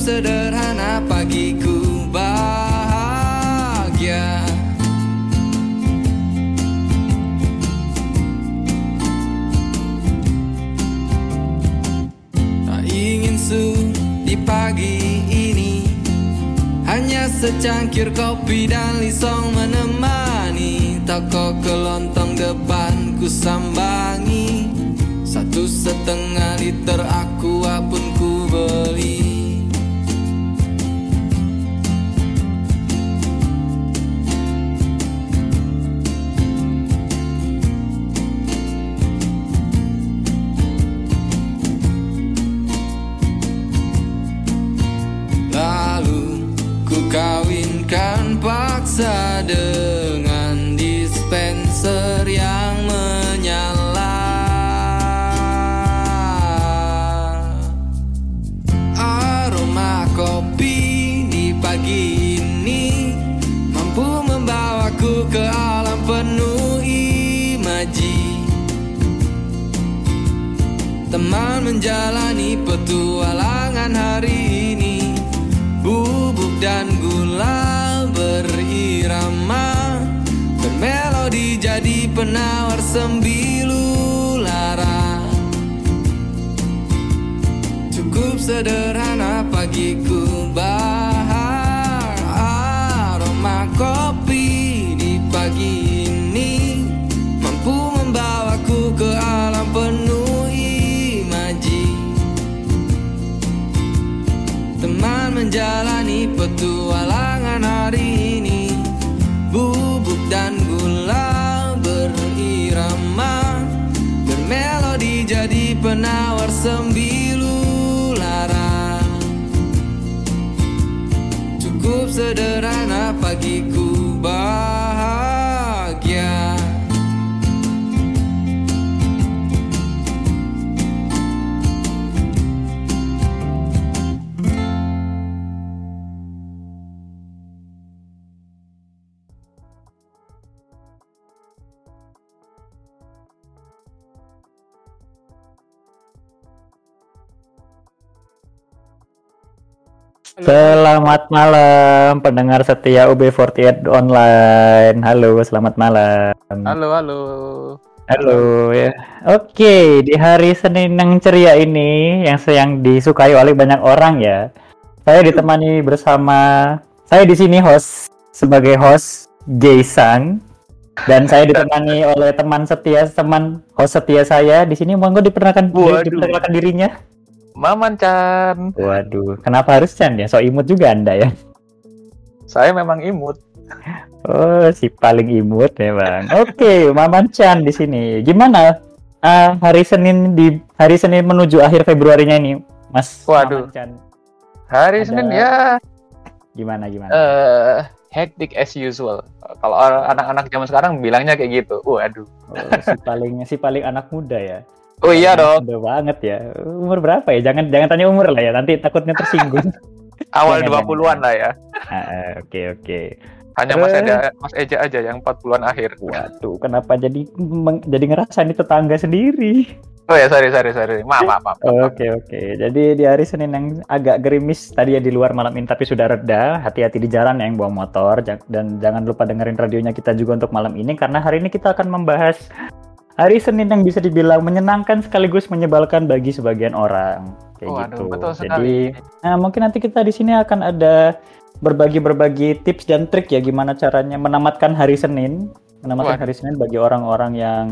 sederhana pagiku bahagia. Tak ingin su di pagi ini Hanya secangkir kopi dan lisong menemani. Toko kelontong depanku sambangi Satu setengah liter aku pun ku beli. menjalani petualangan hari ini. Bubuk dan gula berirama dan melodi jadi penawar sembilu lara. Cukup sederhana pagiku bahagia petualangan hari ini. Bubuk dan gula berirama. Bermelodi jadi penawar sembilu lara. Cukup sederhana pagiku Selamat malam pendengar setia UB48 online. Halo, selamat malam. Halo, halo. Halo ya. Oke, di hari Senin yang ceria ini yang yang disukai oleh banyak orang ya. Saya ditemani bersama saya di sini host sebagai host Jason dan saya ditemani oleh teman setia teman host setia saya di sini monggo diperkenalkan Waduh. diperkenalkan dirinya. Maman Chan. Waduh, kenapa harus Chan ya? So imut juga Anda ya. Saya memang imut. Oh, si paling imut ya, Bang. Oke, Maman Chan di sini. Gimana ah, hari Senin di hari Senin menuju akhir Februarinya ini, Mas Waduh. Maman Chan? Hari Ada- Senin ya Gimana gimana? eh hectic as usual. Kalau anak-anak zaman sekarang bilangnya kayak gitu. Waduh. Oh, si paling si paling anak muda ya. Oh iya dong. Muda banget ya. Umur berapa ya? Jangan jangan tanya umur lah ya, nanti takutnya tersinggung. Awal Jangan, 20-an lah ya. Ah, ah, Oke, oke. Hanya Mas Eh. Eja, Mas Eja aja yang 40-an akhir. Waduh, kenapa jadi meng- jadi ngerasa ini tetangga sendiri? Oh ya, sorry, sorry, sorry. Maaf, maaf, maaf. Oke oke. Jadi di hari Senin yang agak gerimis tadi ya di luar malam ini tapi sudah reda. Hati-hati di jalan ya yang bawa motor dan jangan lupa dengerin radionya kita juga untuk malam ini karena hari ini kita akan membahas hari Senin yang bisa dibilang menyenangkan sekaligus menyebalkan bagi sebagian orang. Kayak Waduh, gitu. betul Jadi nah, mungkin nanti kita di sini akan ada berbagi-berbagi tips dan trik ya gimana caranya menamatkan hari Senin, menamatkan hari Senin bagi orang-orang yang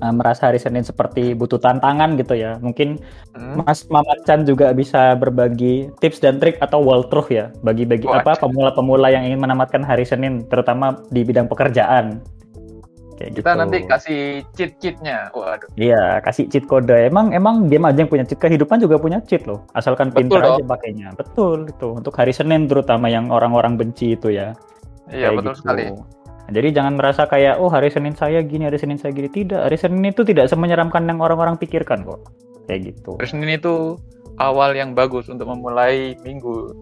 uh, merasa hari Senin seperti butuh tantangan gitu ya. Mungkin Hmm. Mas Mamat Chan juga bisa berbagi tips dan trik atau wall truth ya bagi bagi apa pemula-pemula yang ingin menamatkan hari Senin terutama di bidang pekerjaan. Kayak Kita gitu. nanti kasih cheat-cheatnya. Waduh. Iya, kasih cheat kode. Emang emang game aja yang punya cheat. Kehidupan juga punya cheat loh. Asalkan pintar aja pakainya. Betul itu. Untuk hari Senin terutama yang orang-orang benci itu ya. Iya, Kayak betul gitu. sekali. Jadi jangan merasa kayak oh hari Senin saya gini, hari Senin saya gini. Tidak, hari Senin itu tidak semenyeramkan yang orang-orang pikirkan kok. Kayak gitu. Hari Senin itu awal yang bagus untuk memulai minggu.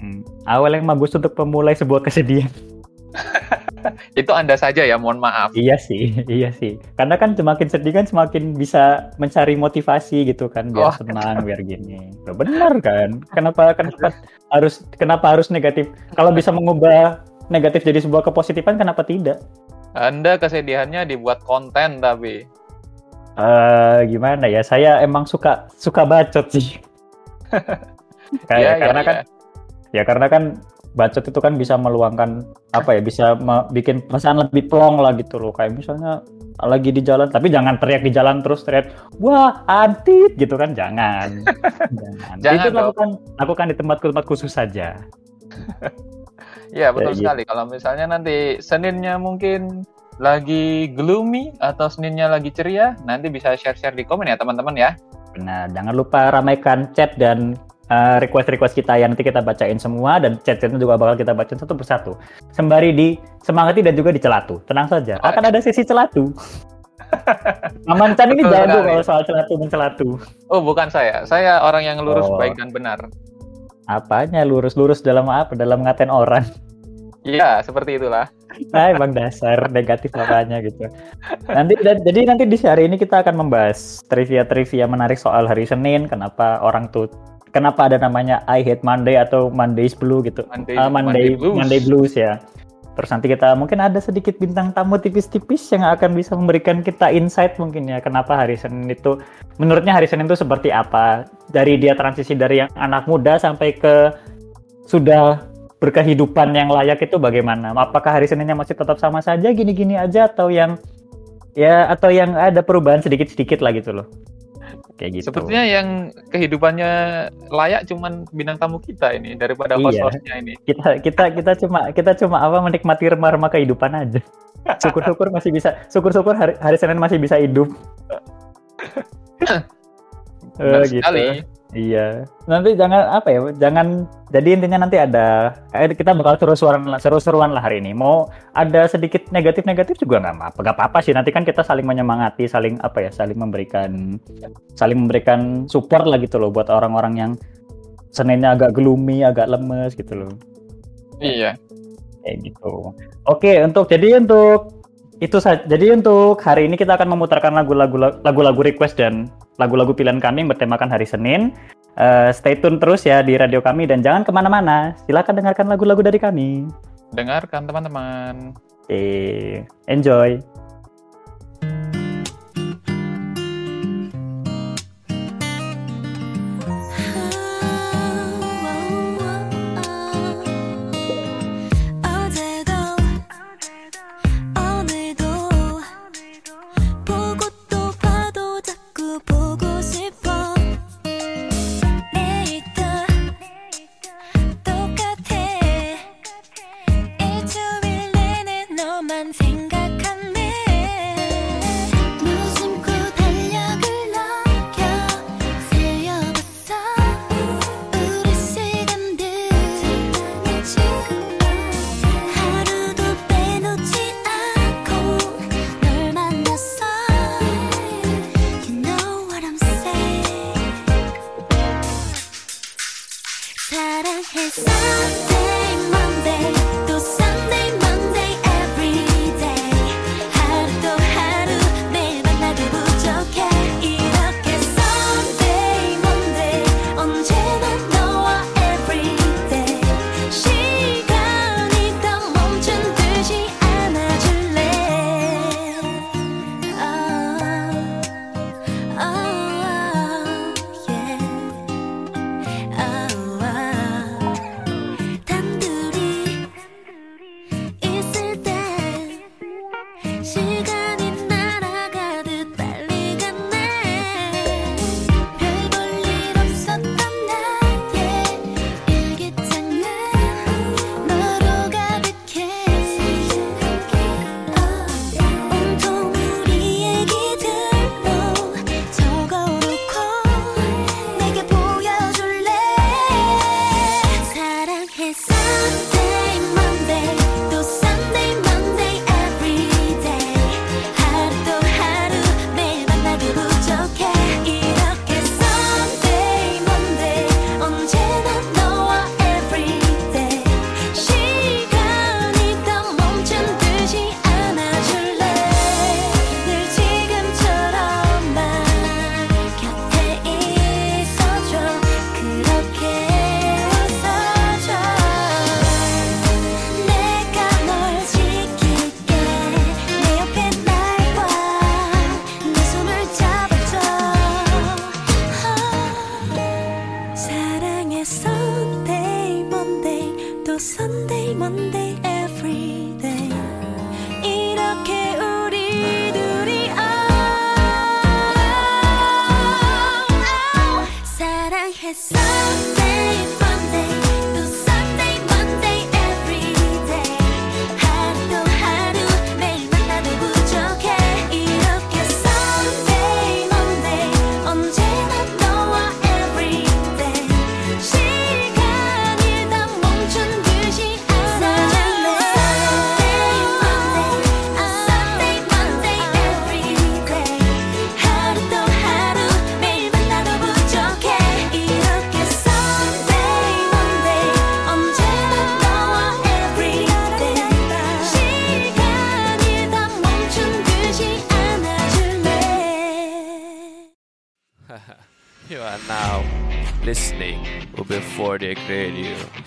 Hmm. Awal yang bagus untuk memulai sebuah kesedihan. Itu Anda saja ya, mohon maaf. Iya sih, iya sih. Karena kan semakin sedih kan semakin bisa mencari motivasi gitu kan, biar Oh. senang, biar gini. Loh, benar kan? Kenapa kenapa harus kenapa harus negatif? Kalau bisa mengubah negatif jadi sebuah kepositifan, kenapa tidak? Anda kesedihannya dibuat konten tapi. Eh gimana ya? Saya emang suka suka bacot sih. Kayak Iya, iya, karena iya. kan ya karena kan bacot itu kan bisa meluangkan apa ya bisa bikin perasaan lebih plong lah gitu loh kayak misalnya lagi di jalan tapi jangan teriak di jalan terus teriak wah antit gitu kan jangan jangan, Jangan itu lakukan lakukan di tempat-tempat khusus saja Iya betul gitu. sekali. Kalau misalnya nanti Seninnya mungkin lagi gloomy atau Seninnya lagi ceria, nanti bisa share-share di komen ya teman-teman ya. benar jangan lupa ramaikan chat dan uh, request-request kita yang nanti kita bacain semua dan chat-chatnya juga bakal kita bacain satu persatu. Sembari di semangati dan juga dicelatu. Tenang saja akan ada sesi celatu. Maman Chan ini jago kalau soal celatu mencelatu Oh bukan saya, saya orang yang lurus Oh. baik dan benar. apanya lurus-lurus dalam apa? Dalam ngatain orang. Iya seperti itulah. nah emang dasar negatif apanya gitu. Nanti dan, jadi nanti di hari ini kita akan membahas trivia-trivia menarik soal hari Senin kenapa orang tuh kenapa ada namanya I hate Monday atau Mondays Blue gitu Monday- Ah, Monday, Monday Blues. Monday Blues ya terus nanti kita mungkin ada sedikit bintang tamu tipis-tipis yang akan bisa memberikan kita insight mungkin ya kenapa hari Senin itu menurutnya hari Senin itu seperti apa dari dia transisi dari yang anak muda sampai ke sudah berkehidupan yang layak itu bagaimana? Apakah hari Seninnya masih tetap sama saja gini-gini aja atau yang ya atau yang ada perubahan sedikit-sedikit lah gitu loh kayak gitu. Sepertinya yang kehidupannya layak cuman bintang tamu kita ini daripada iya. host-hostnya ini. Kita kita kita cuma kita cuma apa menikmati remah-remah kehidupan aja. Syukur-syukur masih bisa. Syukur-syukur hari, hari Senin masih bisa hidup. Benar uh, gitu. sekali. Iya. Nanti jangan apa ya, jangan jadi intinya nanti ada eh, kita bakal seru-seruan seru-seruan lah hari ini. Mau ada sedikit negatif-negatif juga nggak apa-apa. Gak apa-apa sih. Nanti kan kita saling menyemangati, saling apa ya, saling memberikan saling memberikan support lah gitu loh buat orang-orang yang Seninnya agak gloomy, agak lemes gitu loh. Iya. Kayak gitu. Oke, untuk jadi untuk itu saja. Jadi untuk hari ini kita akan memutarkan lagu-lagu lagu-lagu request dan lagu-lagu pilihan kami yang bertemakan hari Senin. Uh, stay tune terus ya di radio kami dan jangan ke mana-mana. Silahkan dengarkan lagu-lagu dari kami. Dengarkan teman-teman. Eh, enjoy.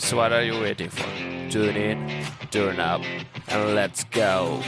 So what are you waiting for? Tune in, turn up, and let's go.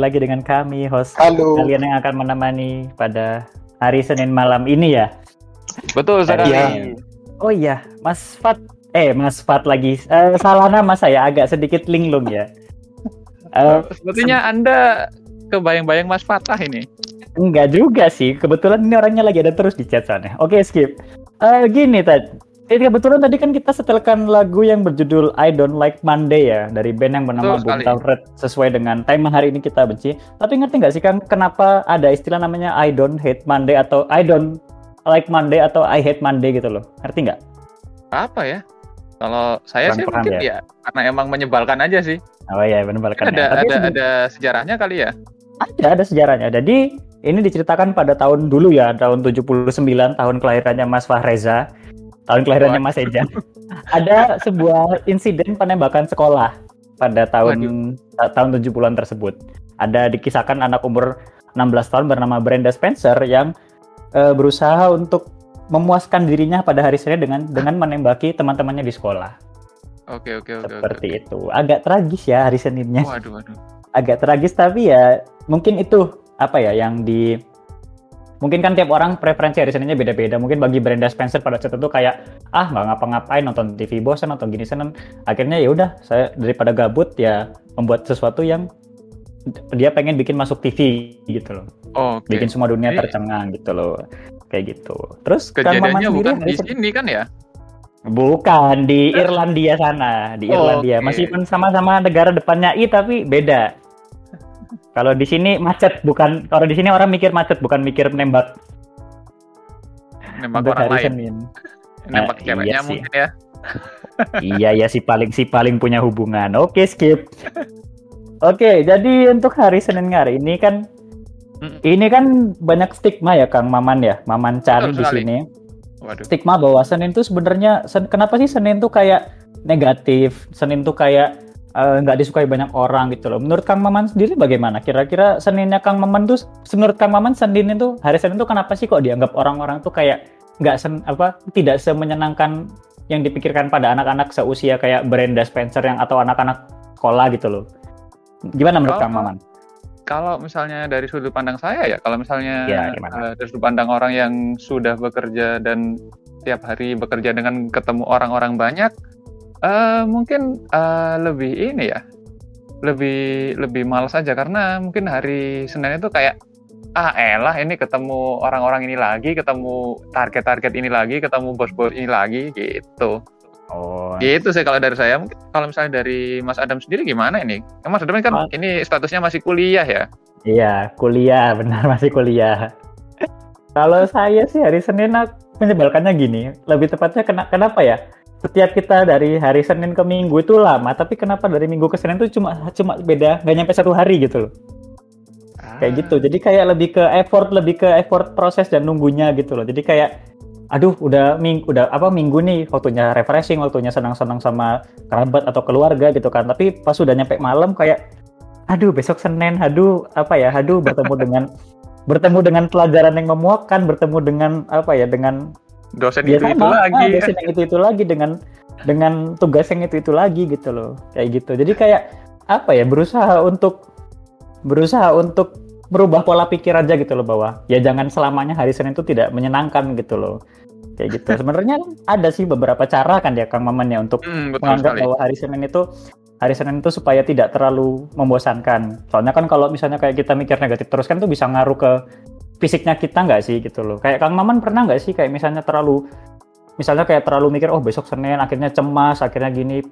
lagi dengan kami host Halo. kalian yang akan menemani pada hari Senin malam ini ya. Betul sekali. Ya. Oh iya, Mas Fat. Eh, Mas Fat lagi. Uh, salah nama saya agak sedikit linglung ya. Uh, Sepertinya Anda kebayang-bayang Mas Fatah ini. Enggak juga sih. Kebetulan ini orangnya lagi ada terus di chat sana. Oke, skip. Uh, gini, tadi jadi kebetulan tadi kan kita setelkan lagu yang berjudul I Don't Like Monday ya dari band yang bernama Betul Red sesuai dengan tema hari ini kita benci. Tapi ngerti nggak sih kan kenapa ada istilah namanya I Don't Hate Monday atau I Don't Like Monday atau I Hate Monday gitu loh? Ngerti nggak? Apa ya? Kalau saya Perang sih mungkin ya? ya karena emang menyebalkan aja sih. Oh iya menyebalkan. Ada ya. Ada ada sejarahnya kali ya? Ada ada sejarahnya. Jadi ini diceritakan pada tahun dulu ya tahun 79 tahun kelahirannya Mas Fahreza tahun kelahirannya Mas Ejan. Ada sebuah insiden penembakan sekolah pada tahun Waduh. Eh, tahun 70-an tersebut. Ada dikisahkan anak umur 16 tahun bernama Brenda Spencer yang uh, berusaha untuk memuaskan dirinya pada hari Senin dengan dengan menembaki teman-temannya di sekolah. Oke, oke, oke. Seperti oke, oke. itu. Agak tragis ya hari Seninnya. Waduh, waduh. Agak tragis tapi ya mungkin itu apa ya yang di mungkin kan tiap orang preferensi hari Seninnya beda-beda. Mungkin bagi Brenda Spencer pada saat itu kayak ah nggak ngapa-ngapain nonton TV bosan nonton gini seneng. Akhirnya ya udah saya daripada gabut ya membuat sesuatu yang dia pengen bikin masuk TV gitu loh. Oke. Bikin semua dunia tercengang gitu loh. Kayak gitu. Terus Maman Kejadiannya sendiri bukan di sini kan ya? Bukan di Irlandia sana, di Oh, Irlandia. oke. Meskipun sama-sama negara depannya I tapi beda. Kalau di sini macet bukan kalau di sini orang mikir macet bukan mikir nembak Nembak untuk orang hari lain. Senin. Nembak Eh, ceweknya iya sih. mungkin ya. iya ya si paling si paling punya hubungan. Oke, skip. Oke, jadi untuk hari Senin hari ini kan ini kan banyak stigma ya Kang Maman ya, Maman Chan Betul di sini. Waduh. stigma bahwa Senin tuh sebenarnya sen- kenapa sih Senin tuh kayak negatif, Senin tuh kayak eh, nggak disukai banyak orang gitu loh. Menurut Kang Maman sendiri bagaimana? Kira-kira Seninnya Kang Maman tuh, menurut Kang Maman Senin itu hari Senin tuh kenapa sih kok dianggap orang-orang tuh kayak nggak sen apa tidak semenyenangkan yang dipikirkan pada anak-anak seusia kayak Brenda Spencer yang atau anak-anak sekolah gitu loh. Gimana menurut Kalau- Kang Maman? Kalau misalnya dari sudut pandang saya ya, kalau misalnya Ya, gimana? eh, dari sudut pandang orang yang sudah bekerja dan tiap hari bekerja dengan ketemu orang-orang banyak, eh mungkin eh, lebih ini ya, lebih lebih malas aja karena mungkin hari Senin itu kayak ah elah ini ketemu orang-orang ini lagi, ketemu target-target ini lagi, ketemu bos-bos ini lagi gitu. Oh, Gitu sih kalau dari saya. Mungkin kalau misalnya dari Mas Adam sendiri gimana ini? Kan Mas Adam kan Mas- ini statusnya masih kuliah ya. Iya, kuliah, benar masih kuliah. Kalau saya sih hari Senin menyebalkannya gini, lebih tepatnya kena, kenapa ya? Setiap kita dari hari Senin ke Minggu itu lama, tapi kenapa dari Minggu ke Senin itu cuma cuma beda, nggak nyampe satu hari gitu loh. Kayak gitu. Jadi kayak lebih ke effort, lebih ke effort proses dan nunggunya gitu loh. Jadi kayak aduh udah ming udah apa minggu nih waktunya refreshing waktunya senang-senang sama kerabat atau keluarga gitu kan tapi pas udah nyampe malam kayak aduh besok Senin, aduh apa ya, aduh bertemu dengan bertemu dengan pelajaran yang memuakkan, bertemu dengan apa ya, dengan dosen ya itu itu sama, lagi. ah, dosen yang itu itu lagi dengan dengan tugas yang itu itu lagi gitu loh, kayak gitu. Jadi kayak apa ya, berusaha untuk berusaha untuk merubah pola pikir aja gitu loh bahwa ya jangan selamanya hari Senin itu tidak menyenangkan gitu loh. Kayak gitu. Sebenarnya ada sih beberapa cara kan ya Kang Maman ya untuk Hmm, menganggap sekali. bahwa hari Senin itu hari Senin itu supaya tidak terlalu membosankan. Soalnya kan kalau misalnya kayak kita mikir negatif terus kan itu bisa ngaruh ke fisiknya kita nggak sih gitu loh. Kayak Kang Maman pernah nggak sih kayak misalnya terlalu misalnya kayak terlalu mikir oh besok Senin akhirnya cemas akhirnya gini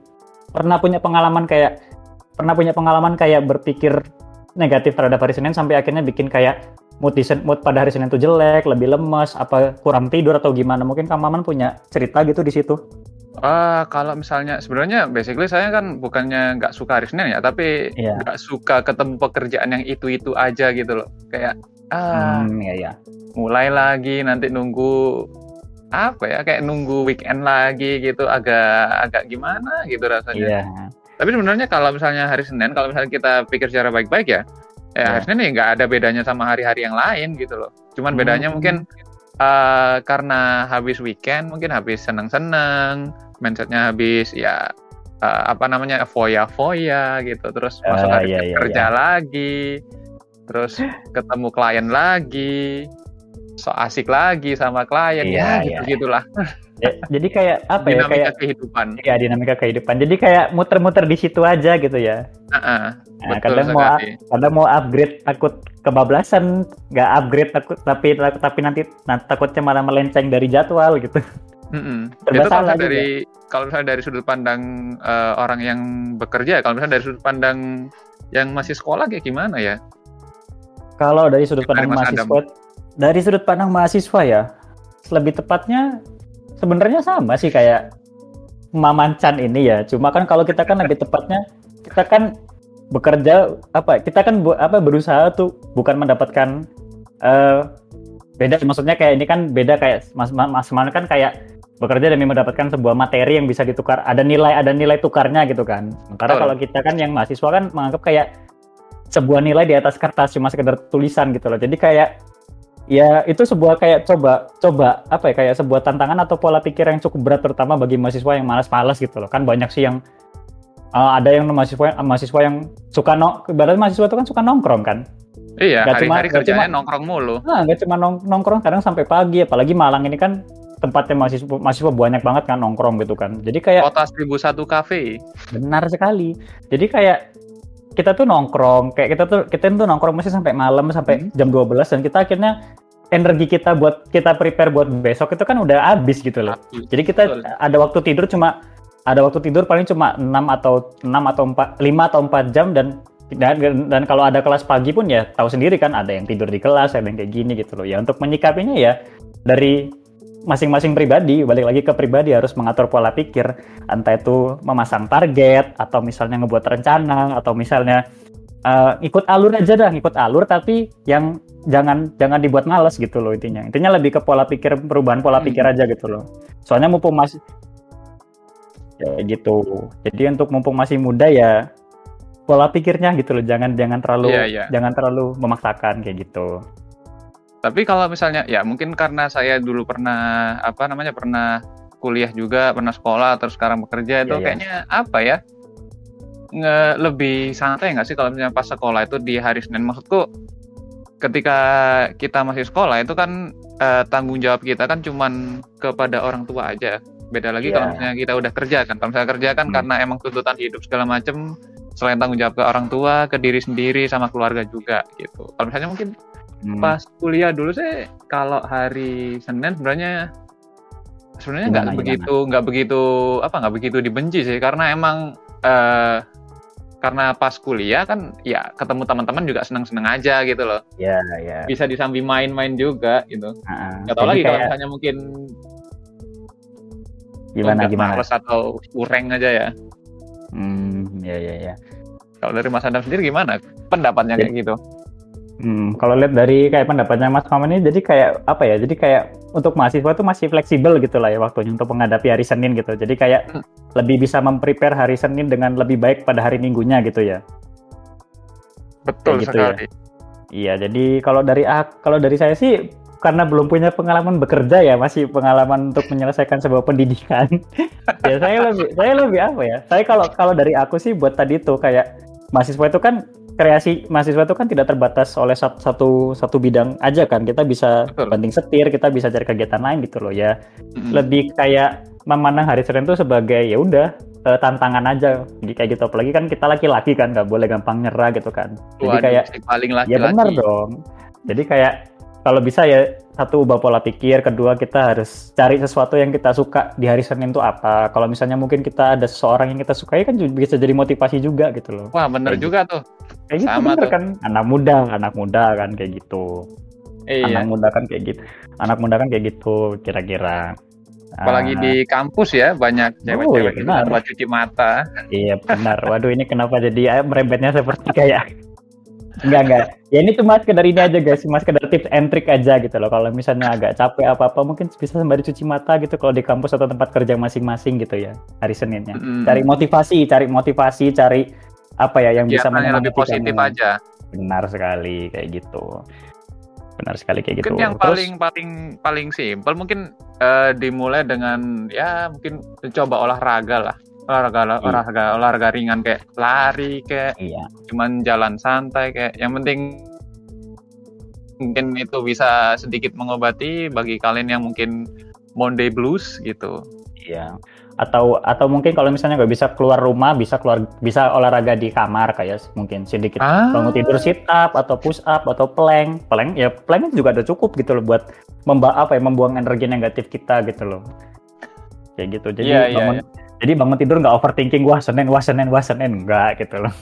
pernah punya pengalaman kayak pernah punya pengalaman kayak berpikir negatif terhadap hari Senin sampai akhirnya bikin kayak mood di mood pada hari Senin itu jelek, lebih lemes, apa kurang tidur atau gimana? Mungkin Kang Maman punya cerita gitu di situ. Ah, kalau misalnya sebenarnya basically saya kan bukannya nggak suka hari Senin ya, tapi Iya. nggak suka ketemu pekerjaan yang itu-itu aja gitu loh. Kayak ah, Hmm, iya ya. mulai lagi nanti nunggu apa ya kayak nunggu weekend lagi gitu agak agak gimana gitu rasanya. Iya. Tapi sebenarnya kalau misalnya hari Senin, kalau misalnya kita pikir secara baik-baik ya, ya Ya. hari Senin ya nggak ada bedanya sama hari-hari yang lain gitu loh. Cuman Hmm. bedanya mungkin eh, karena habis weekend, mungkin habis seneng-seneng, mindsetnya habis ya eh, apa namanya foya-foya gitu, terus masuk hari iya, Senin iya, kerja lagi, terus ketemu klien lagi, so asik lagi sama klien, Iya, ya iya, gitu gitulah Ya, jadi kayak apa ya dinamika kayak kehidupan. ya dinamika kehidupan. Jadi kayak muter-muter di situ aja gitu ya. Heeh, Nah, betul kadang mau sekali. kadang mau upgrade takut kebablasan, nggak upgrade takut tapi tapi nanti nah, takutnya malah melenceng dari jadwal gitu. Mm-mm. Serba Itu kalau misalnya dari kalau misalnya dari sudut pandang eh, orang yang bekerja, kalau misalnya dari sudut pandang yang masih sekolah kayak gimana ya? Kalau dari sudut pandang mahasiswa, dari sudut pandang mahasiswa ya, lebih tepatnya sebenarnya sama sih kayak Mamancan ini ya. Cuma kan kalau kita kan lebih tepatnya kita kan bekerja apa? Kita kan bu- apa berusaha tuh bukan mendapatkan eh beda maksudnya kayak ini kan beda kayak Mas Mas Mas kan kayak bekerja demi mendapatkan sebuah materi yang bisa ditukar ada nilai ada nilai tukarnya gitu kan. Sementara Betul. kalau kita kan yang mahasiswa kan menganggap kayak sebuah nilai di atas kertas cuma sekedar tulisan gitu loh. Jadi kayak ya itu sebuah kayak coba coba apa ya kayak sebuah tantangan atau pola pikir yang cukup berat terutama bagi mahasiswa yang malas-malas gitu loh. Kan banyak sih yang uh, ada yang mahasiswa mahasiswa yang suka no ibaratnya mahasiswa itu kan suka nongkrong kan. Iya, hari-hari kerjanya cuma- nongkrong mulu. Nah, nggak cuma nong- nongkrong kadang sampai pagi apalagi Malang ini kan tempatnya mahasiswa mahasiswa banyak banget kan nongkrong gitu kan. Jadi kayak Kota 1001 kafe. Benar sekali. Jadi kayak kita tuh nongkrong, kayak kita tuh kita tuh nongkrong masih sampai malam sampai Hmm. jam 12 dan kita akhirnya energi kita buat kita prepare buat besok itu kan udah habis gitu loh. Jadi kita Betul. ada waktu tidur cuma ada waktu tidur paling cuma 6 atau 6 atau 4 5 atau 4 jam dan dan, dan kalau ada kelas pagi pun ya tahu sendiri kan ada yang tidur di kelas, ada yang kayak gini gitu loh. Ya untuk menyikapinya ya dari masing-masing pribadi, balik lagi ke pribadi harus mengatur pola pikir, entah itu memasang target atau misalnya ngebuat rencana atau misalnya eh, ikut alur aja dah, ikut alur tapi yang jangan jangan dibuat males gitu loh intinya. Intinya lebih ke pola pikir perubahan pola Hmm. pikir aja gitu loh. Soalnya mumpung masih ya gitu. Jadi untuk mumpung masih muda ya pola pikirnya gitu loh, jangan jangan terlalu Iya, iya. jangan terlalu memaksakan kayak gitu. Tapi kalau misalnya ya mungkin karena saya dulu pernah apa namanya pernah kuliah juga, pernah sekolah terus sekarang bekerja itu Iya, iya. kayaknya apa ya? Nge, lebih santai nggak sih kalau misalnya pas sekolah itu di hari Senin maksudku ketika kita masih sekolah itu kan eh, tanggung jawab kita kan cuman kepada orang tua aja. Beda lagi Iya. kalau misalnya kita udah kerja kan. Kalau misalnya kerja kan Hmm. karena emang tuntutan hidup segala macem selain tanggung jawab ke orang tua, ke diri sendiri sama keluarga juga gitu. Kalau misalnya mungkin Hmm. pas kuliah dulu sih kalau hari Senin sebenarnya sebenarnya nggak begitu nggak begitu apa nggak begitu dibenci sih karena emang eh, karena pas kuliah kan ya ketemu teman-teman juga seneng-seneng aja gitu loh Ya, ya. bisa disambi main-main juga gitu nggak tahu jadi lagi kalau kayak misalnya mungkin gimana gimana. males atau kurang aja ya Hmm, ya ya ya. kalau dari Mas Adam sendiri gimana pendapatnya kayak gitu Hmm, kalau lihat dari kayak pendapatnya Mas Maman ini jadi kayak apa ya? Jadi kayak untuk mahasiswa tuh masih fleksibel gitu lah ya waktunya untuk menghadapi hari Senin gitu. Jadi kayak Hmm. lebih bisa memprepare hari Senin dengan lebih baik pada hari Minggunya gitu ya. betul gitu ya. sekali Iya, jadi kalau dari ah, kalau dari saya sih karena belum punya pengalaman bekerja ya, masih pengalaman untuk menyelesaikan sebuah pendidikan. ya saya lebih saya lebih apa ya? Saya kalau kalau dari aku sih buat tadi tuh kayak mahasiswa itu kan kreasi mahasiswa itu kan tidak terbatas oleh sat- satu satu bidang aja kan. Kita bisa Betul. banting setir, kita bisa cari kegiatan lain gitu loh ya. Mm-mm. Lebih kayak memandang hari Senin itu sebagai ya udah eh, tantangan aja Jadi kayak gitu apalagi kan kita laki-laki kan nggak boleh gampang nyerah gitu kan. Jadi Waduh, kayak paling Ya laki-laki benar dong. Jadi kayak kalau bisa ya satu ubah pola pikir, kedua kita harus cari sesuatu yang kita suka di hari Senin itu apa. Kalau misalnya mungkin kita ada seseorang yang kita sukai kan juga bisa jadi motivasi juga gitu loh. wah bener Kayak juga tuh Kayak gitu Sama bener tuh. kan anak muda, anak muda kan kayak gitu. iya Anak muda kan kayak gitu. Anak muda kan kayak gitu kira-kira. apalagi Ah, di kampus ya banyak Oh, cewek-cewek iya itu benar. cuci mata Iya benar. Waduh ini kenapa jadi eh, merembetnya seperti kayak enggak enggak. Ya ini cuma sekedar ini aja guys, cuma sekedar tips and trick aja gitu loh. Kalau misalnya agak capek apa-apa mungkin bisa sembari cuci mata gitu kalau di kampus atau tempat kerja masing-masing gitu ya hari Seninnya. Mm-mm. Cari motivasi, cari motivasi, cari apa ya yang bisa Kegiatan yang lebih positif kamu. aja Benar sekali kayak gitu. Benar sekali kayak gitu. mungkin yang Terus- paling paling paling simpel mungkin eh, dimulai dengan ya mungkin coba olahraga lah olahraga Iya. olahraga olahraga ringan kayak lari kayak iya. cuman jalan santai kayak yang penting mungkin itu bisa sedikit mengobati bagi kalian yang mungkin Monday blues gitu Iya. Atau atau mungkin kalau misalnya nggak bisa keluar rumah, bisa keluar bisa olahraga di kamar kayak mungkin sedikit Ah. bangun tidur sit up atau push up atau plank. Plank ya plank itu juga udah cukup gitu loh buat memba apa ya membuang energi negatif kita gitu loh. Kayak gitu. Jadi Iya, iya, bangun jadi bangun tidur nggak overthinking wah Senin wah Senin wah Senin enggak gitu loh.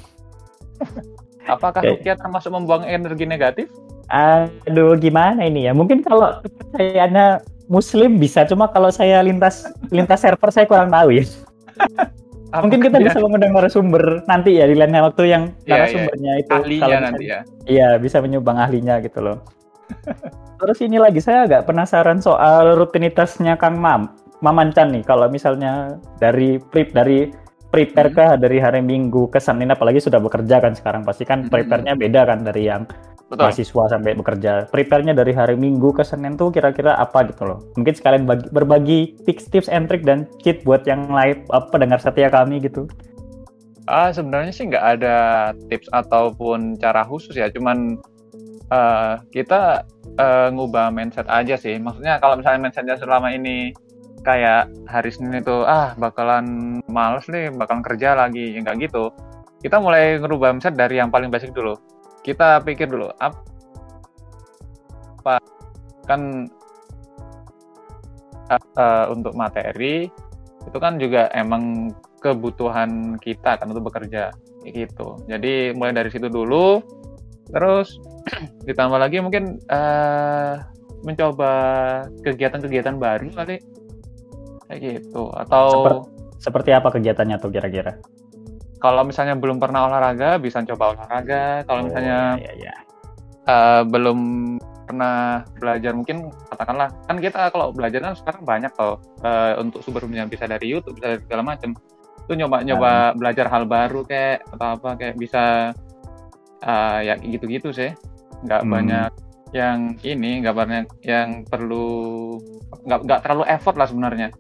apakah Oke. rukyat termasuk membuang energi negatif Aduh gimana ini ya? Mungkin kalau kepercayaannya muslim bisa cuma kalau saya lintas lintas server saya kurang tahu ya. Mungkin kita bisa mengundang narasumber nanti ya di lain waktu yang Iya, iya. narasumbernya itu ahlinya kalau nanti ya Iya, bisa menyumbang ahlinya gitu loh. Terus ini lagi saya agak penasaran soal rutinitasnya Kang Mam, Maman Chan nih. Kalau misalnya dari pri- dari prepare kah dari hari Minggu ke Senin apalagi sudah bekerja kan sekarang pasti kan Hmm. prepare-nya beda kan dari yang Betul. mahasiswa sampai bekerja. Prepare-nya dari hari Minggu ke Senin tuh kira-kira apa gitu loh. Mungkin sekalian bagi- berbagi tips tips and trick dan cheat buat yang live apa pendengar setia kami gitu. Ah, sebenarnya sih nggak ada tips ataupun cara khusus ya, cuman eh, kita eh, ngubah mindset aja sih. Maksudnya kalau misalnya mindsetnya selama ini kayak hari Senin itu ah bakalan males nih, bakalan kerja lagi, ya nggak gitu. Kita mulai ngerubah mindset dari yang paling basic dulu. Kita pikir dulu apa kan eh, untuk materi itu kan juga emang kebutuhan kita kan untuk bekerja gitu. Jadi mulai dari situ dulu, terus ditambah lagi mungkin eh mencoba kegiatan-kegiatan baru kali kayak gitu. Atau Seperti- Seperti apa kegiatannya tuh kira-kira? kalau misalnya belum pernah olahraga, bisa coba olahraga. Kalau misalnya Oh, iya, iya. eh, belum pernah belajar mungkin katakanlah kan kita kalau belajar kan sekarang banyak toh eh, untuk sumbernya bisa dari YouTube bisa dari segala macam itu nyoba nyoba belajar hal baru kayak atau apa kayak bisa eh, ya gitu-gitu sih nggak Hmm. banyak yang ini nggak banyak yang perlu nggak nggak terlalu effort lah sebenarnya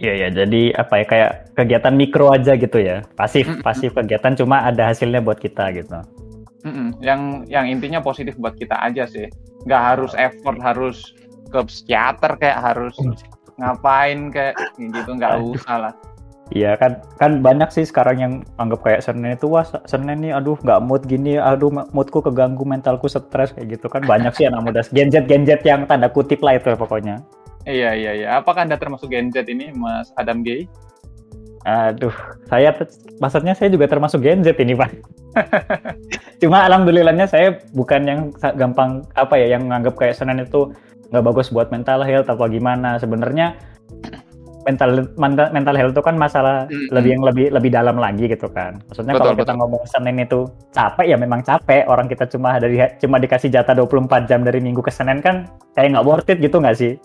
Iya ya, jadi apa ya kayak kegiatan mikro aja gitu ya. Pasif, Mm-mm. pasif kegiatan cuma ada hasilnya buat kita gitu. Mm-mm. yang yang intinya positif buat kita aja sih nggak harus effort harus ke psikiater kayak harus ngapain kayak gitu nggak usah lah Iya kan, kan banyak sih sekarang yang anggap kayak Senin itu wah Senin nih, aduh nggak mood gini, aduh moodku keganggu, mentalku stres kayak gitu kan banyak sih anak muda, genjet-genjet yang tanda kutip lah itu pokoknya. Iya iya iya. Apakah anda termasuk Gen Z ini, Mas Adam Gay? Aduh, saya maksudnya saya juga termasuk Gen Z ini pak. Cuma alhamdulillahnya saya bukan yang gampang apa ya, yang nganggap kayak Senin itu nggak bagus buat mental health apa gimana. Sebenarnya mental mental, health itu kan masalah Mm-mm. lebih yang lebih lebih dalam lagi gitu kan. Maksudnya Betul, kalau kita betul. ngomong Senin itu capek ya memang capek. Orang kita cuma dari cuma dikasih jatah 24 jam dari Minggu ke Senin kan kayak nggak worth it gitu nggak sih?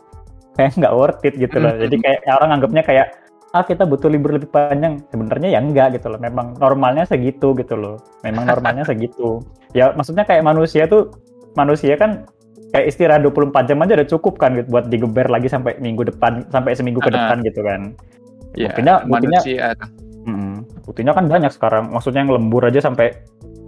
Kayak nggak worth it gitu loh. Jadi kayak orang anggapnya kayak ah kita butuh libur lebih panjang. Sebenarnya ya enggak gitu loh. Memang normalnya segitu gitu loh. Memang normalnya segitu. Ya maksudnya kayak manusia tuh manusia kan kayak istirahat 24 jam aja udah cukup kan gitu, buat digeber lagi sampai minggu depan sampai seminggu ke depan gitu kan. Iya. Buktinya- buktinya-. Mm, buktinya kan banyak sekarang. Maksudnya yang lembur aja sampai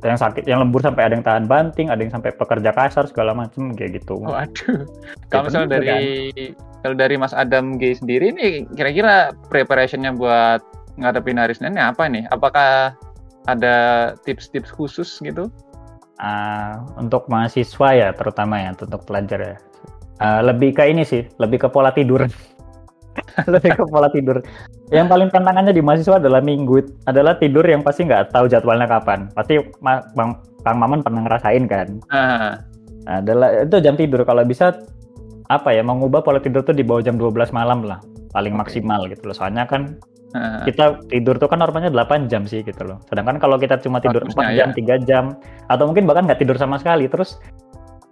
yang sakit, yang lembur sampai ada yang tahan banting, ada yang sampai pekerja kasar segala macem kayak gitu. Waduh. Kalau misalnya bener dari kalau dari Mas Adam Gay sendiri nih, kira-kira preparationnya buat ngadepin hari Senin ini apa nih? Apakah ada tips-tips khusus gitu? Ah, untuk mahasiswa ya terutama ya untuk pelajar ya. Ah, lebih ke ini sih, lebih ke pola tidur. lebih ke pola tidur. Yang paling tantangannya di mahasiswa adalah minggu adalah tidur yang pasti nggak tahu jadwalnya kapan. Pasti Ma- Bang Kang Maman pernah ngerasain kan. Ah, Nah, adalah itu jam tidur kalau bisa apa ya mengubah pola tidur tuh di bawah jam 12 malam lah paling Oke. maksimal gitu loh. Soalnya kan ah, kita tidur tuh kan normalnya 8 jam sih gitu loh. Sedangkan kalau kita cuma tidur Harusnya 4 jam, ya. 3 jam atau mungkin bahkan nggak tidur sama sekali terus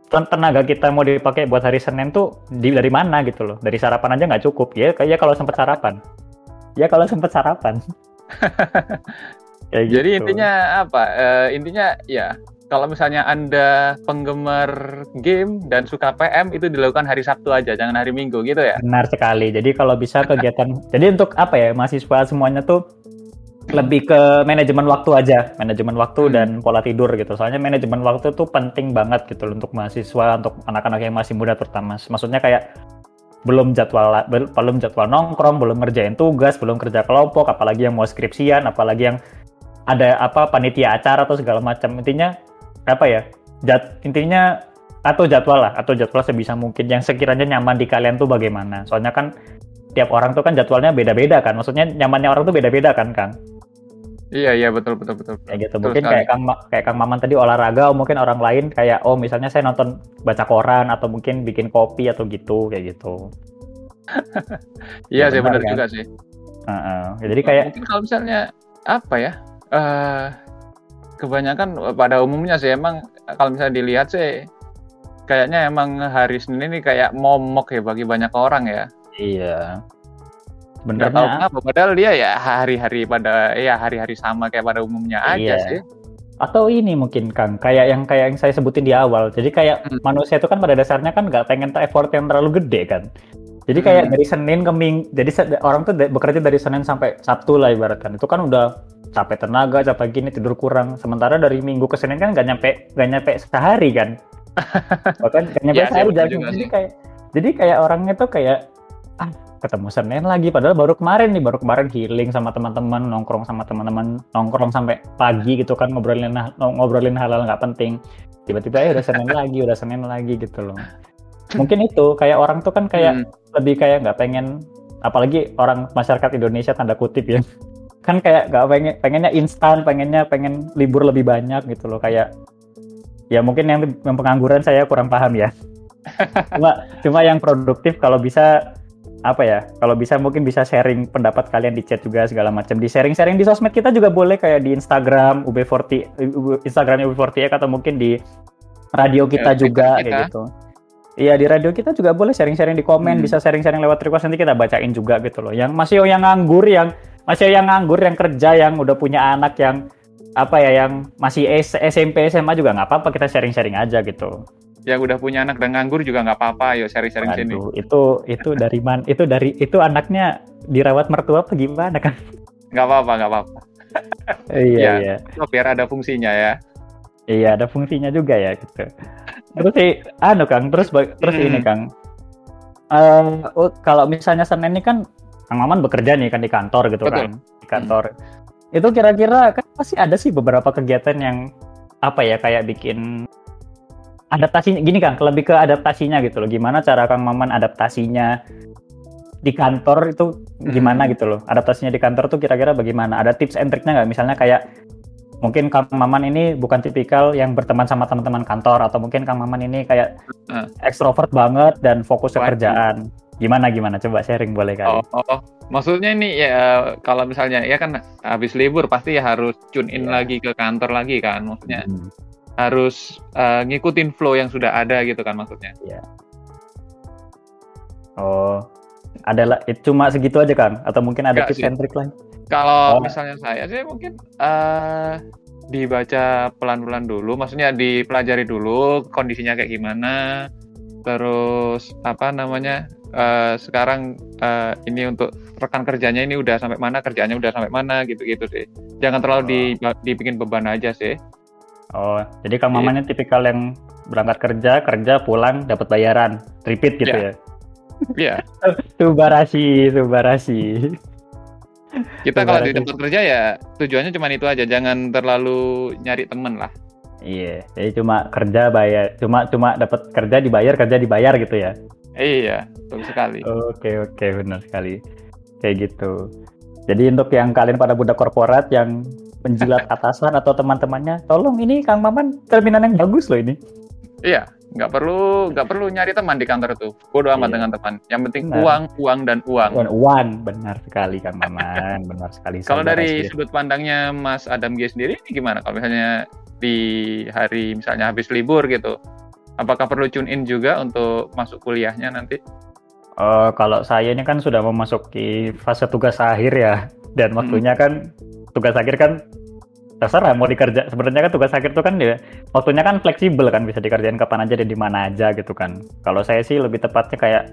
ten- tenaga kita mau dipakai buat hari Senin tuh di, dari mana gitu loh. Dari sarapan aja nggak cukup. Ya kayak kalau sempat sarapan. Ya kalau sempat sarapan. Kayak Jadi gitu. intinya apa? Eh, intinya ya kalau misalnya anda penggemar game dan suka PM itu dilakukan hari Sabtu aja, jangan hari Minggu gitu ya? Benar sekali. Jadi kalau bisa kegiatan, jadi untuk apa ya mahasiswa semuanya tuh lebih ke manajemen waktu aja, manajemen waktu Hmm. dan pola tidur gitu. Soalnya manajemen waktu tuh penting banget gitu untuk mahasiswa, untuk anak-anak yang masih muda terutama. Maksudnya kayak belum jadwal bel- belum jadwal nongkrong, belum ngerjain tugas, belum kerja kelompok, apalagi yang mau skripsian, apalagi yang ada apa panitia acara atau segala macam. Intinya apa ya? Jad, intinya atau jadwal lah, atau jadwal sebisa mungkin yang sekiranya nyaman di kalian tuh bagaimana. Soalnya kan tiap orang tuh kan jadwalnya beda-beda kan. Maksudnya nyamannya orang tuh beda-beda kan, Kang. Iya iya betul betul betul. Kayak gitu. Betul mungkin sekali. kayak Kang kayak Kang Maman tadi olahraga, oh, mungkin orang lain kayak oh misalnya saya nonton baca koran atau mungkin bikin kopi atau gitu kayak gitu. Iya Ya, sih benar kan? juga sih. Heeh. Jadi kayak mungkin kalau misalnya apa ya? eh kebanyakan pada umumnya sih emang kalau misalnya dilihat sih kayaknya emang hari Senin ini kayak momok ya bagi banyak orang ya. iya. Nggak tahu kenapa padahal dia ya hari-hari pada ya hari-hari sama kayak pada umumnya aja Iya. sih atau ini mungkin Kang, kayak yang kayak yang saya sebutin di awal. Jadi kayak Hmm. manusia itu kan pada dasarnya kan nggak pengen effort yang terlalu gede kan. Jadi kayak Hmm. dari Senin ke Ming, jadi orang tuh bekerja dari Senin sampai Sabtu lah ibaratkan. Itu kan udah capek tenaga, capek gini tidur kurang. Sementara dari Minggu ke Senin kan nggak nyampe nggak nyampe sehari kan. Bahkan nggak nyampe sih, sehari jadi, jadi kayak jadi kayak orangnya tuh kayak ah ketemu Senin lagi padahal baru kemarin nih baru kemarin healing sama teman-teman nongkrong sama teman-teman nongkrong sampai pagi gitu kan ngobrolin ngobrolin hal-hal nggak penting. Tiba-tiba ya udah Senin lagi udah Senin lagi gitu loh. Mungkin itu kayak orang tuh kan kayak Hmm. lebih kayak nggak pengen apalagi orang masyarakat Indonesia tanda kutip ya. Kan kayak nggak pengen pengennya instan pengennya pengen libur lebih banyak gitu loh kayak ya mungkin yang, yang pengangguran saya kurang paham ya. Cuma cuma yang produktif kalau bisa apa ya kalau bisa mungkin bisa sharing pendapat kalian di chat juga segala macam di sharing sharing di sosmed kita juga boleh kayak di Instagram UB40 U- Instagramnya UB40 atau mungkin di radio kita Ya, juga kita. kayak gitu Iya di radio kita juga boleh sharing-sharing di komen, Hmm. bisa sharing-sharing lewat request nanti kita bacain juga gitu loh. Yang masih yang nganggur, yang masih yang nganggur, yang kerja, yang udah punya anak, yang apa ya, yang masih S- SMP, SMA juga nggak apa-apa kita sharing-sharing aja gitu. Yang udah punya anak dan nganggur juga nggak apa-apa yuk sharing-sharing sini itu itu dari man, itu dari itu anaknya dirawat mertua apa gimana kan? nggak apa-apa nggak apa-apa iya Ya. iya. Oh, biar ada fungsinya ya Iya, ada fungsinya juga ya gitu. Terus sih, anu Kang, terus terus Hmm. ini Kang. Eh, oh, kalau misalnya Senin ini kan Kang Maman bekerja nih kan di kantor gitu Betul. kan, di kantor. Itu kira-kira kan pasti ada sih beberapa kegiatan yang apa ya kayak bikin adaptasinya gini Kang, lebih ke adaptasinya gitu loh. Gimana cara Kang Maman adaptasinya di kantor itu gimana Hmm. gitu loh. Adaptasinya di kantor tuh kira-kira bagaimana? Ada tips and triknya nggak? Misalnya kayak mungkin Kang Maman ini bukan tipikal yang berteman sama teman-teman kantor atau mungkin Kang Maman ini kayak Ah. ekstrovert banget dan fokus ke kerjaan. Gimana gimana? Coba sharing boleh kali. Oh, oh, maksudnya ini ya kalau misalnya ya kan habis libur pasti ya harus tune in Iya. lagi ke kantor lagi kan, maksudnya Hmm. Harus eh, ngikutin flow yang sudah ada gitu kan maksudnya. Oh, adalah itu cuma segitu aja kan? Atau mungkin ada tips and trick lain? Kalau Oh. misalnya saya sih mungkin eh dibaca pelan-pelan dulu, maksudnya dipelajari dulu kondisinya kayak gimana, terus apa namanya eh, sekarang eh, ini untuk rekan kerjanya ini udah sampai mana, kerjanya udah sampai mana gitu-gitu sih. Jangan terlalu di- dibikin beban aja sih. Oh, jadi Kang Iya. Maman ini tipikal yang berangkat kerja, kerja pulang dapat bayaran, repeat gitu Iya. ya. Iya. Subarasi, subarasi. Kita kalau di tempat kerja ya tujuannya cuma itu aja, jangan terlalu nyari temen lah. Iya, jadi cuma kerja bayar, cuma cuma dapat kerja dibayar, kerja dibayar gitu ya. Iya, betul sekali. Oke oke benar sekali kayak gitu. Jadi untuk yang kalian pada budak korporat yang menjilat atasan atau teman-temannya, tolong ini Kang Maman terminan yang bagus loh ini. Iya, nggak perlu nggak perlu nyari teman di kantor tuh. Bodo amat Iya. dengan teman. Yang penting Benar. uang, uang dan uang. One, one benar sekali Kang Maman, benar sekali. Kalau dari sendiri. sudut pandangnya Mas Adam G sendiri ini gimana? Kalau misalnya di hari misalnya habis libur gitu, apakah perlu tune in juga untuk masuk kuliahnya nanti? Eh, kalau saya ini kan sudah memasuki fase tugas akhir ya, dan Hmm. waktunya kan tugas akhir kan terserah mau dikerja. Sebenarnya kan tugas akhir itu kan ya waktunya kan fleksibel kan bisa dikerjain kapan aja dan di mana aja gitu kan. Kalau saya sih lebih tepatnya kayak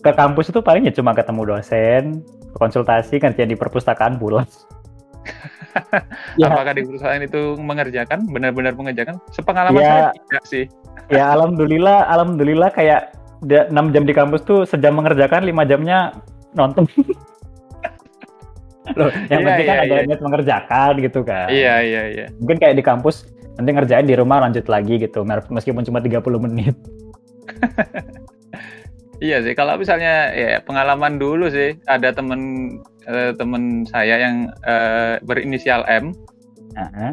ke kampus itu paling ya cuma ketemu dosen, konsultasi kerja di perpustakaan pulang. ya, Apakah di perusahaan itu mengerjakan, benar-benar mengerjakan? Sepengalaman Ya. saya tidak sih. ya alhamdulillah, alhamdulillah kayak da- 6 jam di kampus tuh sejam mengerjakan, 5 jamnya nonton. Loh, yang Iya, penting kan iya, ada iya. niat mengerjakan gitu kan. Iya, iya, iya. Mungkin kayak di kampus nanti ngerjain di rumah lanjut lagi gitu, meskipun cuma 30 menit. Iya sih, kalau misalnya ya pengalaman dulu sih, ada temen eh, temen saya yang eh, berinisial M, Heeh.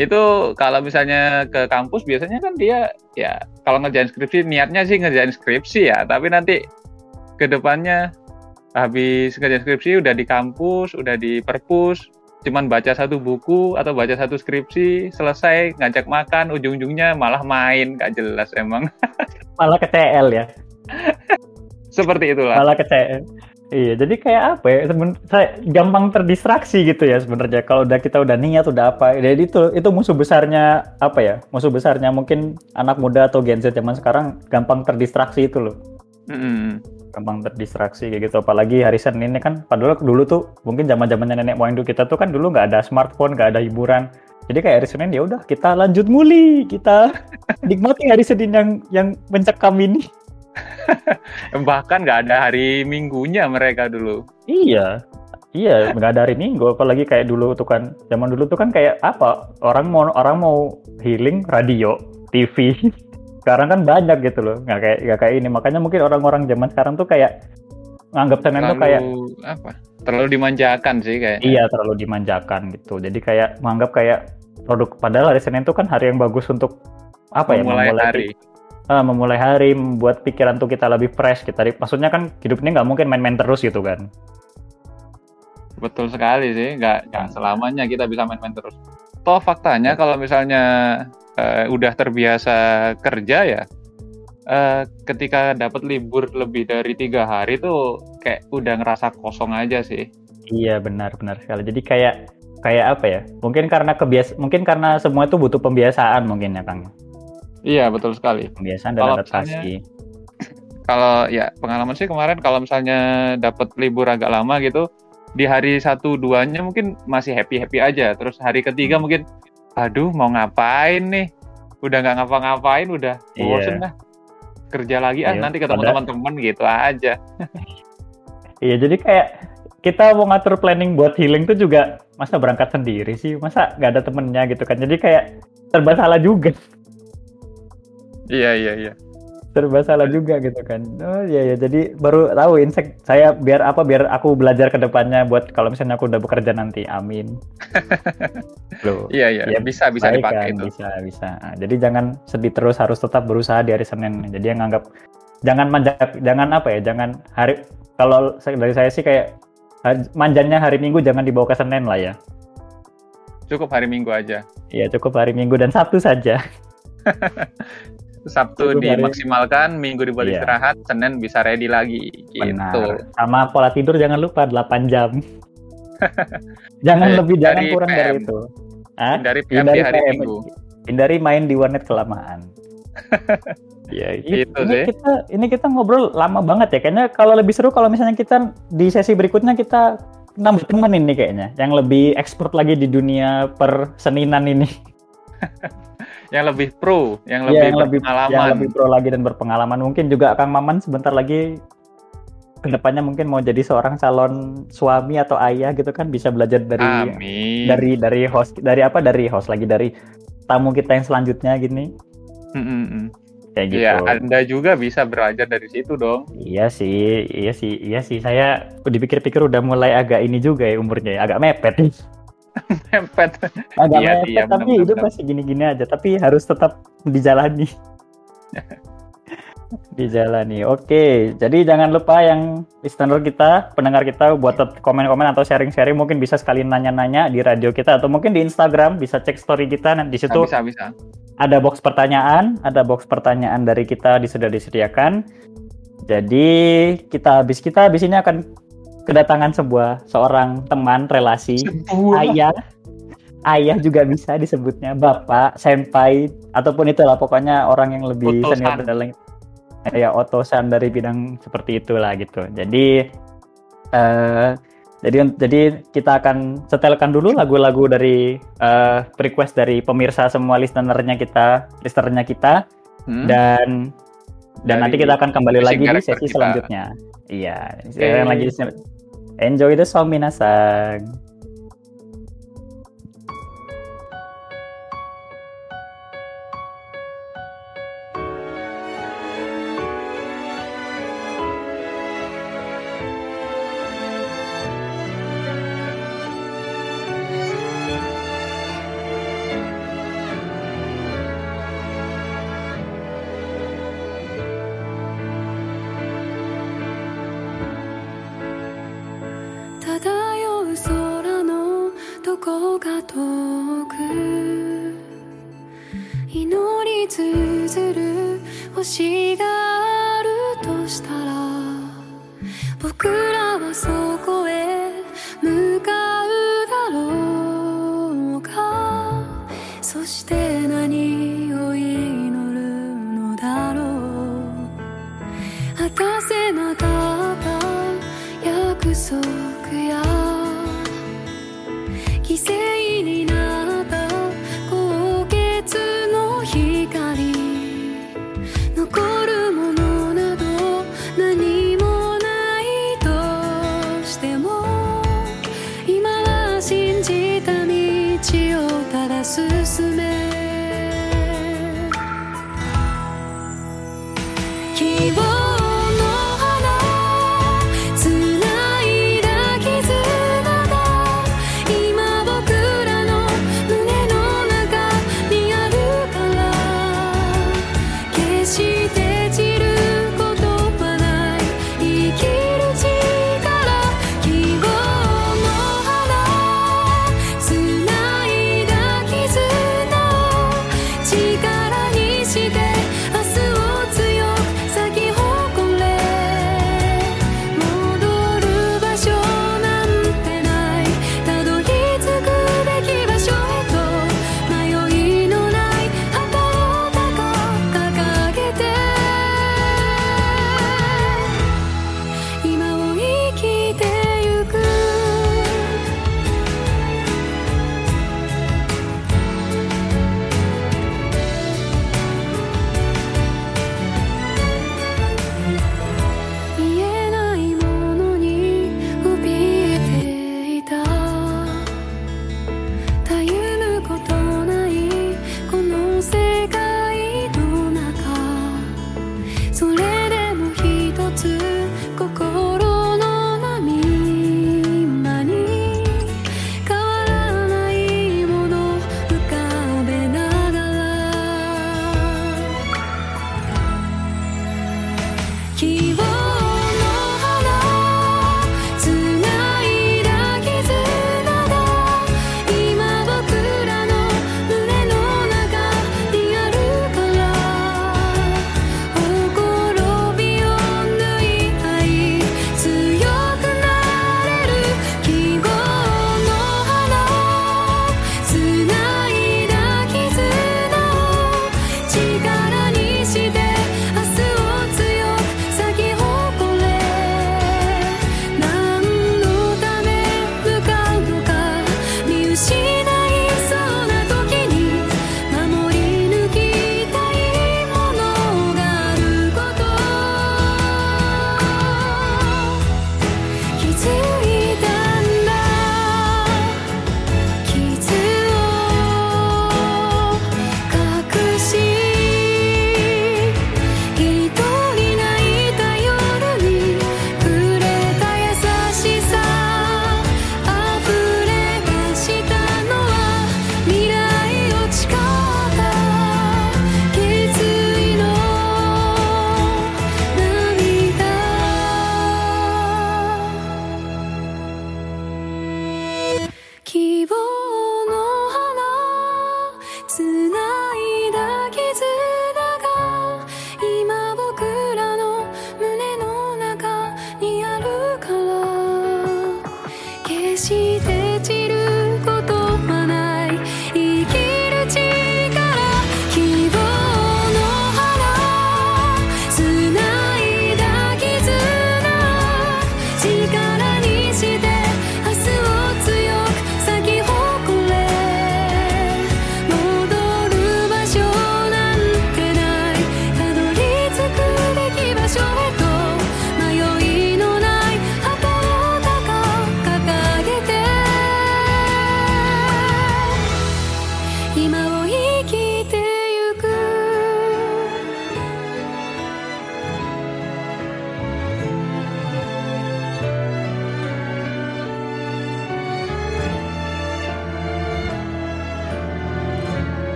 itu kalau misalnya ke kampus biasanya kan dia ya kalau ngerjain skripsi niatnya sih ngerjain skripsi ya, tapi nanti ke depannya habis ngerjain skripsi udah di kampus, udah di perpus, cuman baca satu buku atau baca satu skripsi, selesai ngajak makan, ujung-ujungnya malah main, gak jelas emang. Malah ke CL ya, Seperti itulah. malah ke CL. Iya, jadi kayak apa ya? Seben- saya gampang terdistraksi gitu ya sebenarnya. Kalau udah kita udah niat udah apa, jadi itu itu musuh besarnya apa ya? Musuh besarnya mungkin anak muda atau Gen Z zaman sekarang gampang terdistraksi itu loh. Mm-mm. Gampang terdistraksi kayak gitu. Apalagi hari Senin ini kan, padahal dulu tuh mungkin zaman zamannya nenek moyang dulu kita tuh kan dulu nggak ada smartphone, nggak ada hiburan. Jadi kayak hari Senin ya udah kita lanjut nguli, kita nikmati hari Senin yang yang mencekam ini. Bahkan nggak ada hari minggunya mereka dulu. Iya, iya nggak ada hari Minggu. Apalagi kayak dulu tuh kan, zaman dulu tuh kan kayak apa? Orang mau orang mau healing radio, TV. Sekarang kan banyak gitu loh, nggak kayak nggak kayak ini. Makanya mungkin orang-orang zaman sekarang tuh kayak nganggap Senin tuh kayak Terlalu apa? Terlalu dimanjakan sih kayaknya. iya terlalu dimanjakan gitu. Jadi kayak menganggap kayak produk. Padahal hari Senin tuh kan hari yang bagus untuk apa ya? Memulai hari. Ah, memulai hari, membuat pikiran tuh kita lebih fresh. Kita, maksudnya kan hidup ini nggak mungkin main-main terus gitu kan. Betul sekali sih, nggak nggak selamanya kita bisa main-main terus. Toh faktanya kalau misalnya eh, udah terbiasa kerja ya, eh, ketika dapat libur lebih dari tiga hari tuh kayak udah ngerasa kosong aja sih. Iya benar benar sekali. Jadi kayak kayak apa ya? Mungkin karena kebias mungkin karena semua itu butuh pembiasaan mungkin ya Kang. Iya betul sekali. Pembiasaan dan Kalau adaptasi. Kalau ya pengalaman sih kemarin kalau misalnya dapat libur agak lama gitu, di hari satu duanya mungkin masih happy happy aja. Terus hari ketiga Hmm. mungkin, aduh mau ngapain nih? Udah nggak ngapa-ngapain, udah Iya. bosen lah. Kerja lagi ah Iya, nanti ketemu teman-teman gitu aja. Iya jadi kayak kita mau ngatur planning buat healing tuh juga masa berangkat sendiri sih, masa nggak ada temennya gitu kan. Jadi kayak serba salah juga, Iya iya iya. Serba salah juga gitu kan. Oh iya ya, jadi baru tahu insek saya biar apa biar aku belajar ke depannya buat kalau misalnya aku udah bekerja nanti. Amin. Loh. Iya iya. Iya, bisa bisa dipakai kan, itu. Bisa, bisa. Nah, jadi jangan sedih terus, harus tetap berusaha di hari Senin. Jadi yang nganggap jangan manja, jangan apa ya, jangan hari kalau dari saya sih kayak hari- manjanya hari Minggu jangan dibawa ke Senin lah ya. Cukup hari Minggu aja. Iya cukup hari Minggu dan Sabtu saja. Sabtu Cukup hari- dimaksimalkan, Minggu dibuat Iya. istirahat, Senin bisa ready lagi gitu. Benar. Sama pola tidur jangan lupa 8 jam. jangan lebih, jangan kurang PM. dari itu. Hah? Hindari PM di hari PM. Minggu. Hindari main di warnet kelamaan. Ya, Gitu ini sih. kita ini kita ngobrol lama banget ya. Kayaknya kalau lebih seru kalau misalnya kita di sesi berikutnya kita nambah teman ini kayaknya yang lebih expert lagi di dunia perseninan ini. Yang lebih pro, yang Iya, lebih yang lebih berpengalaman. yang lebih pro lagi dan berpengalaman. Mungkin juga Kang Maman sebentar lagi ke depannya mungkin mau jadi seorang calon suami atau ayah gitu kan bisa belajar dari Amin. dari dari host dari apa dari host lagi dari tamu kita yang selanjutnya gini Mm, mm, mm. kayak gitu. Iya, Anda juga bisa belajar dari situ dong. Iya sih, iya sih, iya sih. Saya dipikir-pikir udah mulai agak ini juga ya umurnya, ya, agak mepet. Mepet. Agak Iya, mepet, iya, tapi hidup benar. masih gini-gini aja. Tapi harus tetap dijalani. dijalani. Oke, jadi jangan lupa yang listener kita, pendengar kita buat komen-komen atau sharing-sharing mungkin bisa sekali nanya-nanya di radio kita atau mungkin di Instagram bisa cek story kita nanti di situ bisa bisa. ada box pertanyaan, ada box pertanyaan dari kita sudah disediakan. Jadi kita habis kita habis ini akan kedatangan sebuah seorang teman relasi. Ayah. Ayah juga bisa disebutnya bapak senpai ataupun itulah pokoknya orang yang lebih Otosan. senior dalam ya otosan dari bidang seperti itulah gitu. Jadi eh jadi jadi kita akan setelkan dulu lagu-lagu dari eh, request dari pemirsa semua listenernya kita listenernya kita. Hmm? dan dan nanti kita akan kembali lagi di sesi kita. selanjutnya. Iya sekarang lagi di- enjoy the song minasang 시간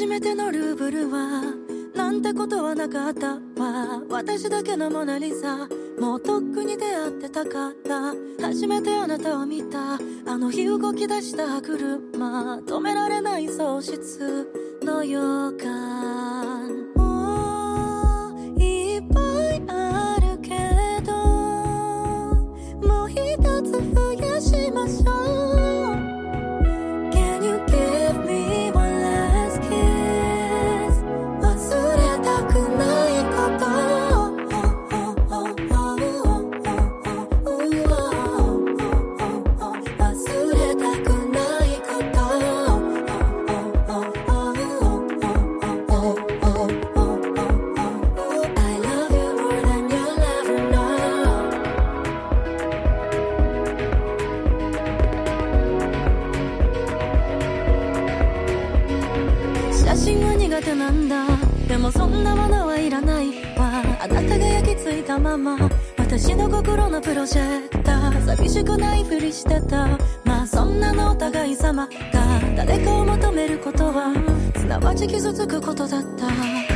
初めてのルーブルはなんてことはなかった。わ私だけのモナ・リザもうとっくに出会ってたかった。初めてあなたを見た。あの日動き出した車。止められない喪失の予感。ジェクター寂しくないふりしてた。まあそんなのお互い様が誰かを求めることはすなわち傷つくことだった。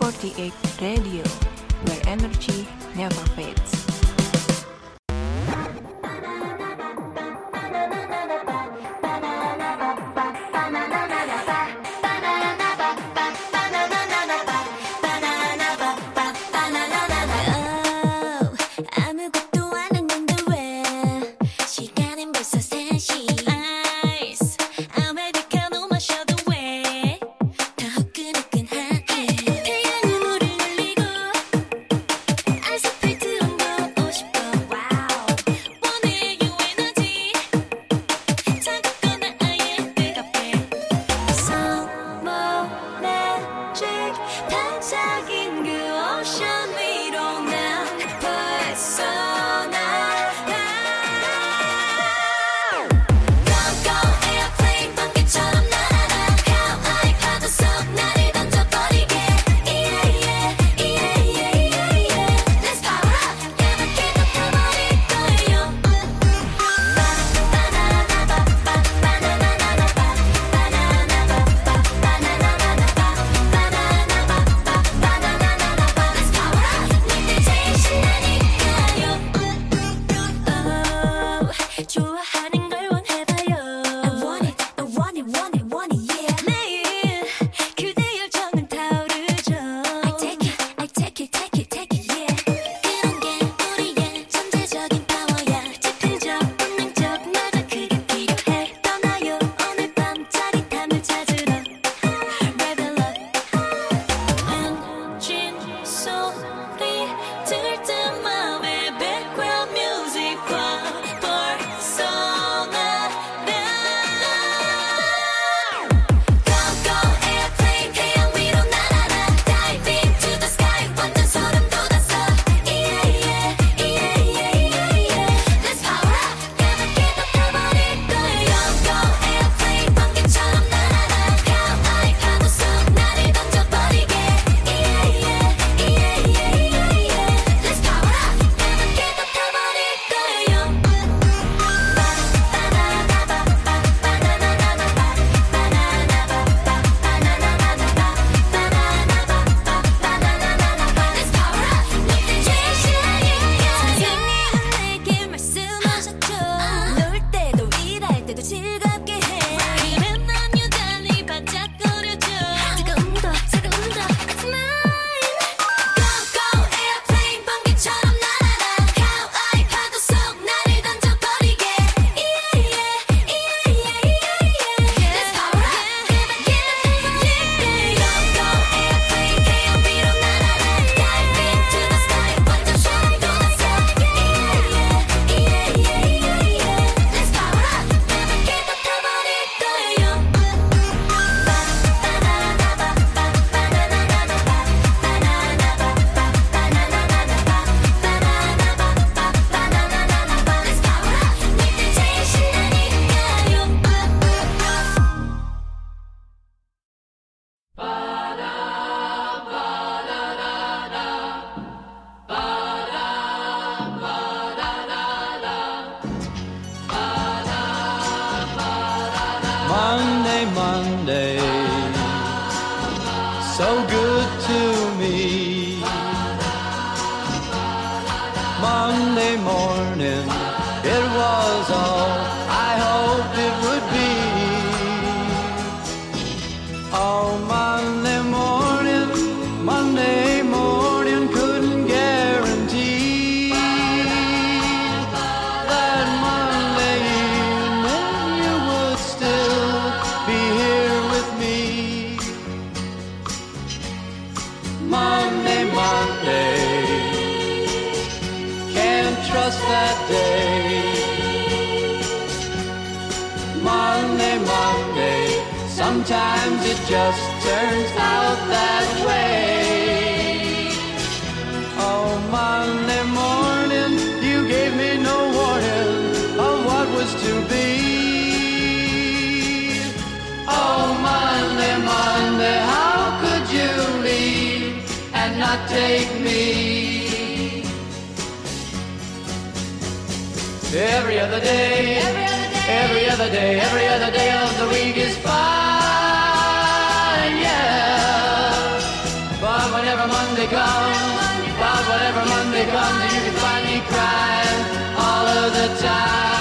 48 Radio, where energy never fades. To be. Oh, Monday, Monday, how could you leave and not take me? Every other day, every other day, every other day, every other day of the week is fine, yeah. But whenever Monday comes, but whenever Monday comes, you can find me crying all of the time.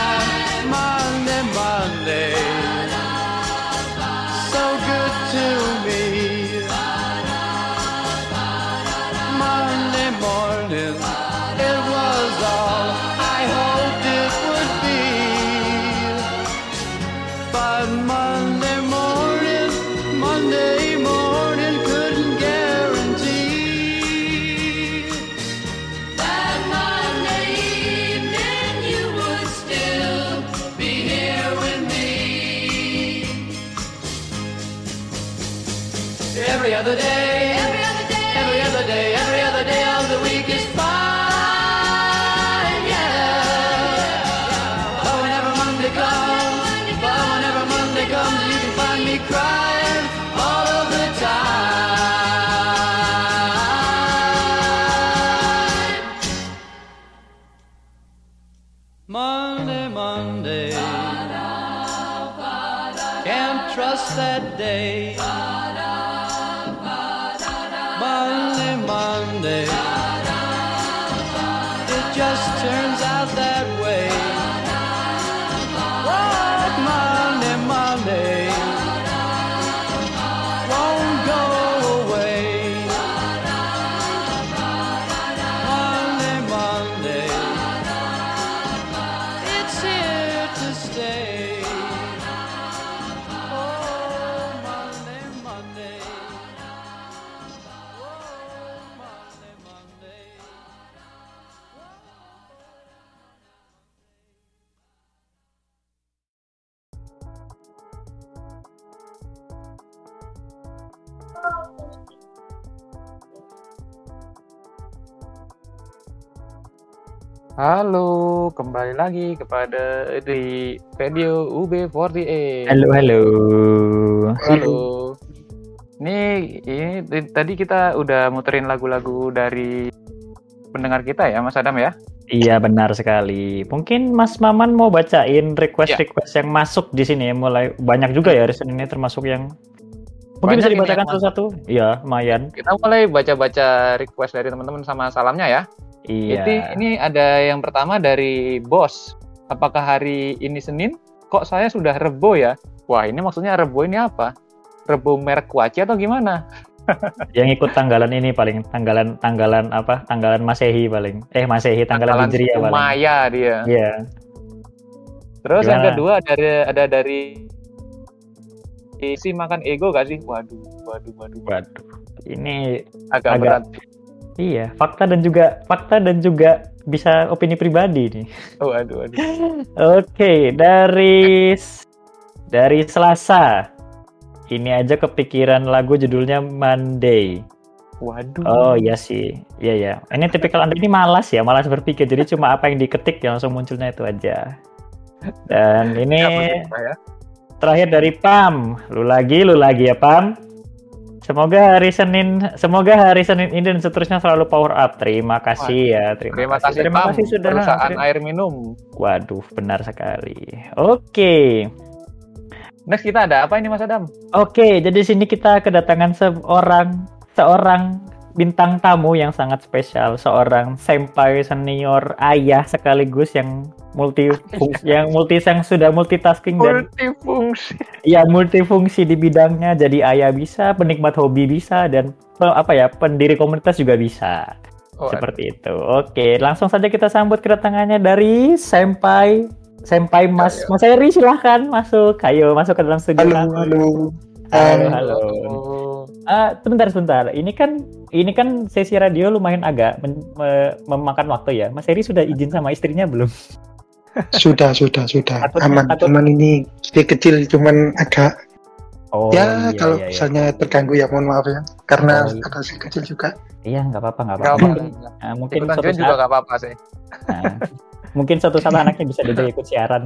Halo, kembali lagi kepada di radio UB48. Halo, halo. Halo. Ini, ini tadi kita udah muterin lagu-lagu dari pendengar kita ya, Mas Adam ya? Iya benar sekali. Mungkin Mas Maman mau bacain request-request yang masuk di sini ya. Mulai banyak juga ya reason ini termasuk yang mungkin Banyak bisa dibacakan satu-satu. Iya, lumayan. Kita mulai baca-baca request dari teman-teman sama salamnya ya. Iya. Jadi ini ada yang pertama dari Bos. Apakah hari ini Senin? Kok saya sudah Rebo ya? Wah, ini maksudnya Rebo ini apa? Rebo merek kuaci atau gimana? Yang ikut tanggalan ini paling tanggalan tanggalan apa? Tanggalan Masehi paling. Eh Masehi tanggalan, Tanggalan Hijriah paling. Maya dia. Iya. Terus yang Gimana? kedua ada ada dari isi makan ego gak sih? Waduh, waduh, waduh. Waduh. Ini Agak, Agak- berat. Iya, fakta dan juga fakta dan juga bisa opini pribadi nih. Oh, waduh, waduh. Oke, dari dari Selasa. Ini aja kepikiran lagu judulnya Monday. Waduh. Oh iya sih, iya ya. Ini tipikal anda ini malas ya, malas berpikir. Jadi cuma apa yang diketik yang langsung munculnya itu aja. Dan ini ya. terakhir dari Pam. Lu lagi, lu lagi ya Pam. Semoga hari Senin, semoga hari Senin ini dan seterusnya selalu power up. Terima kasih ya, terima, Terima kasih, Terima kasih sudah perusahaan air minum. Waduh, benar sekali. Oke. Next kita ada apa ini Mas Adam? Oke, jadi sini kita kedatangan seorang seorang bintang tamu yang sangat spesial, seorang senpai senior ayah sekaligus yang multi yang multi yang sudah multitasking dan Multifungsi. ya multifungsi di bidangnya. Jadi ayah bisa, penikmat hobi bisa dan apa ya, pendiri komunitas juga bisa. Oh, Seperti itu. Oke, langsung saja kita sambut kedatangannya dari senpai senpai Mas Mas Eri silahkan masuk. Ayo masuk ke dalam studio. Halo, halo. Halo, Um, halo. Ah, sebentar, sebentar. Ini kan ini kan sesi radio lumayan agak men- me- memakan waktu ya. Mas Eri sudah izin sama istrinya belum? Sudah, sudah, sudah. Takut- Aman. takut- Cuman ini kecil, cuman agak Oh ya iya, kalau iya, iya. misalnya terganggu ya mohon maaf ya. Karena Oh, iya. ada si kecil juga. Iya, nggak apa-apa, nggak Gak apa-apa. apa-apa. Nah, mungkin suatu join juga saat, gak apa-apa sih. nah, mungkin suatu saat anaknya bisa juga ikut siaran.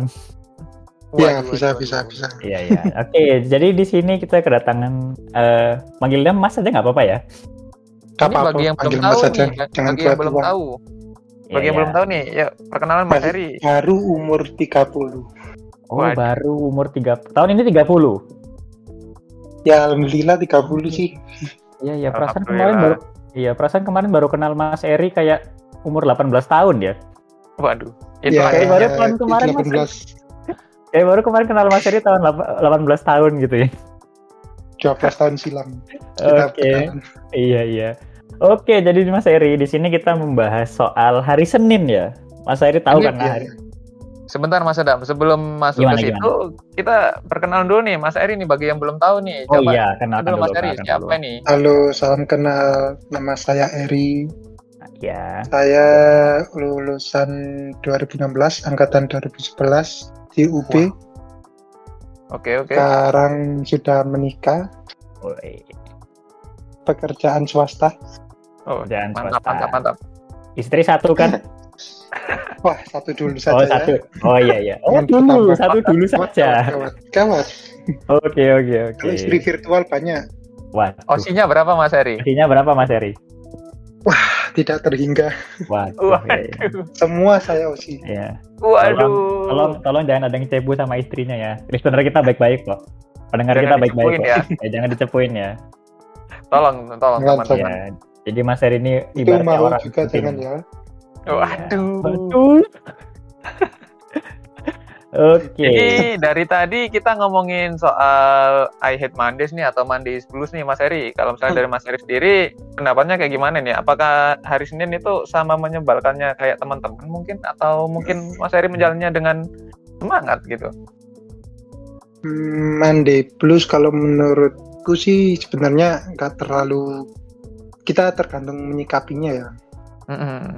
Ya, Waduh, bisa, bisa, bisa. Iya, iya. Oke, jadi di sini kita kedatangan eh manggilnya Mas aja nggak apa-apa ya? Gak apa-apa, bagi yang belum tahu nih, Jangan bagi yang belum tahu. Iya, Bagi yang iya. belum tahu nih, ya perkenalan Mas Heri. Baru umur 30. Oh, Waduh. baru umur 3 tahun ini 30. Ya alhamdulillah 30 sih. Iya, iya, perasaan kemarin baru Iya, perasaan kemarin baru kenal Mas Eri kayak umur 18 tahun ya. Waduh. Itu ya, kayak aja. baru tahun kemarin, Mas. 18, Kayak baru kemarin kenal Mas Eri tahun lapa- 18 tahun gitu ya. 12 tahun silam. Oke. kenalan. Iya, iya. Oke, jadi Mas Eri di sini kita membahas soal hari Senin ya. Mas Eri tahu Ini kan Iya, hari iya. Sebentar Mas Adam, sebelum masuk Gimana, ke situ, kita perkenalan dulu nih Mas Eri nih bagi yang belum tahu nih. Oh Coba iya, kenalkan dulu. Mas Eri, kenalkan siapa dulu. nih? Halo, salam kenal. Nama saya Eri. Ya. Saya lulusan 2016, angkatan 2011 di UB. Oke, oke. Sekarang sudah menikah, Woi, pekerjaan swasta. Oh, Jangan mantap, swasta. mantap, mantap. Istri satu kan? Wah, satu dulu saja Oh, ya. satu. Oh iya iya. Oh, Yang dulu, pertama. satu dulu saja. Gawat. Oke, oke, oke. Kalau istri virtual banyak, Waduh. Osinya berapa Mas Eri? Osinya berapa Mas Eri? Tidak terhingga. Waduh. Waduh. Semua saya osi. Iya. Waduh. Tolong, tolong jangan ada yang cebu sama istrinya ya. Listener kita baik-baik kok. Pendengar Jangan kita baik-baik kok. ya. Ya, jangan dicepuin ya. Tolong, tolong teman-teman. Ya. Jadi Mas Eri ini Itu ibaratnya mau orang juga penting. jangan ya. Waduh. Betul. Oke. Ini dari tadi kita ngomongin soal I hate Mondays nih atau Mondays Blues nih Mas Eri. Kalau misalnya dari Mas Eri sendiri, pendapatnya kayak gimana nih? Apakah hari Senin itu sama menyebalkannya kayak teman-teman mungkin? Atau mungkin Mas Eri menjalannya dengan semangat gitu? Hmm, Monday Blues kalau menurutku sih sebenarnya nggak terlalu kita tergantung menyikapinya ya. Mm-mm.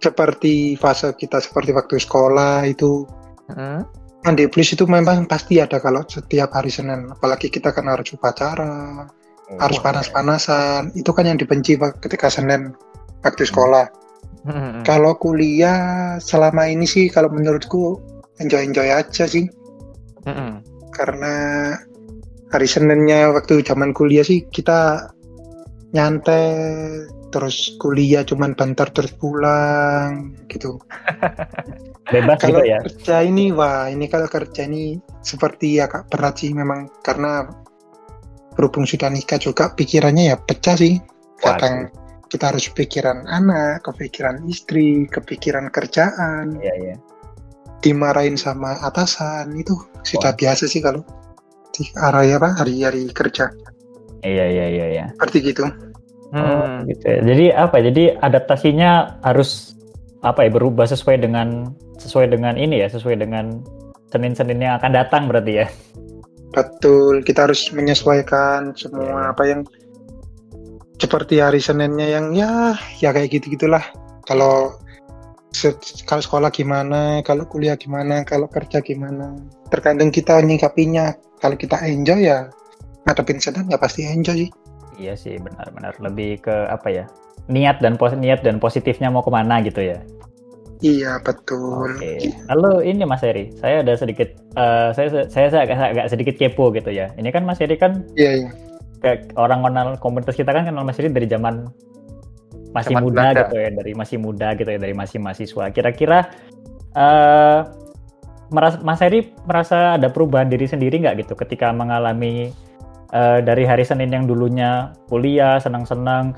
Seperti fase kita seperti waktu sekolah itu Mm-mm. Monday Blues itu memang pasti ada kalau setiap hari Senin. Apalagi kita kan harus upacara, harus Wah, panas-panasan. Itu kan yang dibenci ketika Senin waktu sekolah. Mm-mm. Kalau kuliah selama ini sih kalau menurutku enjoy-enjoy aja sih. Mm-mm. karena hari Seninnya waktu zaman kuliah sih kita nyantai terus kuliah cuman bentar terus pulang gitu. Bebas Kalau gitu ya. kerja ini wah ini kalau kerja ini seperti agak berat sih memang karena berhubung sudah nikah juga pikirannya ya pecah sih. Kadang kita harus pikiran anak, kepikiran istri, kepikiran kerjaan, Iya, iya. dimarahin sama atasan itu sudah Wah. biasa sih kalau di arah apa hari-hari kerja Iya, iya, iya, iya. seperti gitu. Oh, Hmm. gitu ya. Jadi apa? ya? Jadi adaptasinya harus apa ya berubah sesuai dengan sesuai dengan ini ya, sesuai dengan Senin-Senin yang akan datang berarti ya. Betul, kita harus menyesuaikan semua Iya. apa yang seperti hari Seninnya yang ya ya kayak gitu gitulah. Kalau se- kalau sekolah gimana, kalau kuliah gimana, kalau kerja gimana, tergantung kita nyikapinya. Kalau kita enjoy ya ngadepin Senin ya pasti enjoy sih. Iya sih, benar-benar lebih ke apa ya? Niat dan pos niat dan positifnya mau ke mana gitu ya. Iya betul. Oke. Lalu ini Mas Eri, saya ada sedikit, eh, saya saya, saya agak, agak sedikit kepo gitu ya. Ini kan Mas Eri kan Iya iya. orang kenal komunitas kita kan kenal Mas Eri dari zaman masih Zaman muda Belanda. gitu ya, dari masih muda gitu ya, dari masih mahasiswa. Kira-kira merasa, Mas Heri merasa ada perubahan diri sendiri nggak gitu ketika mengalami eh, dari hari Senin yang dulunya kuliah senang-senang,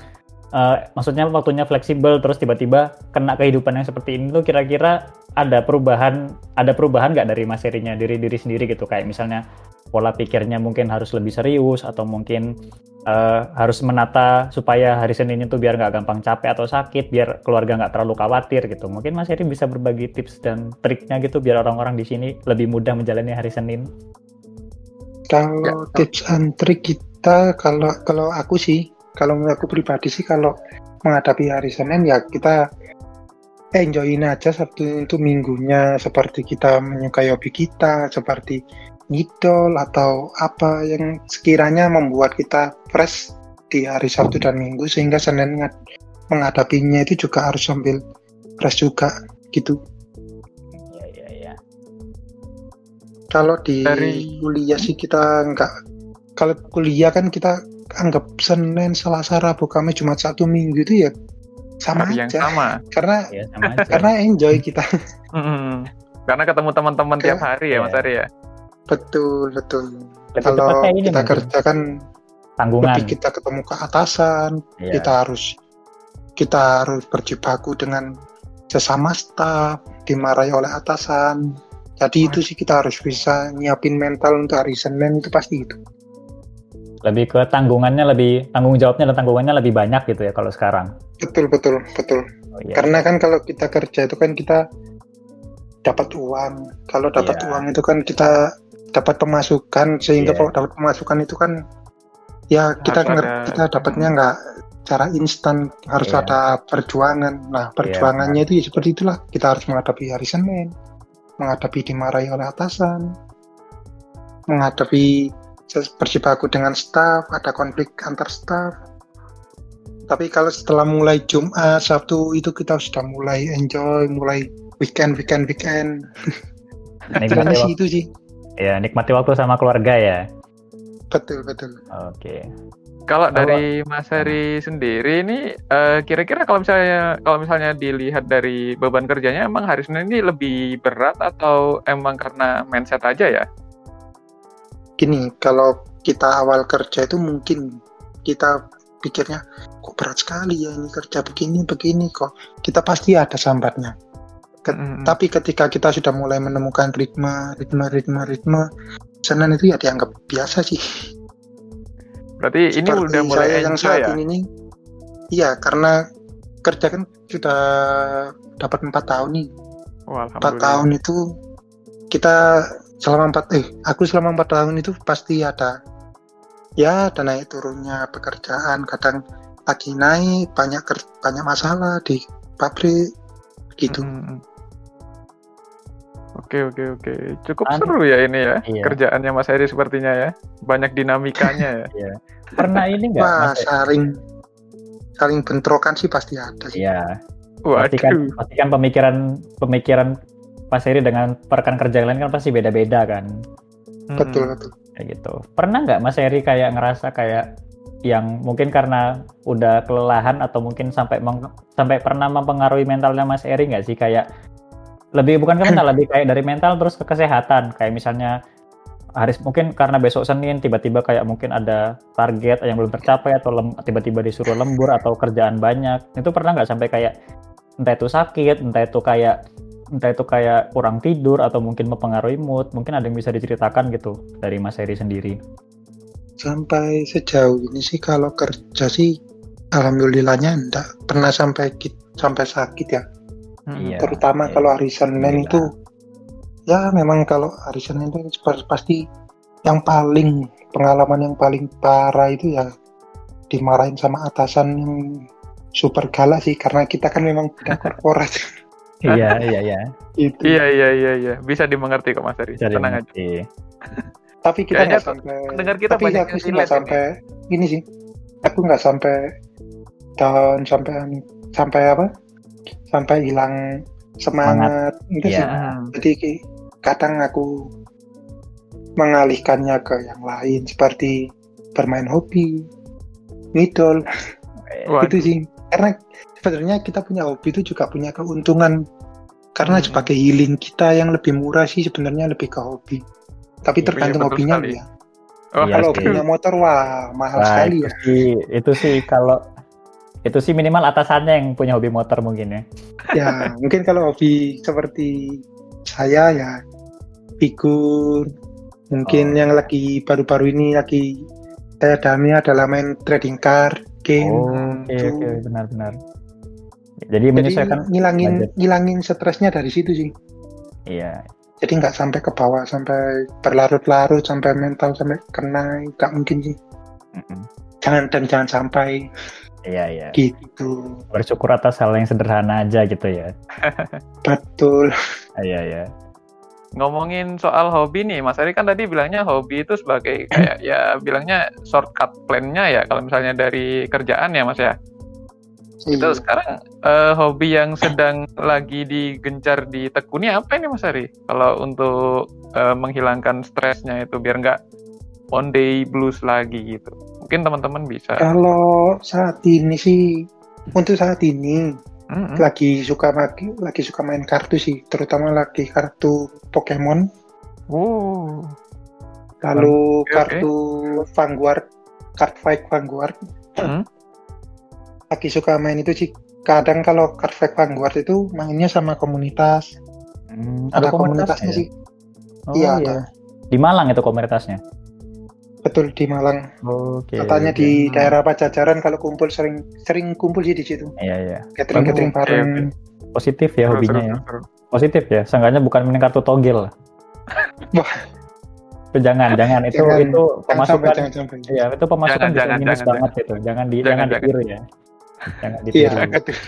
eh, maksudnya waktunya fleksibel terus tiba-tiba kena kehidupan yang seperti ini tuh kira-kira ada perubahan ada perubahan nggak dari Mas Herinya diri diri sendiri gitu kayak misalnya pola pikirnya mungkin harus lebih serius atau mungkin eh, harus menata supaya hari Senin itu biar nggak gampang capek atau sakit, biar keluarga nggak terlalu khawatir gitu. Mungkin Mas Heri bisa berbagi tips dan triknya gitu biar orang-orang di sini lebih mudah menjalani hari Senin. Kalau tips and trick kita kalau kalau aku sih, kalau menurut aku pribadi sih kalau menghadapi hari Senin ya kita enjoyin aja Sabtu itu minggunya seperti kita menyukai hobi kita, seperti ngidol atau apa yang sekiranya membuat kita fresh di hari Sabtu dan Minggu sehingga Senin menghadapinya itu juga harus sambil fresh juga gitu. Kalau di Dari- kuliah sih kita nggak, kalau kuliah kan kita anggap Senin, Selasa, Rabu, Kamis, Jumat, Sabtu, Minggu itu ya sama Hari yang aja. sama. Karena Iya sama aja. karena enjoy kita. Karena ketemu teman-teman tiap hari ya Mas Iya. Ari ya. Betul betul. Lebih Kalau kita mungkin, kerja kan tanggungan. lebih kita ketemu ke atasan, Iya. kita harus kita harus berjibaku dengan sesama staf, dimarahi oleh atasan. Jadi itu sih kita harus bisa nyiapin mental untuk hari Senin itu pasti itu. Lebih ke tanggungannya lebih tanggung jawabnya dan tanggungannya lebih banyak gitu ya kalau sekarang. Betul betul betul. Oh, iya. Karena kan kalau kita kerja itu kan kita dapat uang. Kalau dapat Iya. uang itu kan kita dapat pemasukan sehingga Iya. kalau dapat pemasukan itu kan ya kita Harus ada- kita dapatnya nggak cara instan harus Iya. ada perjuangan. Nah perjuangannya itu ya seperti itulah kita harus menghadapi hari Senin, menghadapi dimarahi oleh atasan, menghadapi berjibaku dengan staf, ada konflik antar staf. Tapi kalau setelah mulai Jumat, Sabtu itu kita sudah mulai enjoy, mulai weekend, weekend, weekend. Nikmati sih waktu, itu sih. ya nikmati waktu sama keluarga ya. Betul, betul. Oke. Kalau Kalau- dari Mas Heri sendiri ini eh, kira-kira kalau misalnya kalau misalnya dilihat dari beban kerjanya emang hari Senin ini lebih berat atau emang karena mindset aja ya? Gini, kalau kita awal kerja itu mungkin kita pikirnya kok berat sekali ya ini kerja begini begini kok. Kita pasti ada sambatnya. Ke- Mm-mm. Tapi ketika kita sudah mulai menemukan ritme, ritme, ritme, ritme, Senin itu ya dianggap biasa sih. Berarti ini Seperti udah mulai saya yang enjoy saat ya? ini nih, iya karena kerja kan sudah dapat empat tahun nih. Wah, Empat tahun itu kita selama empat eh aku selama empat tahun itu pasti ada ya ada naik turunnya pekerjaan kadang lagi naik banyak ker- banyak masalah di pabrik gitu. Mm-mm. Oke oke oke, cukup An- seru ya ini ya Iya. kerjaannya Mas Heri sepertinya ya, banyak dinamikanya ya. Pernah ini enggak Wah Mas? saling saling bentrokan sih pasti ada sih. Iya. Pastikan, Waduh, pastikan pemikiran pemikiran Mas Heri dengan rekan kerja lain kan pasti beda-beda kan. Mm-mm. Betul betul. kayak gitu. Pernah nggak Mas Heri kayak ngerasa kayak yang mungkin karena udah kelelahan atau mungkin sampai meng- sampai pernah mempengaruhi mentalnya Mas Heri nggak sih kayak lebih bukan ke mental lebih kayak dari mental terus ke kesehatan kayak misalnya hari mungkin karena besok Senin tiba-tiba kayak mungkin ada target yang belum tercapai atau lem- tiba-tiba disuruh lembur atau kerjaan banyak itu pernah nggak sampai kayak entah itu sakit entah itu kayak entah itu kayak kurang tidur atau mungkin mempengaruhi mood mungkin ada yang bisa diceritakan gitu dari Mas Heri sendiri Sampai sejauh ini sih kalau kerja sih alhamdulillahnya enggak pernah sampai sampai sakit ya. Mm-mm. Iya. Terutama iya. kalau hari Senin itu ya memang kalau hari Senin itu pasti yang paling pengalaman yang paling parah itu ya dimarahin sama atasan yang super galak sih karena kita kan memang bidang korporat iya iya iya itu. Iya iya iya iya, bisa dimengerti kok Mas bisa Tenang aja. Tapi kita nggak sampai. pendengar kita tapi banyak aku yang sih nggak sampai ini sih. Aku nggak sampai down sampai sampai apa? Sampai hilang semangat. Itu sih. Iya. Jadi kadang aku mengalihkannya ke yang lain seperti bermain hobi, ngidol, Waduh. itu sih. Karena sebenarnya kita punya hobi itu juga punya keuntungan Karena Hmm. sebagai healing kita yang lebih murah sih sebenarnya lebih ke hobi. Tapi Iya, tergantung hobinya sekali. ya. Oh, Iya Kalau sih. punya motor wah mahal Wah, sekali itu ya. sih, itu sih kalau itu sih minimal atasannya yang punya hobi motor mungkin ya. Ya mungkin kalau hobi seperti saya ya figur. Mungkin Oh. yang lagi baru-baru ini lagi saya dalami adalah main trading card game. Oh, oke itu. oke benar benar. Jadi Jadi menyesuaikan ngilangin budget. ngilangin stresnya dari situ sih. Iya. Jadi nggak sampai ke bawah, sampai berlarut-larut, sampai mental sampai kena, nggak mungkin sih. Mm-mm. Jangan dan jangan sampai Iya iya. gitu. Bersyukur atas hal yang sederhana aja gitu ya. Betul. Iya iya. ngomongin soal hobi nih, Mas Ari kan tadi bilangnya hobi itu sebagai kayak ya bilangnya shortcut plan-nya ya kalau misalnya dari kerjaan ya Mas ya. Itu Iya. sekarang eh, hobi yang sedang lagi digencar ditekuni apa ini Mas Ari? Kalau untuk eh, menghilangkan stresnya itu biar nggak one day blues lagi gitu. Mungkin teman-teman bisa. Kalau saat ini sih, untuk saat ini Mm-mm. lagi suka lagi, lagi suka main kartu sih, terutama lagi kartu Pokemon, Uh, lalu oke. kartu Vanguard, card fight Vanguard. Hmm. Lagi suka main itu sih. Kadang kalau card fight Vanguard itu mainnya sama komunitas. Hmm, Ada komunitasnya ya? sih. Oh, Iya, iya. ada. Di Malang itu komunitasnya. Betul di Malang. Oke. Katanya oke. di daerah Pajajaran kalau kumpul sering sering kumpul sih di situ. Iya iya. Catering catering bareng. Positif ya seru, hobinya seru, ya. seru. Positif ya. Seenggaknya bukan main kartu togel. Wah. Itu jangan jangan itu Jangan- itu Jangan pemasukan jangan sampai. Iya, itu pemasukan Jangan, bisa jangan, minus jangan, banget itu. Jangan di Jangan, jangan, jangan. ditiru ya. Jangan Iya, ditiru.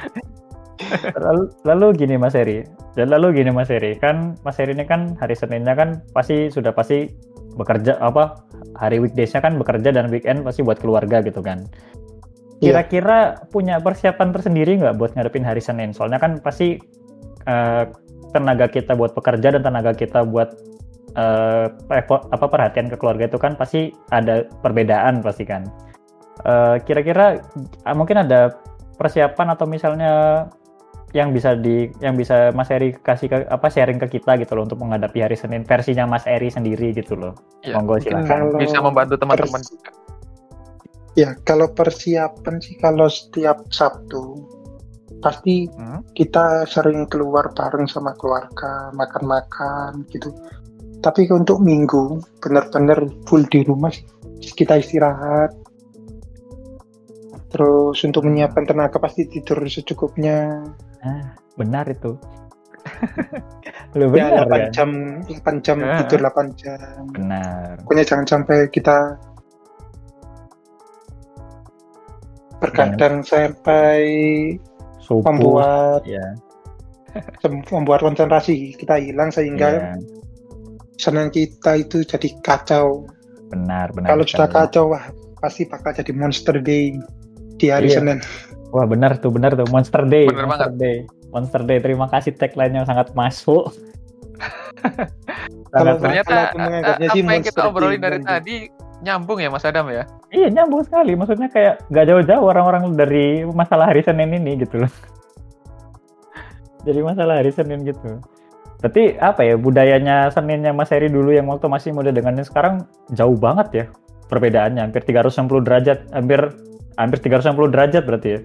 lalu, lalu gini Mas Eri. Dan lalu gini Mas Eri, kan Mas Eri ini kan hari Seninnya kan pasti sudah pasti bekerja apa hari weekdays-nya kan bekerja dan weekend pasti buat keluarga gitu kan. Iya. Kira-kira punya persiapan tersendiri nggak buat ngadepin hari Senin? Soalnya kan pasti eh, tenaga kita buat pekerja dan tenaga kita buat effort- apa perhatian ke keluarga itu kan pasti ada perbedaan pasti kan. Eh, Kira-kira ah, mungkin ada persiapan atau misalnya yang bisa di yang bisa Mas Eri kasih ke apa sharing ke kita gitu loh untuk menghadapi hari Senin versinya Mas Eri sendiri gitu loh. Iya, Monggo silakan. Kalau Bisa membantu teman-teman juga. Ya, kalau persiapan sih kalau setiap Sabtu pasti Hmm. kita sering keluar bareng sama keluarga, makan-makan gitu. Tapi untuk minggu benar-benar full di rumah sih. kita istirahat. Terus untuk menyiapkan tenaga pasti tidur secukupnya. Ah, benar itu. Lu Ya, benar 8 kan? jam, 8 jam Ya. tidur 8 jam. Benar. Pokoknya jangan sampai kita bergadang sampai Subuh. membuat Ya. membuat konsentrasi kita hilang sehingga Iya, Senin kita itu jadi kacau. benar, benar. Kalau sudah kacau, wah pasti bakal jadi monster day di hari Iya. Senin. Wah, benar tuh, benar tuh. Monster Day, Bener Monster Day. Monster Day. Terima kasih tagline-nya sangat masuk. Kalau- sangat Ternyata Kalau eh, menganggapnya apa sih yang kita monster obrolin day dari tadi nyambung ya Mas Adam ya? Iya nyambung sekali. Maksudnya kayak gak jauh-jauh orang-orang dari masalah hari Senin ini gitu loh. Jadi masalah hari Senin gitu. Berarti apa ya budayanya Seninnya Mas Heri dulu yang waktu masih muda dengan yang sekarang jauh banget ya perbedaannya. Hampir 360 derajat, hampir hampir 360 derajat berarti ya.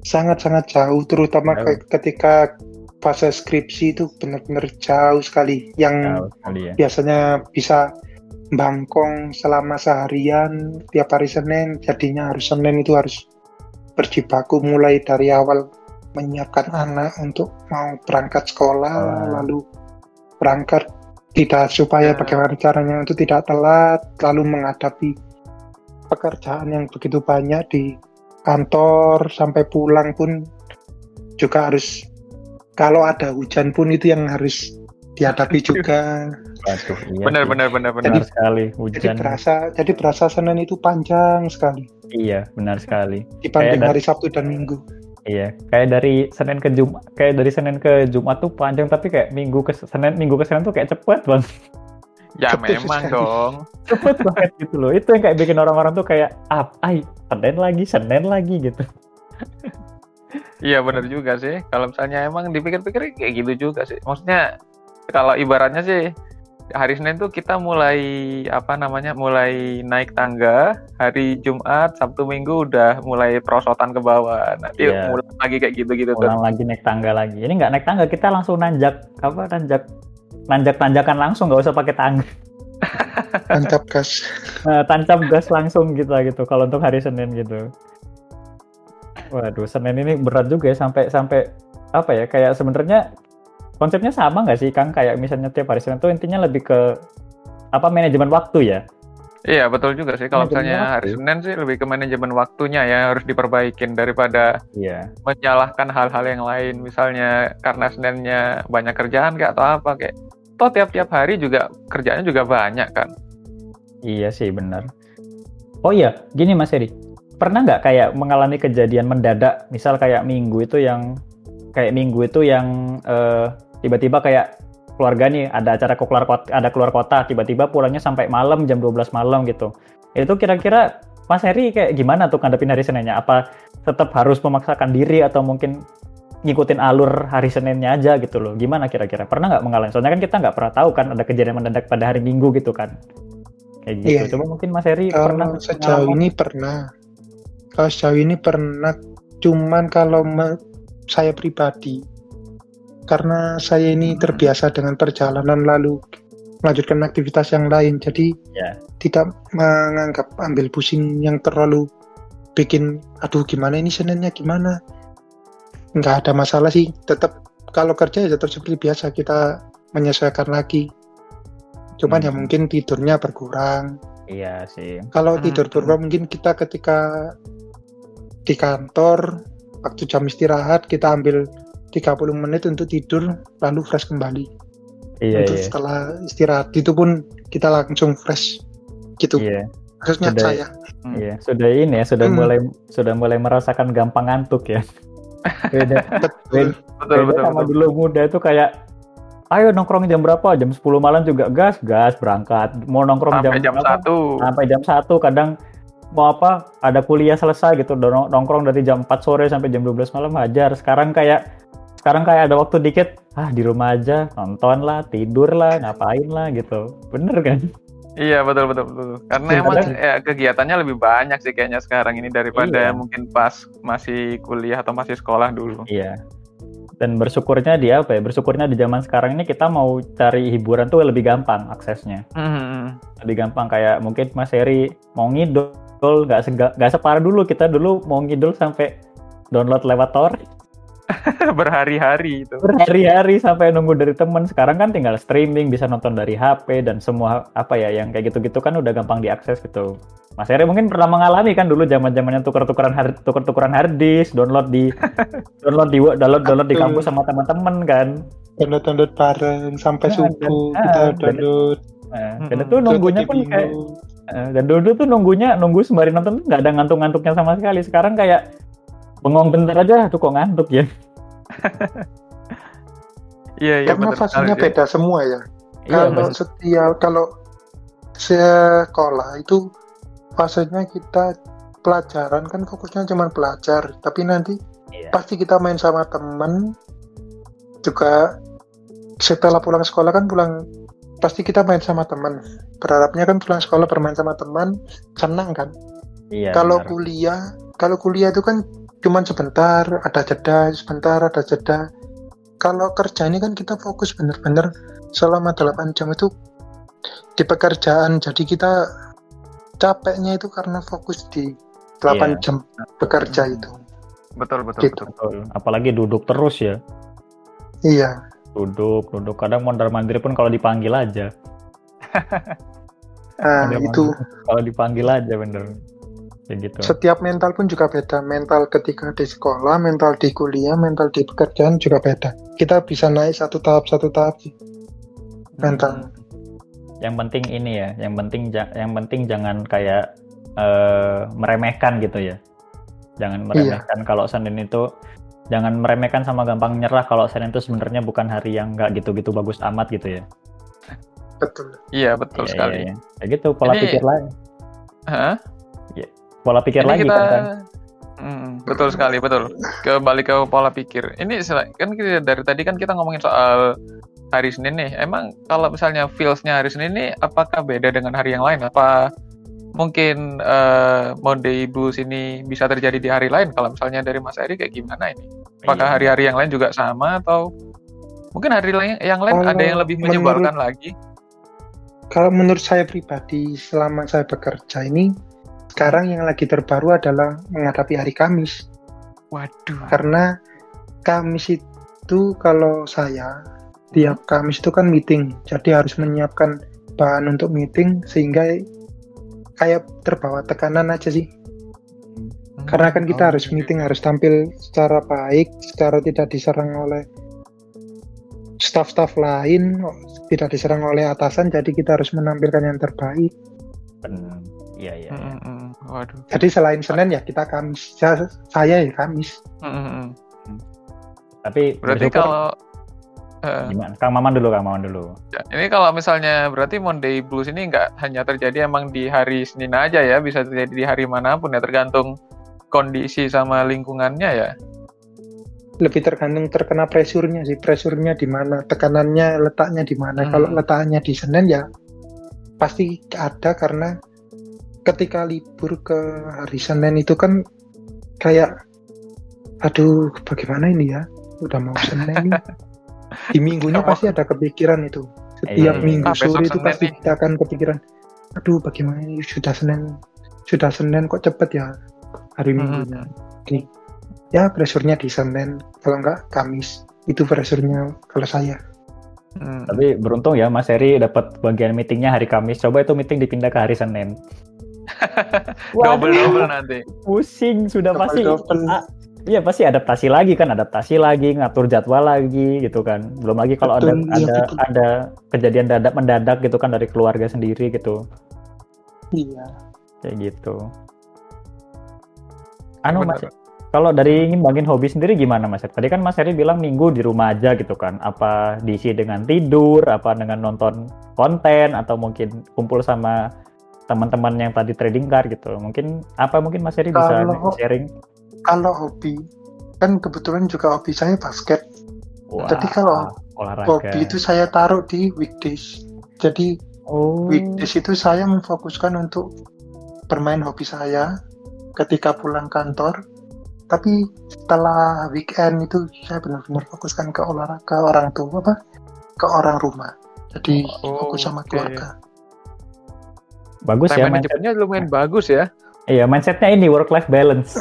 sangat-sangat jauh, terutama Jauh. ke- ketika fase skripsi itu benar-benar jauh sekali. Yang Jauh sekali ya. biasanya bisa bangkong selama seharian tiap hari Senin, jadinya harus Senin itu harus berjibaku mulai dari awal menyiapkan anak untuk mau berangkat sekolah, Sekolah. lalu berangkat tidak supaya Ya. bagaimana caranya untuk tidak telat, lalu menghadapi pekerjaan yang begitu banyak di kantor sampai pulang pun juga harus kalau ada hujan pun itu yang harus dihadapi juga. Waduh, iya benar, benar, benar, benar. Sekali Jadi hujan. berasa jadi berasa Senin itu panjang sekali Iya, benar sekali. dibanding Kayak hari Sabtu dan Minggu. Iya, kayak dari Senin ke Jumat, kayak dari Senin ke Jumat tuh panjang tapi kayak Minggu ke Senin, Minggu ke Senin tuh kayak cepet banget. Ya memang sekali. dong. cepet banget gitu loh itu yang kayak bikin orang-orang tuh kayak ah ay Senin lagi Senin lagi gitu Iya bener juga sih. Kalau misalnya emang dipikir-pikir kayak gitu juga sih. Maksudnya kalau ibaratnya sih hari Senin tuh kita mulai apa namanya mulai naik tangga hari Jumat Sabtu Minggu udah mulai perosotan ke bawah nanti Iya. mulai lagi kayak gitu-gitu tuh Ulang lagi naik tangga lagi. Ini nggak naik tangga, kita langsung nanjak apa nanjak nanjak tanjakan langsung nggak usah pakai tangga. Mantap gas. Nah, tancap gas langsung kita gitu kalau untuk hari Senin gitu. Waduh, Senin ini berat juga ya sampai sampai apa ya kayak sebenarnya konsepnya sama nggak sih Kang kayak misalnya tiap hari Senin tuh intinya lebih ke apa manajemen waktu ya. iya betul juga sih kalau misalnya waktu. hari Senin sih lebih ke manajemen waktunya ya harus diperbaikin daripada Iya. menyalahkan hal-hal yang lain misalnya karena Seninnya banyak kerjaan kayak atau apa kayak toh tiap-tiap hari juga kerjanya juga banyak kan Iya sih benar. Oh iya, gini Mas Eri, pernah nggak kayak mengalami kejadian mendadak, misal kayak minggu itu yang kayak minggu itu yang eh, tiba-tiba kayak keluarga nih ada acara ke keluar kota, ada keluar kota, tiba-tiba pulangnya sampai malam jam 12 malam gitu. Itu kira-kira Mas Eri kayak gimana tuh ngadepin hari Seninnya? Apa tetap harus memaksakan diri atau mungkin ngikutin alur hari Seninnya aja gitu loh? Gimana kira-kira? Pernah nggak mengalami? Soalnya kan kita nggak pernah tahu kan ada kejadian mendadak pada hari Minggu gitu kan? Kayak gitu. Iya. Coba mungkin Mas Eri pernah Kalau sejauh pengalaman? ini pernah. Kalau sejauh ini pernah. Cuman kalau saya pribadi, karena saya ini terbiasa dengan perjalanan lalu melanjutkan aktivitas yang lain, jadi Ya. tidak menganggap ambil pusing yang terlalu bikin, aduh gimana ini Seninnya gimana? Nggak ada masalah sih. Tetap kalau kerja ya tetap seperti biasa kita menyesuaikan lagi. Cuman ya Hmm. mungkin tidurnya berkurang. Iya sih. Kalau Hmm. tidur berkurang mungkin kita ketika di kantor waktu jam istirahat kita ambil 30 menit untuk tidur lalu fresh kembali. Iya untuk iya. setelah istirahat itu pun kita langsung fresh gitu. Iya. Maksudnya Sudah- saya. Iya, sudah ini ya, sudah Hmm. mulai sudah mulai merasakan gampang ngantuk ya. Beda, Betul. betul beda betul, sama betul. dulu muda itu kayak ayo nongkrong jam berapa? Jam 10 malam juga gas, gas berangkat. Mau nongkrong sampai jam berapa? satu Sampai jam 1 kadang mau apa? Ada kuliah selesai gitu, nong- nongkrong dari jam 4 sore sampai jam 12 malam hajar. Sekarang kayak sekarang kayak ada waktu dikit, ah di rumah aja, nonton lah, tidur lah, ngapain lah gitu. Bener kan? Iya betul betul betul. Karena Iya, emang ya, kegiatannya lebih banyak sih kayaknya sekarang ini daripada Iya. mungkin pas masih kuliah atau masih sekolah dulu. Iya. Dan bersyukurnya di apa ya? Bersyukurnya di zaman sekarang ini kita mau cari hiburan tuh lebih gampang aksesnya. Hmm. Lebih gampang kayak mungkin Mas Heri mau ngidol nggak sega- nggak separah dulu kita dulu mau ngidol sampai download lewat torrent Berhari-hari itu. berhari-hari sampai nunggu dari temen. Sekarang kan tinggal streaming bisa nonton dari HP dan semua apa ya yang kayak gitu-gitu kan udah gampang diakses gitu. Mas Heri mungkin pernah mengalami kan dulu zaman-zamannya tuker-tukeran hard tuker-tukeran hard disk, download di download di download download di kampus sama teman-teman kan. Download-download bareng sampai Nah, subuh dan- kita ah, dan- download. Nah, dan itu nunggunya pun kayak eh, dan dulu tuh nunggunya nunggu sembari nonton nggak ada ngantuk-ngantuknya sama sekali. Sekarang kayak bengong bentar aja tuh kok ngantuk ya. Iya iya Karena fasenya beda semua ya. Iya, kalau Mas. setiap kalau sekolah itu fasenya kita pelajaran kan fokusnya cuma belajar, tapi nanti Iya. pasti kita main sama temen juga setelah pulang sekolah kan pulang pasti kita main sama teman berharapnya kan pulang sekolah bermain sama teman senang kan Iya. kalau benar. kuliah kalau kuliah itu kan cuman sebentar ada jeda sebentar ada jeda kalau kerja ini kan kita fokus bener-bener selama 8 jam itu di pekerjaan jadi kita capeknya itu karena fokus di 8 Iya. jam bekerja itu Betul betul Gitu. betul. Betul. Apalagi duduk terus ya. iya Duduk, duduk. Kadang mondar mandir pun kalau dipanggil aja. nah Mondar-mandir itu Kalau dipanggil aja bener. Kayak gitu. setiap mental pun juga beda mental ketika di sekolah mental di kuliah mental di pekerjaan juga beda kita bisa naik satu tahap satu tahap sih mental Yang penting ini ya, yang penting yang penting jangan kayak eh, meremehkan gitu ya. Jangan meremehkan kalau Senin itu jangan meremehkan sama gampang nyerah kalau Senin itu sebenarnya bukan hari yang nggak gitu-gitu bagus amat gitu ya. betul Iya betul Iya, sekali. iya, iya. Kayak gitu pola Ini- pikir lain. Hah? Pola pikir Ini lagi kita kan. Kan? Mm, betul sekali, betul. Kembali ke pola pikir. Ini kan kita, dari tadi kan kita ngomongin soal hari Senin nih. Emang kalau misalnya feels-nya hari Senin ini apakah beda dengan hari yang lain? Apa mungkin eh, Monday Blues ini bisa terjadi di hari lain? Kalau misalnya dari Mas Eri kayak gimana ini? Apakah Iya. hari-hari yang lain juga sama atau mungkin hari lain yang lain Kalau ada yang lebih menyebalkan lagi? Kalau menurut saya pribadi, selama saya bekerja ini, sekarang yang lagi terbaru adalah menghadapi hari Kamis. Waduh. Karena Kamis itu kalau saya, tiap Kamis itu kan meeting. Jadi harus menyiapkan bahan untuk meeting sehingga kayak terbawa tekanan aja sih. Karena kan kita Oh, harus meeting, harus tampil secara baik, secara tidak diserang oleh staff-staff lain, tidak diserang oleh atasan, jadi kita harus menampilkan yang terbaik. Ben- Iya iya. Mm, mm, mm. Waduh. Jadi selain Senin ya kita Kamis. Saya, saya ya Kamis. Mm, mm, mm. Tapi Berarti bersyukur- kalau eh, gimana? Kang Maman dulu, Kang Maman dulu. Ya, ini kalau misalnya berarti Monday Blues ini nggak hanya terjadi emang di hari Senin aja ya, bisa terjadi di hari mana pun ya, tergantung kondisi sama lingkungannya ya. Lebih tergantung terkena presurnya sih. Presurnya di mana, tekanannya letaknya di mana. Hmm. Kalau letaknya di Senin ya pasti ada karena ketika libur ke hari Senin itu kan kayak aduh bagaimana ini ya udah mau Senin nih. di minggunya pasti ada kepikiran itu setiap Iya. minggu sore itu pasti nih. kita akan kepikiran aduh bagaimana ini sudah Senin sudah Senin kok cepet ya hari Hmm. minggunya Ini, ya presurnya di Senin kalau enggak Kamis itu presurnya kalau saya Hmm. Tapi beruntung ya Mas Heri dapat bagian meetingnya hari Kamis. Coba itu meeting dipindah ke hari Senin. double double nanti. Pusing sudah pasti. Double-double. Ah, Iya pasti adaptasi lagi kan, adaptasi lagi, ngatur jadwal lagi gitu kan. Belum lagi kalau ada iya, ada betul. ada kejadian dadak mendadak gitu kan dari keluarga sendiri gitu. iya Kayak gitu. Anu Mas, kalau dari ngimbangin hobi sendiri gimana Mas? Tadi kan Mas Heri bilang minggu di rumah aja gitu kan. Apa diisi dengan tidur, apa dengan nonton konten atau mungkin kumpul sama teman-teman yang tadi trading card gitu. Mungkin apa mungkin Mas Heri bisa Kalau- sharing? kalau hobi kan kebetulan juga hobi saya basket Wah, Jadi kalau olahraga. hobi itu saya taruh di weekdays jadi oh, weekdays itu saya memfokuskan untuk bermain hobi saya ketika pulang kantor tapi setelah weekend itu saya benar-benar fokuskan ke olahraga orang tua apa ke orang rumah jadi Oh, fokus sama oke. keluarga bagus Time ya manajemennya lumayan bagus ya. Iya, mindsetnya ini work life balance.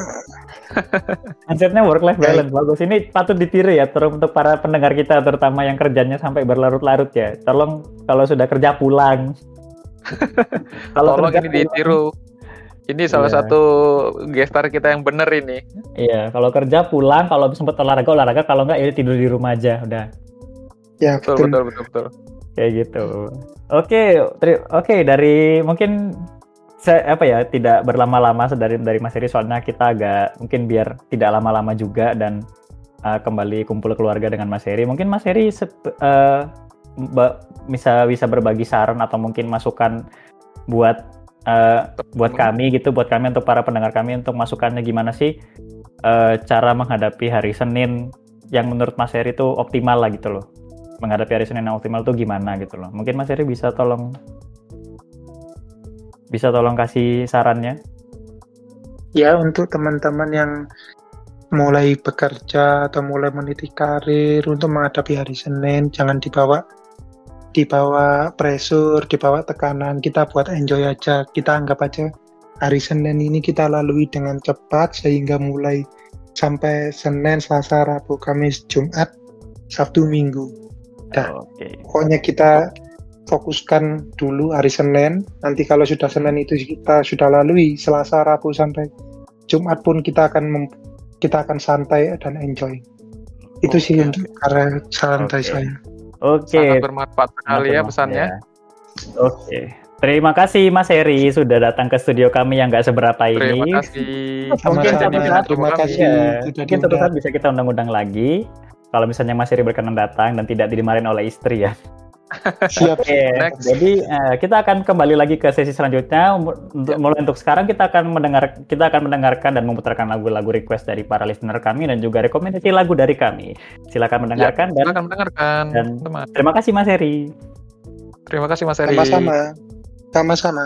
mindsetnya work life balance bagus. Ini patut ditiru ya ter- untuk para pendengar kita terutama yang kerjanya sampai berlarut-larut ya. Tolong kalau sudah kerja pulang. kalau Tolong kerja ini pulang- ditiru. Ini salah Iya. satu gestar kita yang bener ini. Iya, kalau kerja pulang, kalau sempat olahraga olahraga, kalau enggak ya tidur di rumah aja, udah ya Betul betul, betul betul betul. Kayak gitu. Oke, teri- oke dari mungkin saya apa ya tidak berlama-lama dari dari Mas Heri soalnya kita agak mungkin biar tidak lama-lama juga dan uh, kembali kumpul keluarga dengan Mas Heri. Mungkin Mas Heri uh, ba- bisa bisa berbagi saran atau mungkin masukan buat uh, buat kami gitu, buat kami untuk para pendengar kami untuk masukannya gimana sih uh, cara menghadapi hari Senin yang menurut Mas Heri itu optimal lah gitu loh menghadapi hari Senin yang optimal tuh gimana gitu loh. Mungkin Mas Heri bisa tolong bisa tolong kasih sarannya. ya untuk teman-teman yang mulai bekerja atau mulai meniti karir untuk menghadapi hari Senin jangan dibawa dibawa pressure, dibawa tekanan kita buat enjoy aja kita anggap aja hari Senin ini kita lalui dengan cepat sehingga mulai sampai Senin, Selasa, Rabu, Kamis, Jumat, Sabtu, Minggu Dah. Oke. pokoknya kita fokuskan dulu hari Senin nanti kalau sudah Senin itu kita sudah lalui Selasa Rabu sampai Jumat pun kita akan mem- kita akan santai dan enjoy itu sih untuk karena saran dari Oke. saya Oke. Sangat bermanfaat sekali ya pesannya. ya. Oke. Terima kasih Mas Heri sudah datang ke studio kami yang nggak seberapa Terima ini. kasih. Mungkin suatu saat, terima kasih ya, mungkin suatu saat bisa kita undang-undang lagi. Kalau misalnya Mas Heri berkenan datang dan tidak dimarahin oleh istri ya. Siap. Oke, jadi eh, kita akan kembali lagi ke sesi selanjutnya. Untuk mulai untuk sekarang kita akan mendengar kita akan mendengarkan dan memutarkan lagu-lagu request dari para listener kami dan juga rekomendasi lagu dari kami. Silakan mendengarkan dan Silakan mendengarkan, dan teman. terima kasih Mas Heri. Terima kasih Mas Eri. Sama-sama. Sama-sama.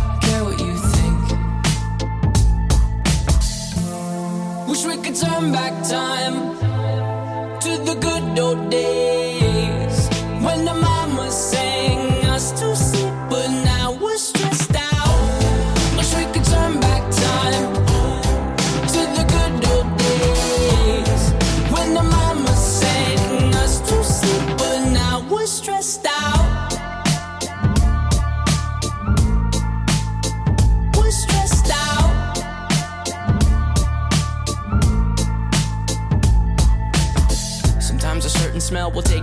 Wish we could turn back time to the good old days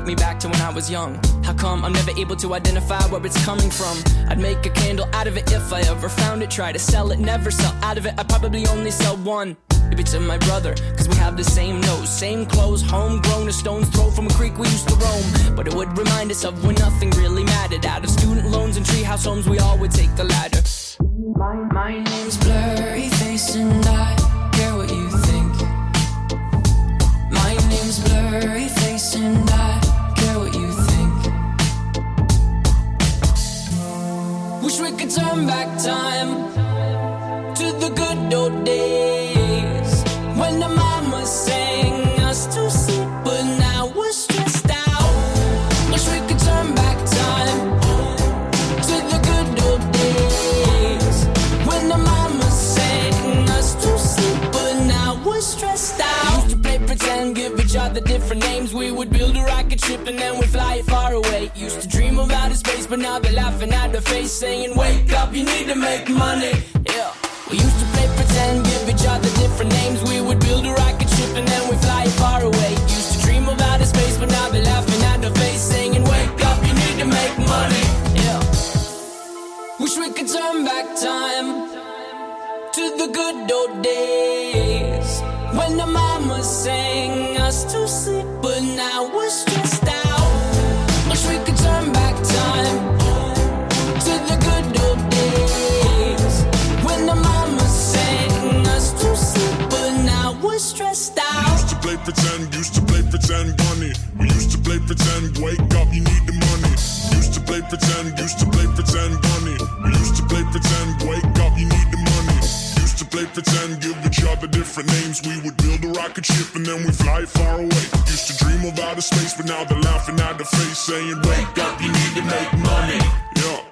me back to when I was young. How come I'm never able to identify where it's coming from? I'd make a candle out of it if I ever found it. Try to sell it, never sell out of it. I'd probably only sell one. Maybe to my brother, cause we have the same nose, same clothes, homegrown, a stone's throw from a creek we used to roam. But it would remind us of when nothing really mattered. Out of student loans and treehouse homes, we all would take the ladder. My, my name's Blurry Face and I care what you think. My name's Blurry Face and I Wish we could turn back time to the good old days other different names. We would build a rocket ship and then we'd fly it far away. Used to dream of outer space, but now they're laughing at the face, saying, Wake up, you need to make money. Yeah. We used to play pretend, give each other different names. We would build a rocket ship and then we'd fly it far away. Used to dream of outer space, but now they're laughing at the face, saying, Wake up, you need to make money. Yeah. Wish we could turn back time to the good old days when the mama sang us to sleep, but now we're stressed out. Wish we could turn back time to the good old days when the mama sang us to sleep, but now we're stressed out. Used to play pretend, used to play pretend bunny. We used to play pretend, wake up, you need the money. Used to play pretend, used to play pretend bunny. We used to play pretend, wake Used to play pretend, give each other different names. We would build a rocket ship and then we fly far away. Used to dream of outer space, but now they're laughing at the face, saying, Wake up, you need to make money. Yeah.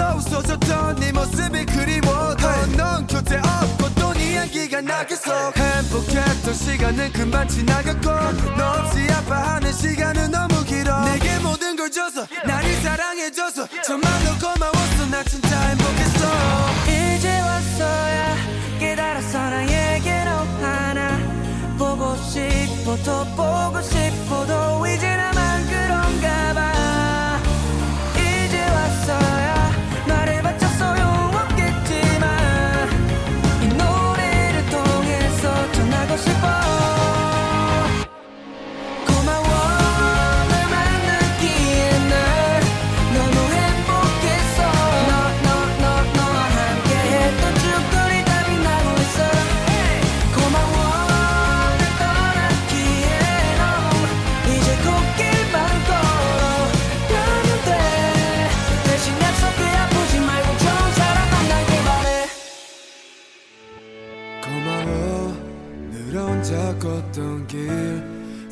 서 웃어줬던 네 모습이 그리워. 넌 교제 없고 또 네 이야기가 나 계속 행복했던 시간은 금방 지나갔고 너 없이 아파하는 시간은 너무 길어. 내게 모든 걸 줘서 나를 사랑해줘서 정말 너 고마웠어. 나 진짜 행복했어. 이제 왔어야 깨달았어 나에게로 하나. 보고 싶어도 보고 싶어도 이제 나만 그런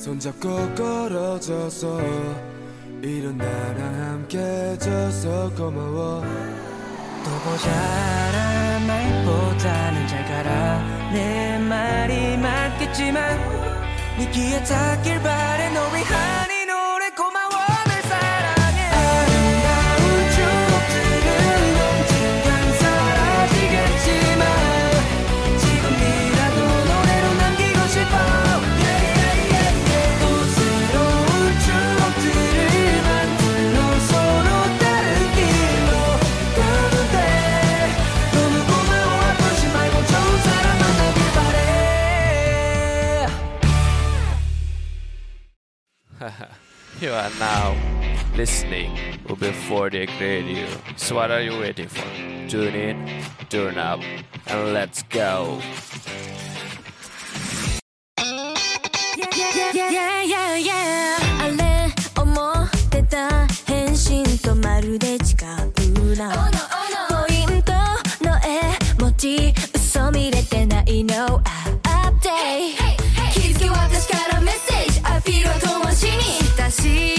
손잡고 걸어줘서 이런 나랑 함께 해줘서 고마워. 또보 잘한 뭐 말보다는 잘 가라. 내 말이 맞겠지만 네 귀에 닿길 바래. 너의 한 You are now listening to Before the Radio. So what are you waiting for? Tune in, turn up, and let's go. Oh, no, oh. así.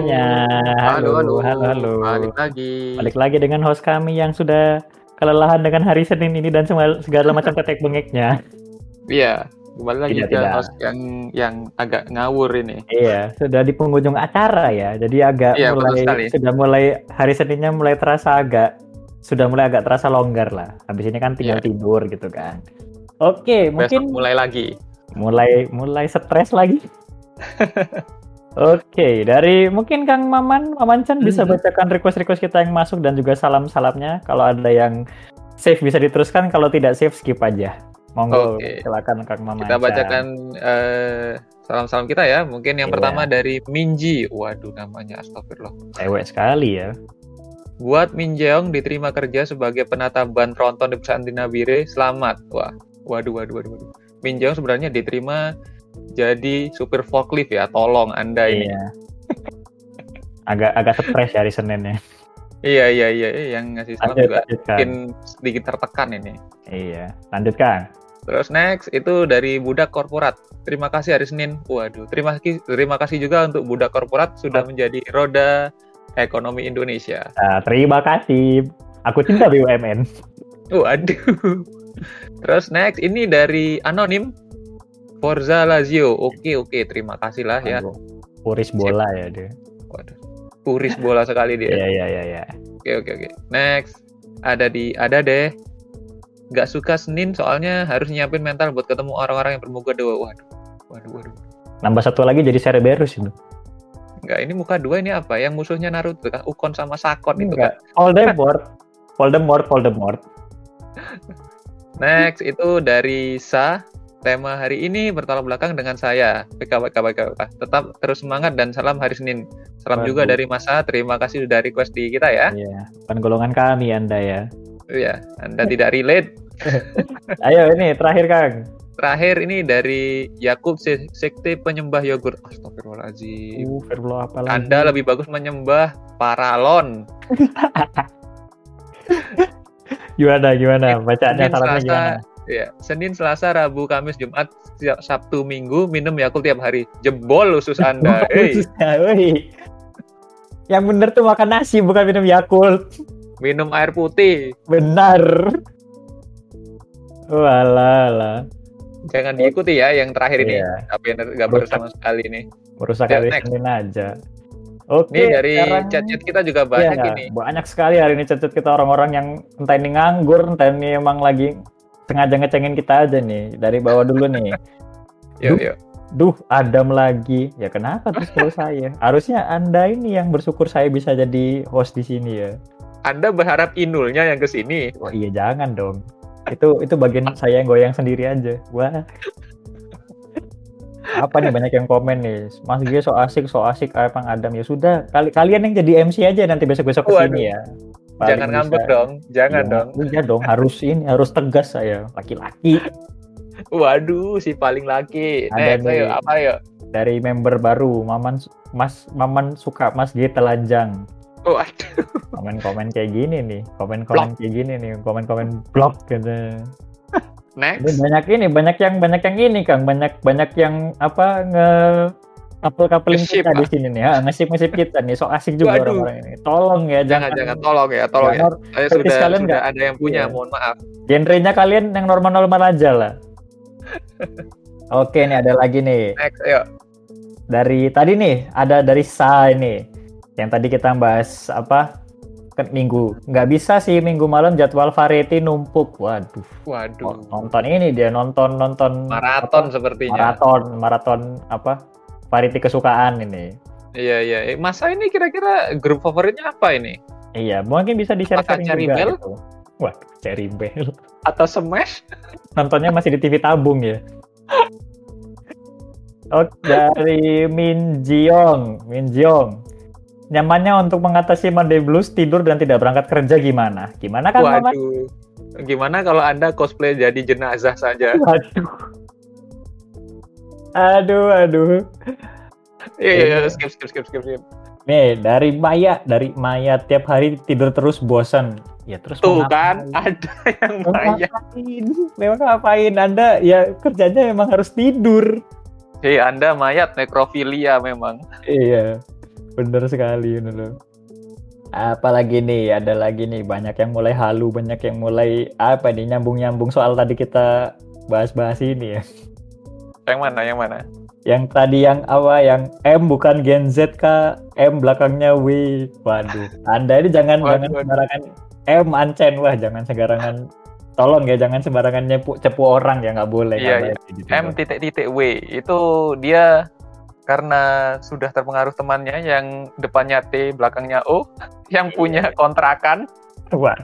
Semuanya. Halo, halo. halo, halo. Balik lagi. Balik lagi dengan host kami yang sudah kelelahan dengan hari Senin ini dan semua- segala macam tetek bengeknya. Iya, kembali lagi Tidak, ke tidak. host yang yang agak ngawur ini. Iya, sudah di penghujung acara ya. Jadi agak Iya, mulai sudah mulai hari Seninnya mulai terasa agak sudah mulai agak terasa longgar lah. Habis ini kan tinggal Iya. tidur gitu kan. Oke, Besok mungkin mulai lagi. mulai mulai stres lagi. Oke, dari mungkin Kang Maman, Maman Chan bisa Mhm. bacakan request-request kita yang masuk dan juga salam-salamnya. Kalau ada yang save bisa diteruskan, kalau tidak save skip aja. Monggo, Oke. silakan Kang Maman. Kita bacakan eh, salam-salam kita ya. Mungkin yang Iya. pertama dari Minji. Waduh, namanya astagfirullah. cewek sekali ya. Buat Min Jeong diterima kerja sebagai penata ban tronton di perusahaan Dinabire. Selamat. Wah, waduh, waduh, waduh. waduh. Min Jeong sebenarnya diterima jadi supir forklift ya. Tolong Anda ini. Iya. agak agak stres ya hari Seninnya. Iya, iya, iya. iya. Yang ngasih salam Lanjut, juga lanjutkan. mungkin sedikit tertekan ini. Iya, lanjut Kang. Terus next itu dari budak korporat. Terima kasih hari Senin. Waduh, terima kasih terima kasih juga untuk budak korporat sudah menjadi roda ekonomi Indonesia. Nah, terima kasih. Aku cinta BUMN. Waduh. Terus next ini dari anonim Forza Lazio. Oke, oke, terima kasih lah ya. Puris bola ya dia. Waduh. Puris bola sekali dia. Iya, iya, iya, iya. Oke, oke, oke. Next ada di ada deh. Gak suka Senin soalnya harus nyiapin mental buat ketemu orang-orang yang bermuka dua. Waduh. Waduh, waduh. Nambah satu lagi jadi Cerberus itu. Enggak, ini muka dua ini apa? Yang musuhnya Naruto kan? Ukon sama Sakon itu kan. Voldemort. Voldemort, Voldemort. Next itu dari Sa. Tema hari ini bertolak belakang dengan saya. PKW, PKW, PKW. Tetap terus semangat dan salam hari Senin. Salam juga Waduh. dari Masa. Terima kasih sudah request di kita ya. Iya, bukan golongan kami Anda ya. Iya, Anda tidak relate. Ayo ini terakhir Kang. Terakhir ini dari Yakub Se- Sekte Penyembah Yogurt. Astagfirullahaladzim. Uh, Firlo apa lagi? Anda lebih bagus menyembah paralon. Gimana, gimana? Bacaannya salamnya gimana? Ya, Senin, Selasa, Rabu, Kamis, Jumat, Siap- Sabtu, Minggu minum Yakult tiap hari. Jebol usus Anda. Hey, Khususnya, woi. Yang bener tuh makan nasi bukan minum Yakult. minum air putih. Benar. Walah, Jangan diikuti ya yang terakhir ini. Iya. Tapi nggak baru sama sekali nih. merusak Ya, hari. Senin aja. Oke, Ini dari sekarang- chat-chat kita juga banyak Iya, ini. Banyak sekali hari ini chat-chat kita orang-orang yang entah ini nganggur, entah ini emang lagi sengaja ngecengin kita aja nih. Dari bawah dulu nih. Yuk, Duh. yuk. Duh, Adam lagi. Ya kenapa terus kalau saya? Harusnya Anda ini yang bersyukur saya bisa jadi host di sini ya. Anda berharap inulnya yang ke sini. Oh iya jangan dong. Itu itu bagian saya yang goyang sendiri aja. Wah. Apa nih banyak yang komen nih. Mas Gie so asik, so asik Bang Adam ya sudah. Kali kalian yang jadi MC aja nanti besok-besok ke sini ya. Paling Jangan bisa. ngambek dong. Jangan Iya, dong. Iya dong, harus ini harus tegas saya, laki-laki. Waduh, si paling laki. Ada Next, ayo, nih. apa yuk? Dari member baru, Maman Mas Maman suka Mas G telanjang. Waduh. Komen-komen kayak gini nih, komen-komen kayak gini nih, komen-komen blog gitu. Next. Ini banyak ini, banyak yang banyak yang ini Kang, banyak banyak yang apa nge couple Nge-ship, kita di sini nih, ya, nge-ship nge-ship kita nih, so asik juga Waduh. orang-orang ini. Tolong ya, Jangan, jangan. Tolong ya, tolong ya. jangan Saya sudah, kalian sudah nggak? ada yang punya, Iya. mohon maaf. Genrenya kalian yang normal-normal aja lah. Oke nih ada lagi nih Next, ayo. dari tadi nih ada dari Sa ini yang tadi kita bahas apa minggu nggak bisa sih minggu malam jadwal variety numpuk waduh Waduh. nonton ini dia nonton nonton Maraton apa, sepertinya. maraton maraton apa variety kesukaan ini Iya, iya. Eh, Masa ini kira-kira grup favoritnya apa ini? iya mungkin bisa di share Apakah Cherry Bell? gitu. wah Cherry Bell Atau Smash? nontonnya masih di TV tabung ya Oh, dari Min Jiong, Min Jiong. Nyamannya untuk mengatasi Monday Blues tidur dan tidak berangkat kerja gimana? Gimana kan? Waduh. Gimana kalau Anda cosplay jadi jenazah saja? Waduh. Aduh, aduh. Iya, iya, iya. skip, skip, skip, skip, skip. Nih, dari Maya, dari Maya tiap hari tidur terus bosan. Ya terus Tuh kan, ada yang ngapain? Memang ngapain? Anda ya kerjanya emang harus tidur. Hei, Anda mayat nekrofilia memang. Iya, bener sekali bener loh. Apalagi nih, ada lagi nih banyak yang mulai halu, banyak yang mulai apa nih nyambung-nyambung soal tadi kita bahas-bahas ini ya. Yang mana? Yang mana? Yang tadi yang apa yang M bukan Gen Z kah? M belakangnya W. Waduh, Anda ini jangan Waduh, jangan waduh. sembarangan M ancen wah jangan sembarangan tolong ya jangan sembarangan nyepu cepu orang ya nggak boleh. Iya, iya. gitu. M titik titik W itu dia karena sudah terpengaruh temannya yang depannya T, belakangnya O, yang punya kontrakan. Wah.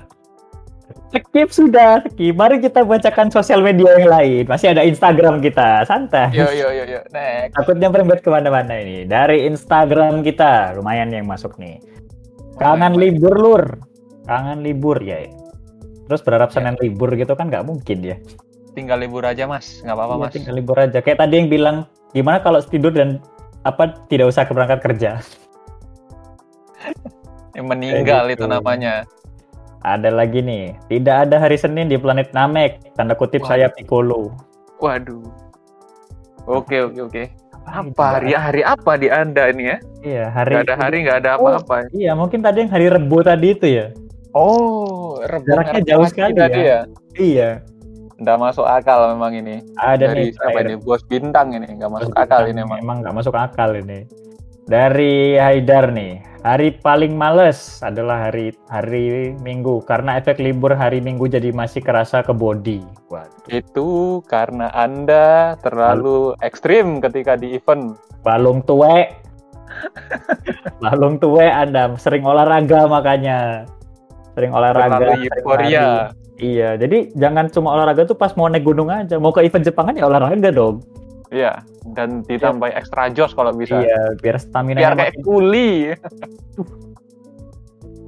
Skip sudah, skip. Mari kita bacakan sosial media yang lain. Masih ada Instagram kita, santai. Yo yo yo yo, next. Takutnya merembet ke mana-mana ini. Dari Instagram kita, lumayan yang masuk nih. Kangen libur lur. Kangen libur ya. Terus berharap Senin libur gitu kan nggak mungkin ya. Tinggal libur aja mas, nggak apa-apa Iya, mas. tinggal libur aja. Kayak tadi yang bilang, gimana kalau tidur dan apa tidak usah berangkat kerja. Yang meninggal Kayak itu gitu. namanya. Ada lagi nih, tidak ada hari Senin di planet Namek. Tanda kutip Wah. saya Piccolo. Waduh. Oke oke oke. Apa hari hari apa di anda ini ya? Iya, hari Nggak ada hari nggak ada Oh, apa-apa. Iya, mungkin tadi yang hari Rebo tadi itu ya. Oh, rebung Jaraknya jauh sekali tadi ya. Iya. Nggak masuk akal memang ini. Ada Dari nih siapa terakhir. ini? Bos bintang ini nggak masuk akal ini memang. Emang nggak masuk akal ini. Dari Haidar nih, hari paling males adalah hari hari Minggu karena efek libur hari Minggu jadi masih kerasa ke body. Waduh. Itu karena anda terlalu ekstrim ketika di event. Balung tuwe. Balung tuwe Anda sering olahraga makanya. Sering olahraga. Terlalu euforia. Iya, jadi jangan cuma olahraga tuh pas mau naik gunung aja. Mau ke event Jepangan ya olahraga dong. Iya, dan ditambah ekstra jos kalau bisa. Iya, biar stamina Biar kayak kuli.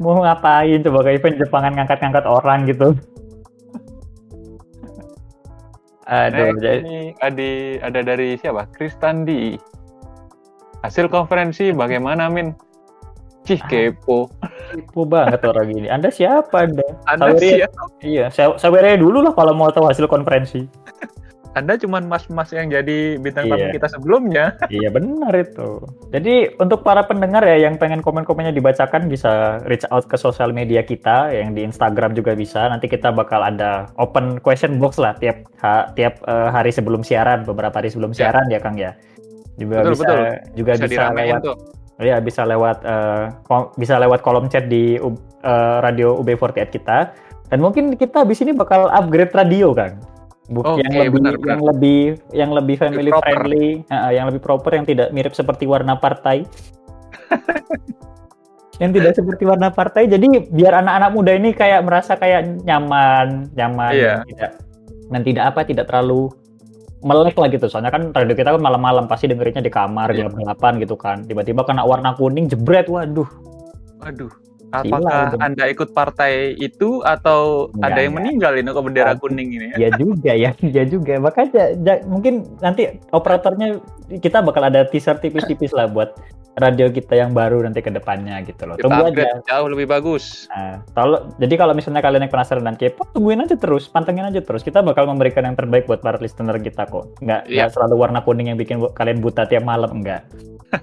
mau ngapain coba ke event Jepangan ngangkat-ngangkat orang gitu. Aduh, Next, jadi ini ada ada dari siapa? Kristandi. Hasil konferensi bagaimana Min? Cih kepo. kepo banget orang ini. Anda siapa Anda? Anda Saweria- siapa? Iya, saya saya dulu lah kalau mau tahu hasil konferensi. Anda cuman mas-mas yang jadi bintang tamu Iya. kita sebelumnya. Iya benar itu. Jadi untuk para pendengar ya yang pengen komen-komennya dibacakan bisa reach out ke sosial media kita yang di Instagram juga bisa. Nanti kita bakal ada open question box lah tiap ha- tiap eh, hari sebelum siaran, beberapa hari sebelum Ya. siaran ya Kang ya. Juga Betul, bisa betul. juga Bisa bisa, lewat tuh. ya bisa lewat ko- bisa lewat kolom chat di U- eh, radio UB48 kita. Dan mungkin kita habis ini bakal upgrade radio Kang. Buk Oke, yang lebih benar, yang lebih yang lebih family proper. friendly, eh, yang lebih proper yang tidak mirip seperti warna partai. yang tidak seperti warna partai. Jadi biar anak-anak muda ini kayak merasa kayak nyaman, nyaman dan tidak dan tidak apa tidak terlalu melek lah gitu. Soalnya kan radio kita kan malam-malam pasti dengerinnya di kamar Iya. jam 8 gitu kan. Tiba-tiba kena warna kuning jebret, waduh. Waduh. Apakah udah. Anda ikut partai itu atau Enggak, ada yang enggak. meninggal ini kok bendera Enggak. kuning ini ya? Iya juga ya, iya juga. Makanya ja- mungkin nanti operatornya kita bakal ada teaser tipis-tipis lah buat radio kita yang baru nanti ke depannya gitu loh. Kita Tunggu aja. jauh lebih bagus. Nah, jadi kalau misalnya kalian yang penasaran dan kepo, tungguin aja terus, pantengin aja terus. Kita bakal memberikan yang terbaik buat para listener kita kok. Nggak, Iya. nggak selalu warna kuning yang bikin kalian buta tiap malam, enggak.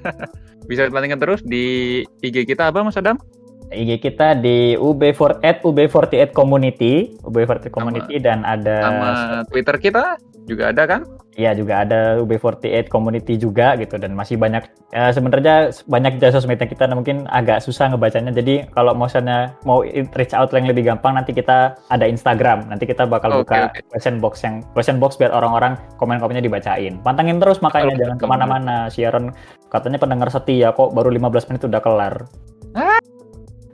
Bisa dipantengin terus di IG kita apa Mas Adam? IG kita di UB4 at UB48 Community, UB48 Community dan ada Sama Twitter kita juga ada kan? Iya juga ada UB48 community juga gitu. Dan masih banyak eh, sebenarnya banyak jasa sosmednya kita nah, mungkin agak susah ngebacanya. Jadi kalau mau i- reach out yang lebih gampang nanti kita ada Instagram. Nanti kita bakal Oke, buka oke. question box yang question box biar orang-orang komen-komennya dibacain. Pantengin terus makanya Betul, jangan ke mana-mana siaran katanya pendengar setia kok baru 15 menit udah kelar. Ah.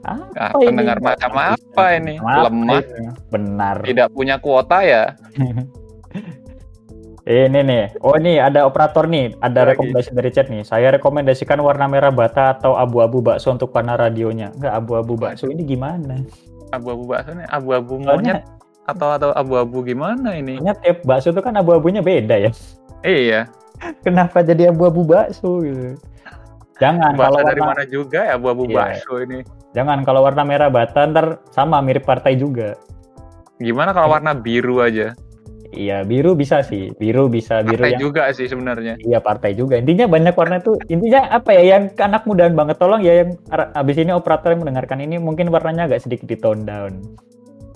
Apa Ah, pendengar macam apa ini? Apa Lemah. ini? benar Tidak punya kuota ya? Ini nih, oh ini ada operator nih, ada Lagi. rekomendasi dari chat nih. Saya rekomendasikan warna merah bata atau abu-abu bakso untuk warna radionya. Enggak abu-abu bakso ini gimana? Abu-abu bakso nih, abu-abu monyet atau atau abu-abu gimana ini? Soalnya tiap bakso itu kan abu-abunya beda ya. Iya, Kenapa jadi abu-abu bakso gitu? Jangan kalau bahasa dari warna, mana juga ya abu-abu Iya. bakso ini. Jangan kalau warna merah bata ntar sama mirip partai juga. Gimana kalau warna biru aja? Iya, biru bisa sih. Biru bisa, biru Partai yang juga sih sebenarnya. Iya partai juga. Intinya banyak warna itu. Intinya apa ya? Yang anak mudaan banget. Tolong ya yang abis ini operator yang mendengarkan ini mungkin warnanya agak sedikit di tone down.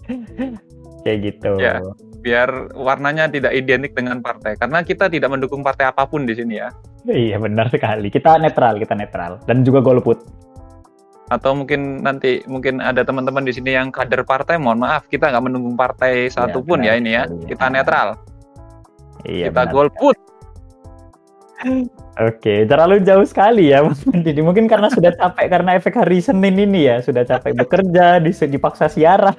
Kayak gitu. Ya. Biar warnanya tidak identik dengan partai. Karena kita tidak mendukung partai apa pun di sini ya. Iya benar sekali. Kita netral, kita netral. Dan juga golput. Atau mungkin nanti mungkin ada teman-teman di sini yang kader partai, mohon maaf kita nggak mendukung partai satupun benar ya ini ya. Kita netral. Iya. kita golput. Oke, terlalu jauh sekali ya Mas Mandi. Mungkin karena sudah capek karena efek hari Senin ini ya, sudah capek bekerja, dipaksa siaran,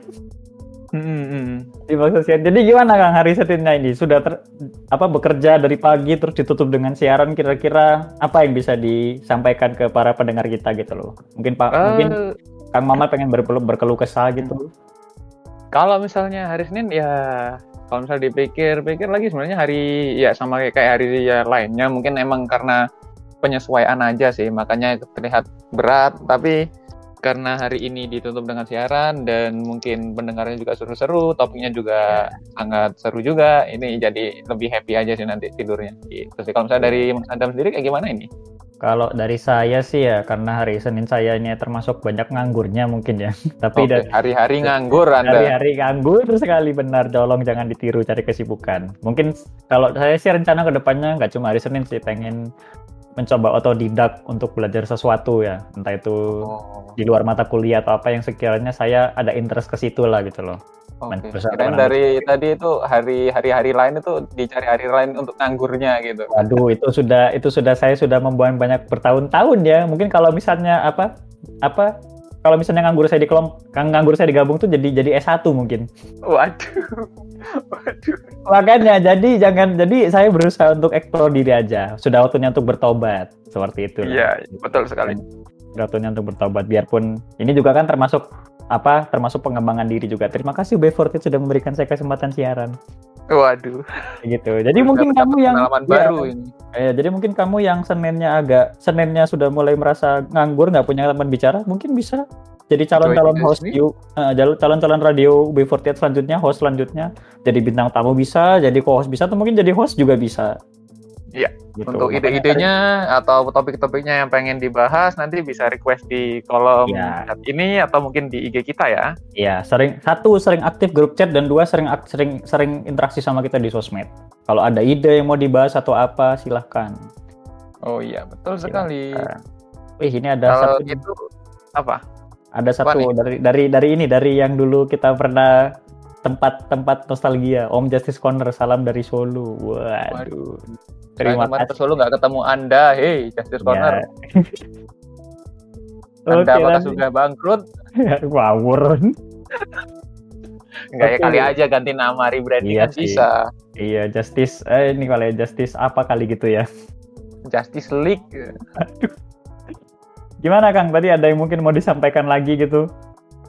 Hmm, dipaksa siaran. Jadi gimana Kang hari Seninnya ini? Sudah ter- apa bekerja dari pagi terus ditutup dengan siaran kira-kira apa yang bisa disampaikan ke para pendengar kita gitu loh. Mungkin Pak mungkin Eh, Kang Mama pengen berkeluh, berkeluh kesah gitu. kalau misalnya hari Senin ya kalau misalnya dipikir-pikir lagi sebenarnya hari ya sama kayak hari ya lainnya mungkin emang karena penyesuaian aja sih makanya terlihat berat tapi karena hari ini ditutup dengan siaran dan mungkin pendengarnya juga seru-seru topiknya juga sangat seru juga ini jadi lebih happy aja sih nanti tidurnya. Gitu sih. Kalau misalnya dari Mas Adam sendiri kayak gimana ini? Kalau dari saya sih ya karena hari Senin saya ini termasuk banyak nganggurnya mungkin ya. Tapi dari hari-hari nganggur anda. Hari-hari nganggur sekali benar, tolong jangan ditiru cari kesibukan. Mungkin kalau saya sih rencana ke depannya nggak cuma hari Senin sih, pengen mencoba otodidak untuk belajar sesuatu ya, entah itu Oh, di luar mata kuliah atau apa yang sekiranya saya ada interest ke situ lah gitu loh. menambah dari tadi itu hari hari-hari lain itu dicari hari lain untuk nganggurnya gitu. Waduh, itu sudah itu sudah saya sudah membuang banyak bertahun-tahun ya. Mungkin kalau misalnya apa apa kalau misalnya nganggur saya di kelompok, nganggur saya digabung tuh jadi jadi S1 mungkin. Waduh. Waduh. Makanya jadi jangan jadi saya berusaha untuk eksplor diri aja. Sudah waktunya untuk bertobat seperti itu. Iya, betul sekali. Waktunya untuk bertobat biarpun ini juga kan termasuk apa termasuk pengembangan diri juga. Terima kasih B40 sudah memberikan saya kesempatan siaran. Waduh. Gitu. Jadi mungkin Dapat kamu yang pengalaman ya, baru ini. eh, jadi mungkin kamu yang Seninnya agak Seninnya sudah mulai merasa nganggur nggak punya teman bicara, mungkin bisa jadi calon-calon host you, eh, jalur- calon-calon radio B48 selanjutnya, host selanjutnya, jadi bintang tamu bisa, jadi co-host bisa, atau mungkin jadi host juga bisa. Iya. Gitu. Untuk ide-idenya atau topik-topiknya yang pengen dibahas nanti bisa request di kolom Iya. chat ini atau mungkin di IG kita ya. Iya, sering satu sering aktif grup chat dan dua sering sering sering interaksi sama kita di sosmed. Kalau ada ide yang mau dibahas atau apa, silahkan. Oh iya, betul sekali. Silahkan. Wih, ini ada Kalau satu itu apa? ada apa satu dari dari dari ini dari yang dulu kita pernah tempat-tempat nostalgia Om Justice Corner salam dari Solo. Waduh. Terima Saya kemarin ke kasih. Solo nggak ketemu Anda. Hey, Justice Corner. Ya. Anda Oke, apakah sudah bangkrut? Ngawur. Enggak ya Oke. kali aja ganti nama rebranding Iya kan sih. bisa. Iya, Justice eh ini kali ya, Justice apa kali gitu ya. Justice League. Gimana Kang? Tadi ada yang mungkin mau disampaikan lagi gitu?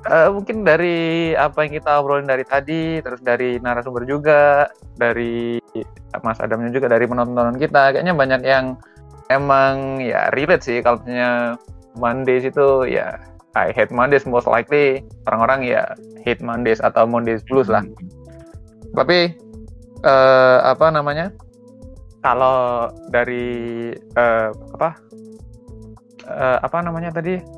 Eh, mungkin dari apa yang kita obrolin dari tadi, terus dari narasumber juga, dari Mas Adamnya juga, dari penonton kita, kayaknya banyak yang emang ya relate sih kalau misalnya Mondays itu ya I hate Mondays most likely orang-orang ya hate Mondays atau Mondays blues lah. Tapi eh, apa namanya? Kalau dari eh, apa eh, apa namanya tadi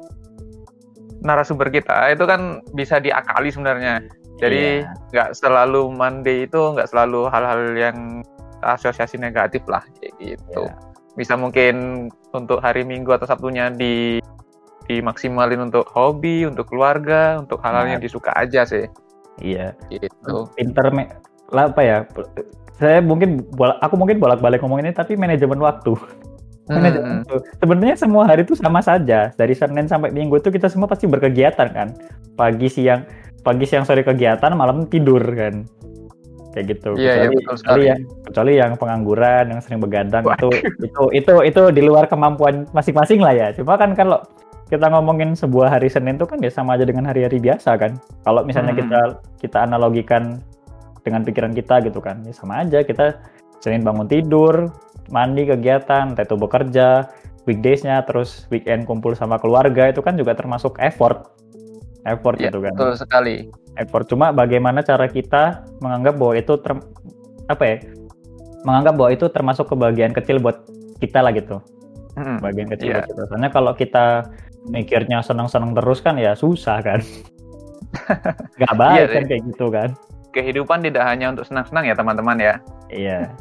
narasumber kita itu kan bisa diakali sebenarnya. Jadi Iya. nggak selalu Monday itu nggak selalu hal-hal yang asosiasi negatif lah kayak gitu. Iya. Bisa mungkin untuk hari Minggu atau Sabtunya di dimaksimalin untuk hobi, untuk keluarga, untuk hal-hal Nah. yang disuka aja sih. Iya. Gitu. Pinter me- lah apa ya? Saya mungkin bolak, aku mungkin bolak-balik ngomong ini tapi manajemen waktu. Manajemen Hmm. waktu. Sebenarnya semua hari itu sama saja. Dari Senin sampai Minggu itu kita semua pasti berkegiatan kan. Pagi siang pagi siang sore kegiatan, malam tidur kan. Kayak gitu. Iya, iya, kecuali, betul kecuali yang kecuali yang pengangguran, yang sering begadang itu itu itu itu di luar kemampuan masing-masing lah ya. Cuma kan kalau kita ngomongin sebuah hari Senin itu kan ya sama aja dengan hari-hari biasa kan. Kalau misalnya Hmm. kita kita analogikan dengan pikiran kita gitu kan, ya sama aja kita Senin bangun tidur, mandi kegiatan, entah itu bekerja, weekdays-nya terus weekend kumpul sama keluarga itu kan juga termasuk effort. Effort Iya, gitu kan betul sekali. effort cuma bagaimana cara kita menganggap bahwa itu ter- apa ya menganggap bahwa itu termasuk kebahagiaan kecil buat kita lah gitu Mm-mm. bagian kecil Iya. buat kita. Soalnya kalau kita mikirnya senang-senang terus kan ya susah kan nggak baik Iya, kan kayak gitu kan Kehidupan tidak hanya untuk senang-senang ya teman-teman ya. iya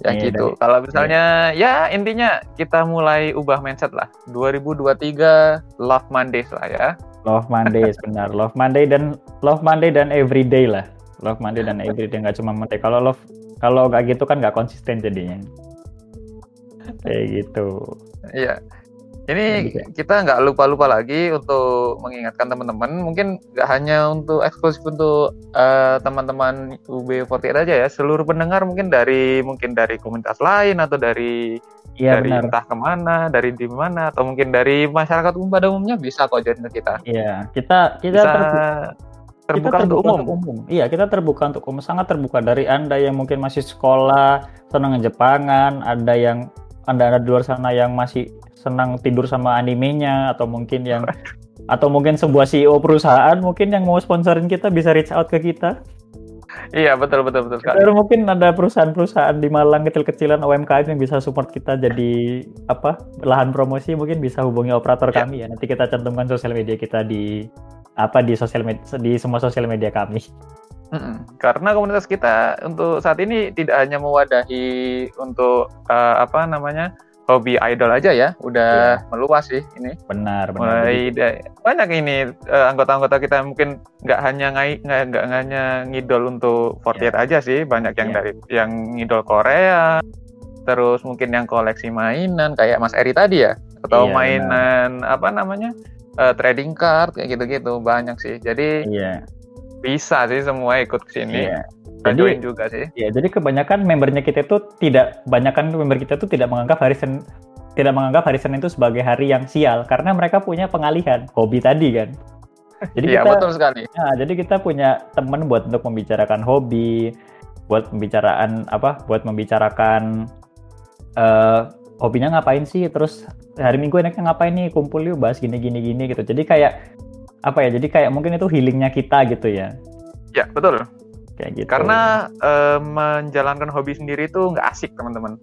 Ya Iya, gitu. dari- Kalau misalnya ya intinya kita mulai ubah mindset lah. 2023 Love Mondays lah ya. Love Monday benar Love Monday dan Love Monday dan Everyday lah Love Monday dan Everyday nggak cuma Monday kalau love kalau nggak gitu kan nggak konsisten jadinya kayak gitu Iya. Ini Iya. kita nggak lupa-lupa lagi untuk mengingatkan teman-teman. Mungkin nggak hanya untuk eksklusif untuk eh, teman-teman UB48 aja ya. Seluruh pendengar mungkin dari mungkin dari komunitas lain atau dari iya dari benar entah ke mana, dari di mana atau mungkin dari masyarakat umum pada umumnya bisa kok join ke kita. iya kita kita Bisa terbu- terbuka kita untuk umum. umum. Iya, kita terbuka untuk umum, sangat terbuka dari Anda yang mungkin masih sekolah, senang Jepangan, ada yang Anda ada di luar sana yang masih senang tidur sama animenya atau mungkin yang atau mungkin sebuah CEO perusahaan mungkin yang mau sponsorin kita bisa reach out ke kita. Iya betul betul betul sekali. Atau mungkin ada perusahaan-perusahaan di Malang kecil-kecilan UMKM yang bisa support kita jadi apa lahan promosi mungkin bisa hubungi operator Ya. kami ya. Nanti kita cantumkan sosial media kita di apa di sosial media di semua sosial media kami. Mm-mm. Karena komunitas kita untuk saat ini tidak hanya mewadahi untuk eh, apa namanya hobi idol aja ya, udah meluas sih ini. Benar, benar. Mulai da- banyak ini eh, anggota-anggota kita mungkin nggak hanya ngai nggak nggak hanya ngidol untuk 48 aja sih, banyak yang Iya. dari yang ngidol Korea, terus mungkin yang koleksi mainan kayak Mas Eri tadi ya, atau Iya, mainan apa namanya eh, trading card kayak gitu-gitu banyak sih. Jadi Iya. Bisa sih semua ikut ke sini. Iya. Jadi- join juga sih. Ya, jadi kebanyakan membernya kita itu tidak, kebanyakan member kita itu tidak menganggap hari Senin tidak menganggap hari Senin itu sebagai hari yang sial karena mereka punya pengalihan hobi tadi kan. Jadi Iya kita betul sekali. Nah, jadi kita punya teman buat untuk membicarakan hobi, buat pembicaraan apa? Buat membicarakan eh hobinya ngapain sih? Terus hari Minggu enaknya ngapain nih? Kumpul yuk bahas gini gini gini gitu. Jadi kayak apa ya? Jadi kayak mungkin itu healingnya kita gitu ya. Ya betul. Kayak gitu. Karena eh, menjalankan hobi sendiri itu nggak asik teman-teman.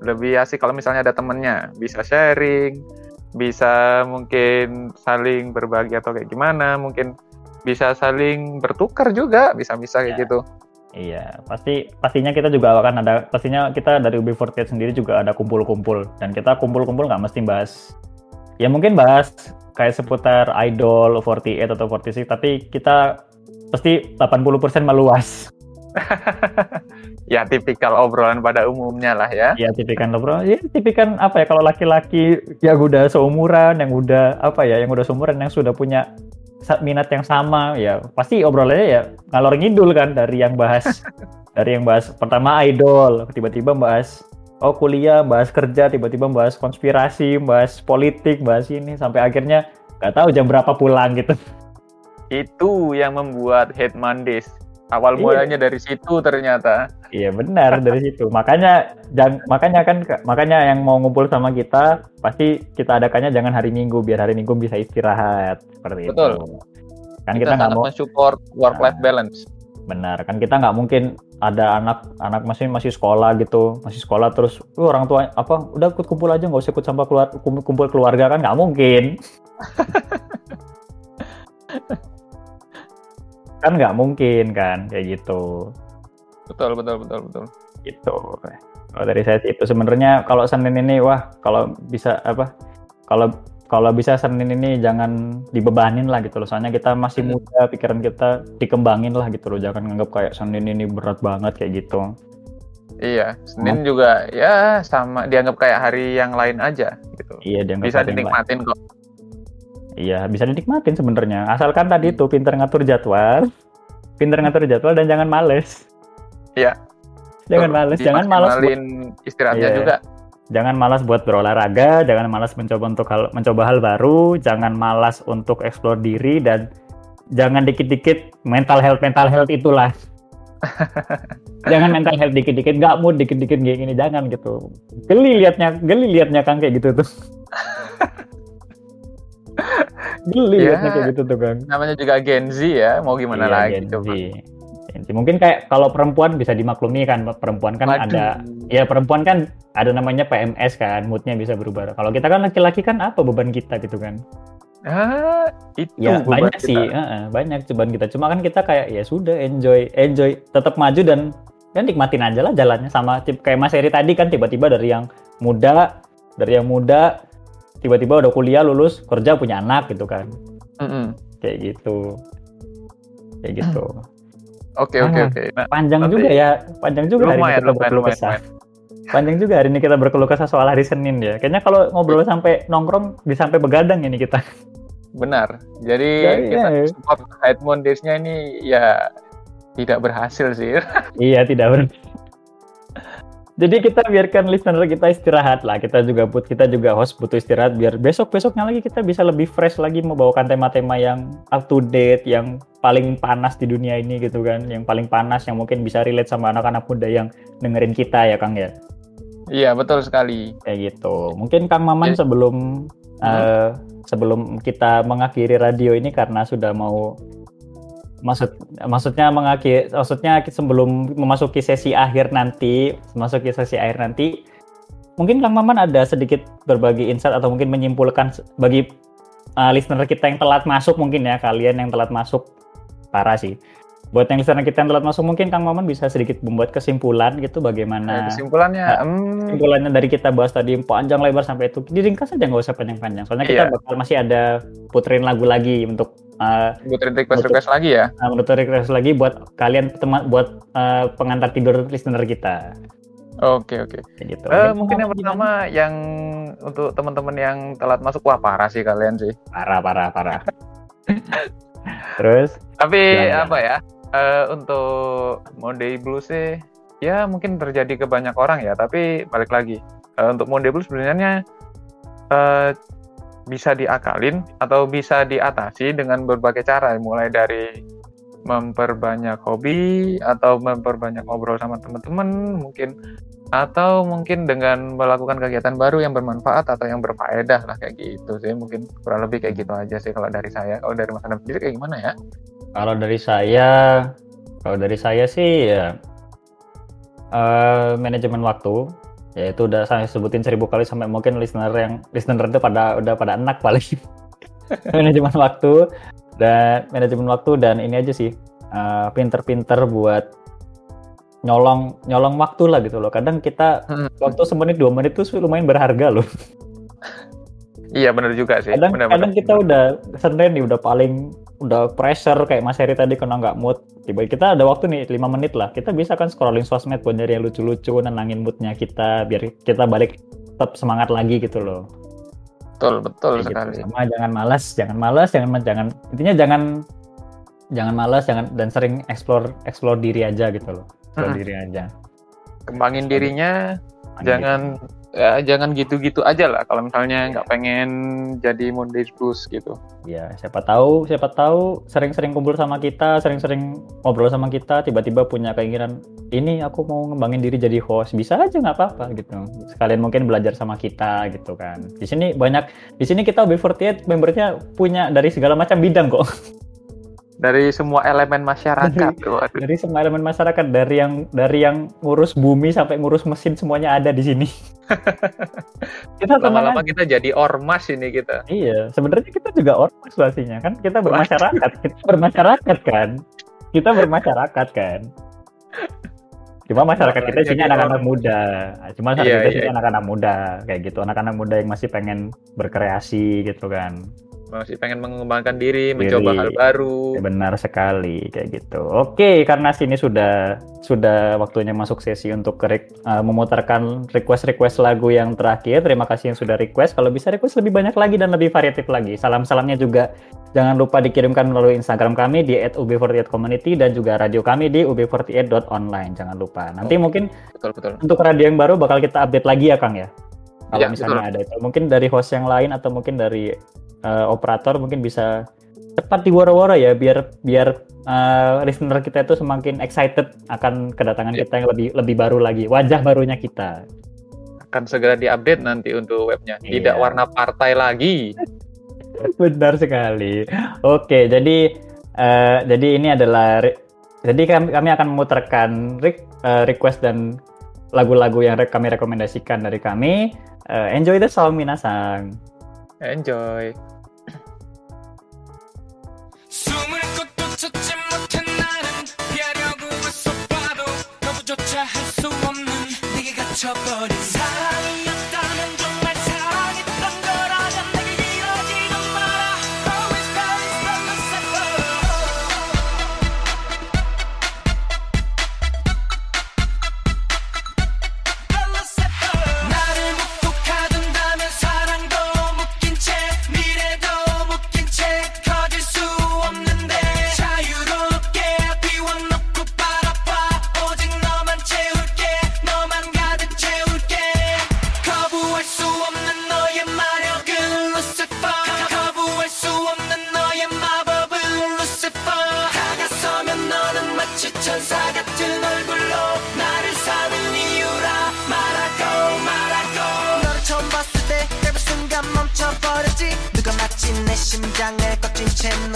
Lebih asik kalau misalnya ada temennya, bisa sharing, bisa mungkin saling berbagi atau kayak gimana, mungkin bisa saling bertukar juga, bisa-bisa kayak Ya. gitu. Iya, pasti pastinya kita juga akan ada pastinya kita dari UB48 sendiri juga ada kumpul-kumpul dan kita kumpul-kumpul nggak mesti bahas ya mungkin bahas kayak seputar idol 48 atau 46 tapi kita pasti 80% meluas. Ya tipikal obrolan pada umumnya lah ya. Ya tipikan bro, ya tipikan apa ya kalau laki-laki yang udah seumuran, yang udah apa ya, yang udah seumuran yang sudah punya minat yang sama, ya pasti obrolannya ya ngalor ngidul kan dari yang bahas dari yang bahas pertama idol, tiba-tiba bahas oh kuliah, bahas kerja, tiba-tiba bahas konspirasi, bahas politik, bahas ini sampai akhirnya nggak tahu jam berapa pulang gitu. Itu yang membuat Hate Mondays. Awal Iya. mulanya dari situ ternyata. Iya benar dari situ. Makanya jang, makanya kan makanya yang mau ngumpul sama kita pasti kita adakannya jangan hari Minggu biar hari Minggu bisa istirahat seperti Betul. itu. Kan kita nggak sangat mau mensupport work-life balance. benar kan kita nggak mungkin ada anak anak masih masih sekolah gitu masih sekolah terus "Uh, orang tua apa udah ikut kumpul aja nggak usah ikut sama keluar kum- kumpul keluarga kan nggak mungkin. Kan nggak mungkin kan kayak gitu. Betul, betul, betul, betul. gitu. Kalau dari saya itu sebenarnya kalau Senin ini wah kalau bisa apa kalau kalau bisa Senin ini jangan dibebanin lah gitu loh soalnya kita masih Hmm. muda pikiran kita dikembangin lah gitu loh jangan nganggap kayak Senin ini berat banget kayak gitu Iya, Senin juga ya sama dianggap kayak hari yang lain aja gitu. iya dianggap Bisa dinikmatin kok. iya bisa dinikmatin sebenarnya asalkan tadi itu pinter ngatur jadwal pinter ngatur jadwal dan jangan males Iya. jangan males jangan malas buat- Dimaksimalin istirahatnya Iya. juga. Jangan malas buat berolahraga, jangan malas mencoba untuk hal, mencoba hal baru, jangan malas untuk eksplor diri dan jangan dikit-dikit mental health mental health itulah. jangan mental health dikit-dikit nggak mood dikit-dikit kayak gini jangan gitu. Geli liatnya, geli liatnya Kang kayak gitu tuh. geli Ya. liatnya kayak gitu tuh Kang. Namanya juga Gen Z ya, mau gimana Iya, lagi Gen coba. Z. Inti- Mungkin kayak kalau perempuan bisa dimaklumi kan, perempuan kan Waduh. ada ya perempuan kan ada namanya PMS kan, moodnya bisa berubah. Kalau kita kan laki-laki kan apa beban kita gitu kan? Ah, itu Ya beban banyak kita. sih, heeh, banyak beban kita. Cuma kan kita kayak ya sudah enjoy, enjoy, tetap maju dan ya nikmatin aja lah jalannya sama tip kayak Mas Eri tadi kan tiba-tiba dari yang muda, dari yang muda tiba-tiba udah kuliah lulus kerja punya anak gitu kan, Mm-mm. kayak gitu, kayak gitu. Oke oke oke. Panjang nanti- juga ya, panjang juga hari ini lumayan kita lumayan lumayan. lumayan. Panjang juga hari ini kita berkeluh kesah soal hari Senin ya. Kayaknya kalau ngobrol sampai nongkrong bisa sampai begadang ini kita. Benar. Jadi Ya, kita iya. support Hyde Mondays-nya ini ya tidak berhasil sih. Iya, tidak benar. Jadi kita biarkan listener kita istirahat lah. Kita juga but kita juga host butuh istirahat biar besok besoknya lagi kita bisa lebih fresh lagi membawakan tema-tema yang up to date, yang paling panas di dunia ini gitu kan, yang paling panas yang mungkin bisa relate sama anak-anak muda yang dengerin kita ya Kang ya. Iya betul sekali. Kayak gitu. Mungkin Kang Maman Jadi- sebelum eh, sebelum kita mengakhiri radio ini karena sudah mau maksud maksudnya mengakhiri maksudnya sebelum memasuki sesi akhir nanti memasuki sesi akhir nanti mungkin Kang Maman ada sedikit berbagi insight atau mungkin menyimpulkan bagi uh, listener kita yang telat masuk mungkin ya kalian yang telat masuk. Parah sih. Buat yang listener kita yang telat masuk mungkin Kang Maman bisa sedikit membuat kesimpulan gitu Nah, bagaimana kesimpulannya, Nah, kesimpulannya dari kita bahas tadi panjang lebar sampai itu. Diringkas aja nggak usah panjang-panjang. Soalnya kita Iya. bakal masih ada puterin lagu lagi untuk uh, buat request request lagi ya. uh, menurut request lagi buat kalian teman buat uh, pengantar tidur listener kita Oke oke. kayak gitu. Jadi, mungkin yang gimana? pertama yang untuk teman-teman yang telat masuk wah parah sih kalian sih. parah parah parah. Terus Tapi Gimana? apa ya? eh, untuk Monday Blues sih ya mungkin terjadi ke banyak orang ya, tapi balik lagi. eh, untuk Monday Blues sebenarnya eh, bisa diakalin atau bisa diatasi dengan berbagai cara, mulai dari memperbanyak hobi atau memperbanyak ngobrol sama teman-teman mungkin atau mungkin dengan melakukan kegiatan baru yang bermanfaat atau yang berfaedah lah kayak gitu sih. Mungkin kurang lebih kayak gitu aja sih kalau dari saya. Kalau dari Mas Adam sendiri kayak gimana ya? Kalau dari saya kalau dari saya sih ya eh, manajemen waktu ya itu udah saya sebutin seribu kali sampai mungkin listener yang listener itu pada udah pada enak paling. Manajemen waktu dan manajemen waktu dan ini aja sih eh, pinter-pinter buat nyolong nyolong waktu lah gitu loh. Kadang kita Hmm. waktu semenit dua menit itu lumayan berharga loh iya benar juga sih. Kadang benar, kadang benar. kita udah Senin nih udah paling udah pressure kayak Mas Heri tadi kena nggak mood. Tiba kita ada waktu nih lima menit lah. Kita bisa kan scrolling sosmed buat nyari yang lucu-lucu nenangin moodnya kita biar kita balik tetap semangat lagi gitu loh. Betul betul Kayak gitu. sekali. Sama jangan malas jangan malas jangan jangan intinya jangan jangan malas jangan dan sering explore explore diri aja gitu loh. Explore Mm-mm. diri aja. Kembangin dirinya jangan ya, jangan gitu-gitu aja lah kalau misalnya nggak pengen jadi Monday Blues gitu Ya, siapa tahu, siapa tahu sering-sering kumpul sama kita, sering-sering ngobrol sama kita, tiba-tiba punya keinginan, ini aku mau ngembangin diri jadi host, bisa aja nggak apa-apa gitu. Sekalian mungkin belajar sama kita gitu kan. Di sini banyak, di sini kita B48 membernya punya dari segala macam bidang kok. dari semua elemen masyarakat aduh. Dari semua elemen masyarakat, dari yang dari yang ngurus bumi sampai ngurus mesin semuanya ada di sini. kita lama-lama kita jadi ormas ini kita Iya, sebenarnya kita juga ormas pastinya kan kita bermasyarakat, kita bermasyarakat kan, kita bermasyarakat kan. Cuma masyarakat kita isinya anak-anak muda, cuma masyarakat Iya, kita iya. isinya anak-anak muda kayak gitu, anak-anak muda yang masih pengen berkreasi gitu kan. Masih pengen mengembangkan diri mencoba Diri. hal baru Ya, benar sekali kayak gitu. Oke, karena sini sudah sudah waktunya masuk sesi untuk re- uh, memutarkan request-request lagu yang terakhir. Terima kasih yang sudah request. Kalau bisa request lebih banyak lagi dan lebih variatif lagi. Salam-salamnya juga jangan lupa dikirimkan melalui Instagram kami di @ub48community dan juga radio kami di ub48.online. Jangan lupa. Nanti Oke. mungkin betul betul untuk radio yang baru bakal kita update lagi ya, Kang ya. Kalau Ya, misalnya ada itu, mungkin dari host yang lain atau mungkin dari uh, operator mungkin bisa cepat diwara-wara ya biar biar uh, listener kita itu semakin excited akan kedatangan yeah. kita yang lebih lebih baru lagi wajah barunya kita. Akan segera diupdate nanti untuk webnya. Yeah. tidak warna partai lagi. Benar sekali. Oke jadi uh, jadi ini adalah jadi kami, kami akan memutarkan re uh, request dan lagu-lagu yang re kami rekomendasikan dari kami. Uh, enjoy the song minasang. 엔조이 숨을 것도 찾지 못한 나는 피하려고 애써 봐도 거부조차 할 수 없는 네게 갇혀버린 사람.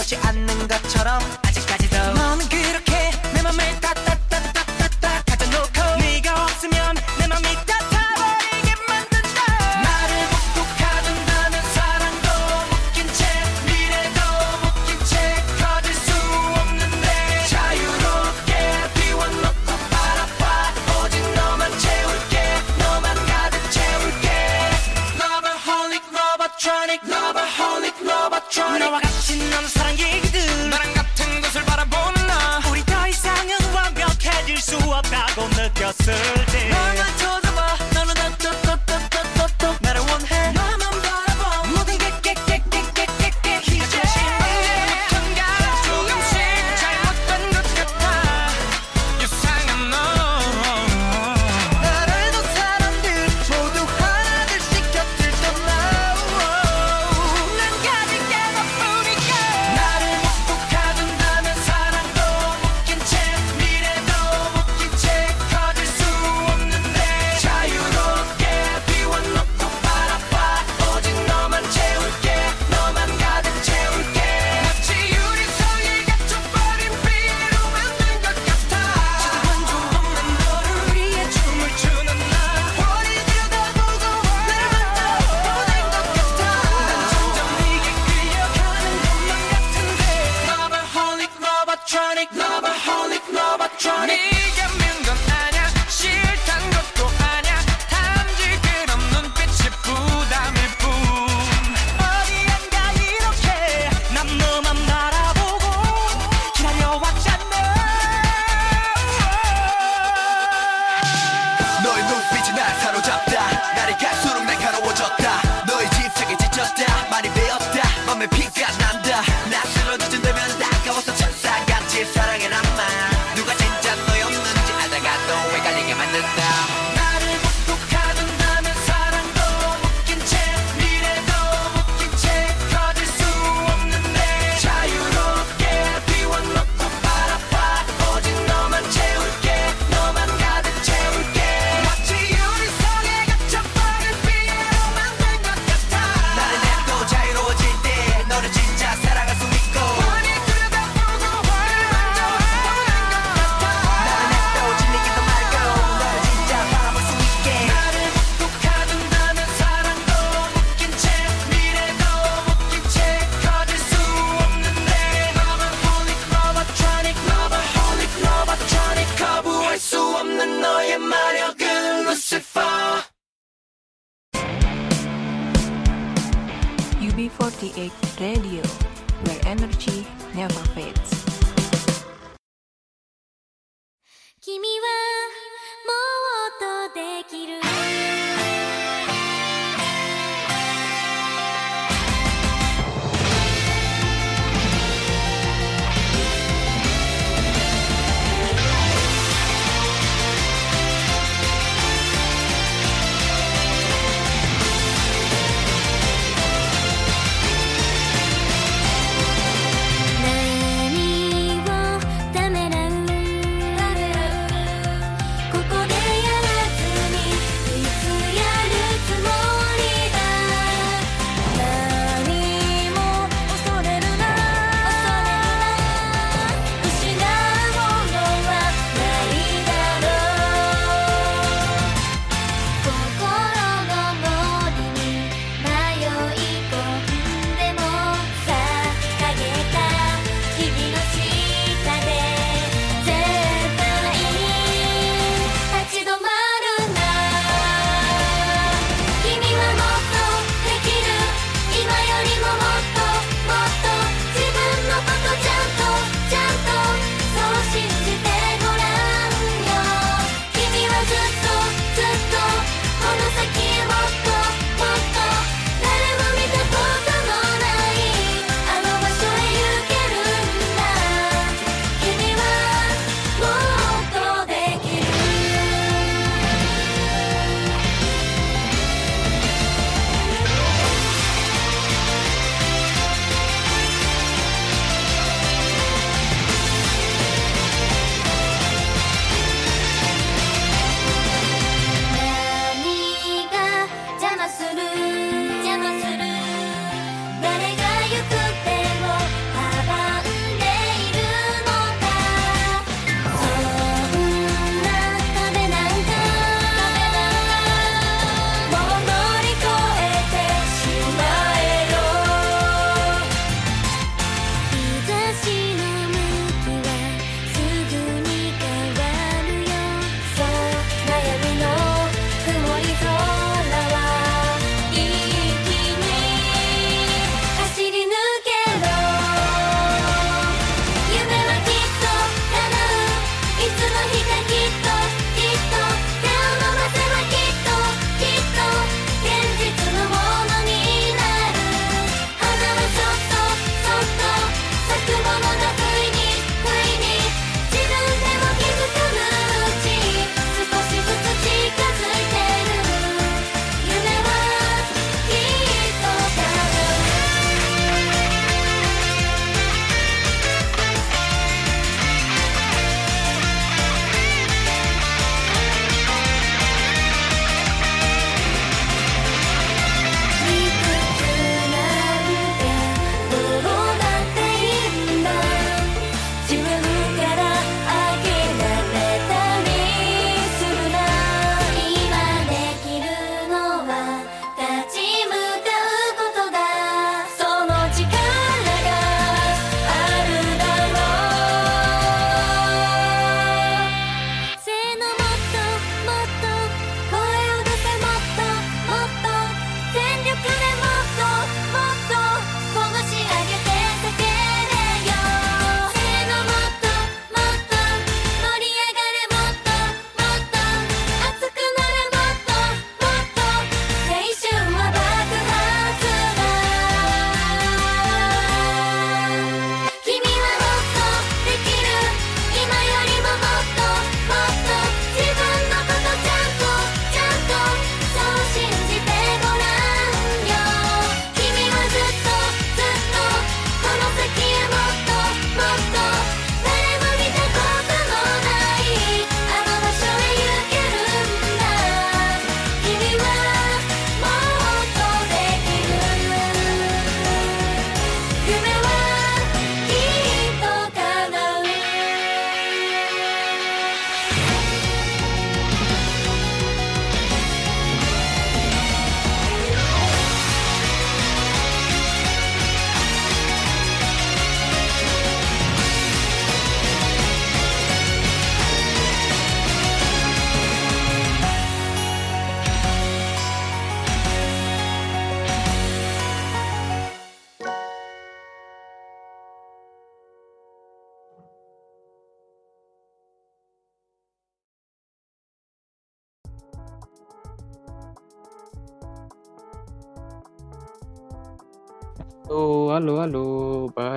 아무렇지 않는 것처럼 아직까지도 너는 그렇게 내 맘에 놓고 네가 없으면 내 맘이 따타버리게 만든다. 나를 극복하든다면 사랑도 묶인 채 미래도 묶인 채 거질 수 없는데 자유롭게 비워놓고 바라봐. 오직 너만 채울게 너만 가득 채울게. Love a holic, love a tronic, love a holic, love a tronic. 너와 같이 넌 사-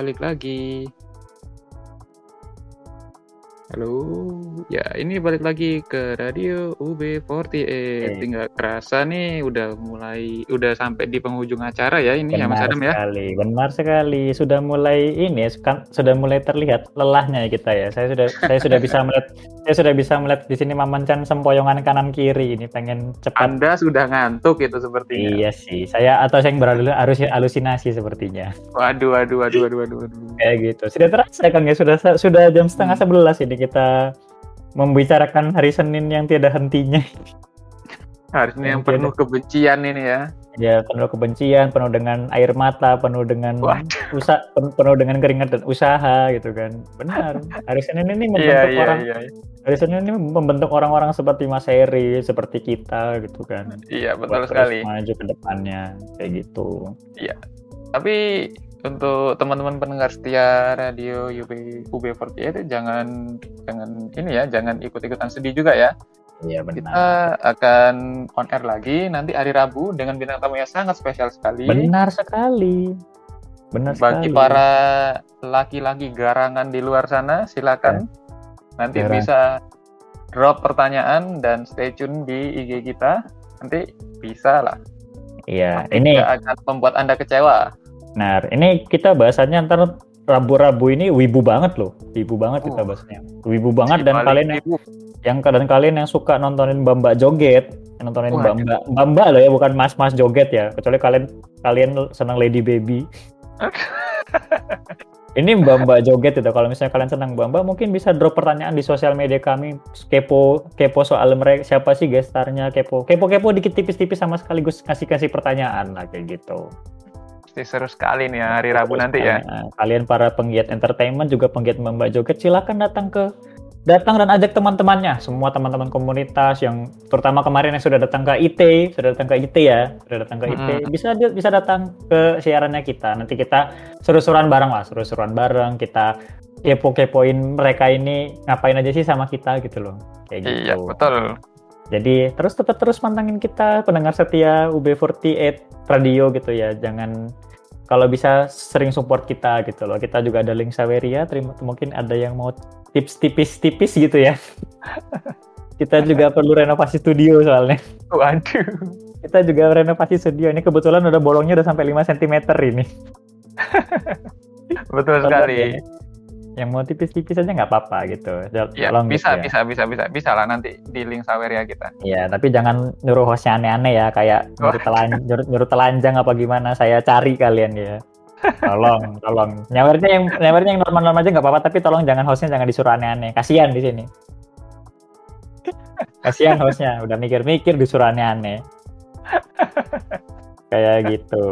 balik lagi. Ya ini balik lagi ke radio UB48. Tinggal kerasa nih udah mulai, udah sampai di penghujung acara ya ini ya Mas Benar Adam ya. sekali, benar sekali. Sudah mulai ini kan sudah mulai terlihat lelahnya ya kita ya. Saya sudah saya sudah bisa melihat saya sudah bisa melihat di sini Mamancan sempoyongan kanan kiri ini pengen cepat. Anda sudah ngantuk itu sepertinya. Iya sih, saya atau saya yang berhalu- harus halusinasi sepertinya. Waduh, waduh, waduh, waduh, waduh, waduh. Kayak gitu. Sudah terasa kan ya sudah sudah jam setengah sebelas ini kita membicarakan hari Senin yang tiada hentinya. Harusnya yang penuh kebencian ini ya. Ya penuh kebencian, penuh dengan air mata, penuh dengan usaha, penuh, dengan keringat dan usaha gitu kan. Benar. Hari Senin ini membentuk Iya, iya, orang. iya, iya. Hari Senin ini membentuk orang-orang seperti Mas Heri, seperti kita gitu kan. Iya, betul Buat sekali. Maju ke depannya kayak gitu. Iya. Tapi untuk teman-teman pendengar setia radio UB UB48 itu jangan jangan ini ya, jangan ikut-ikutan sedih juga ya. Iya benar. Kita akan on air lagi nanti hari Rabu dengan bintang tamu yang sangat spesial sekali. Benar sekali. Benar Bagi sekali. para laki-laki garangan di luar sana, silakan nanti Garang. bisa drop pertanyaan dan stay tune di IG kita. Nanti bisa lah. Iya, ini akan membuat Anda kecewa. Nah, ini kita bahasannya ntar Rabu-Rabu ini wibu banget loh, wibu banget kita bahasnya, wibu banget dan kalian yang, yang dan kalian yang suka nontonin mbak joget, nontonin Waduh. mbak mbak loh ya, bukan mas-mas joget ya, kecuali kalian kalian senang Lady Baby. ini mbak-mbak joget itu kalau misalnya kalian senang mbak-mbak mungkin bisa drop pertanyaan di sosial media kami. Kepo kepo soal mereka siapa sih gestarnya kepo kepo. Kepo dikit tipis-tipis sama sekaligus kasih kasih pertanyaan lah kayak gitu Pasti seru sekali nih ya hari Rabu nanti ya. Nah, kalian para penggiat entertainment juga penggiat Mbak Joget silakan datang ke datang dan ajak teman-temannya, semua teman-teman komunitas yang terutama kemarin yang sudah datang ke IT, sudah datang ke IT ya, sudah datang ke IT, Mm-mm. bisa bisa datang ke siarannya kita. Nanti kita seru-seruan bareng lah, seru-seruan bareng, kita kepo-kepoin mereka ini ngapain aja sih sama kita gitu loh. Kayak gitu. Iya, betul. Jadi terus tetap terus pantangin kita pendengar setia UB48 radio gitu ya. Jangan kalau bisa sering support kita gitu loh. Kita juga ada link Saweria. Terima mungkin ada yang mau tips tipis-tipis gitu ya. kita juga perlu renovasi studio soalnya. Waduh. Kita juga renovasi studio. Ini kebetulan udah bolongnya udah sampai 5 cm ini. Betul sekali. ya. Yang mau tipis-tipis aja nggak apa-apa gitu. Ya, bisa, gitu ya. bisa, bisa, bisa, bisa lah nanti di link Saweria kita. Iya, tapi jangan nyuruh hostnya aneh-aneh ya, kayak nyuruh, telan, nyuruh, nyuruh telanjang apa gimana. Saya cari kalian ya. Tolong, tolong. Nyawernya yang nyawernya yang normal-normal aja nggak apa-apa, tapi tolong jangan hostnya jangan disuruh aneh-aneh. Kasihan di sini. Kasihan hostnya, udah mikir-mikir disuruh aneh-aneh. Kayak gitu.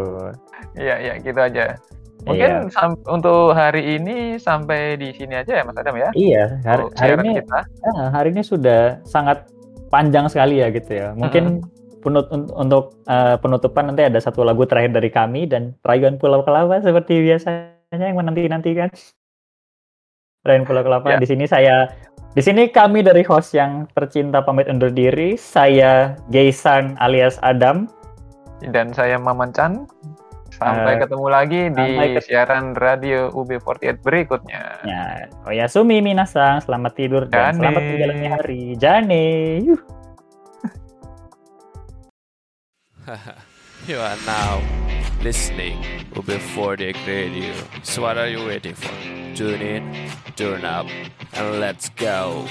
Iya, iya, gitu aja. Mungkin Iya. untuk hari ini sampai di sini aja ya Mas Adam ya. Iya, hari, hari ini kita. ah, hari ini sudah sangat panjang sekali ya gitu ya. Mungkin penut un- untuk eh, penutupan nanti ada satu lagu terakhir dari kami dan Rayuan Pulau Kelapa seperti biasanya yang menanti-nanti kan. Rayuan Pulau Kelapa. Ya. Di sini saya di sini kami dari host yang tercinta pamit undur diri. Saya Geisan alias Adam. Dan saya Maman Chan. Sampai Eh, ketemu lagi di sampai ket- siaran radio UB48 berikutnya. Ya, oh ya Sumi Minasang, selamat tidur dan Jane. selamat menjalani hari. Jane. Yuh. you are now listening UB40 Radio. So what are you waiting for? Tune in, turn up, and let's go.「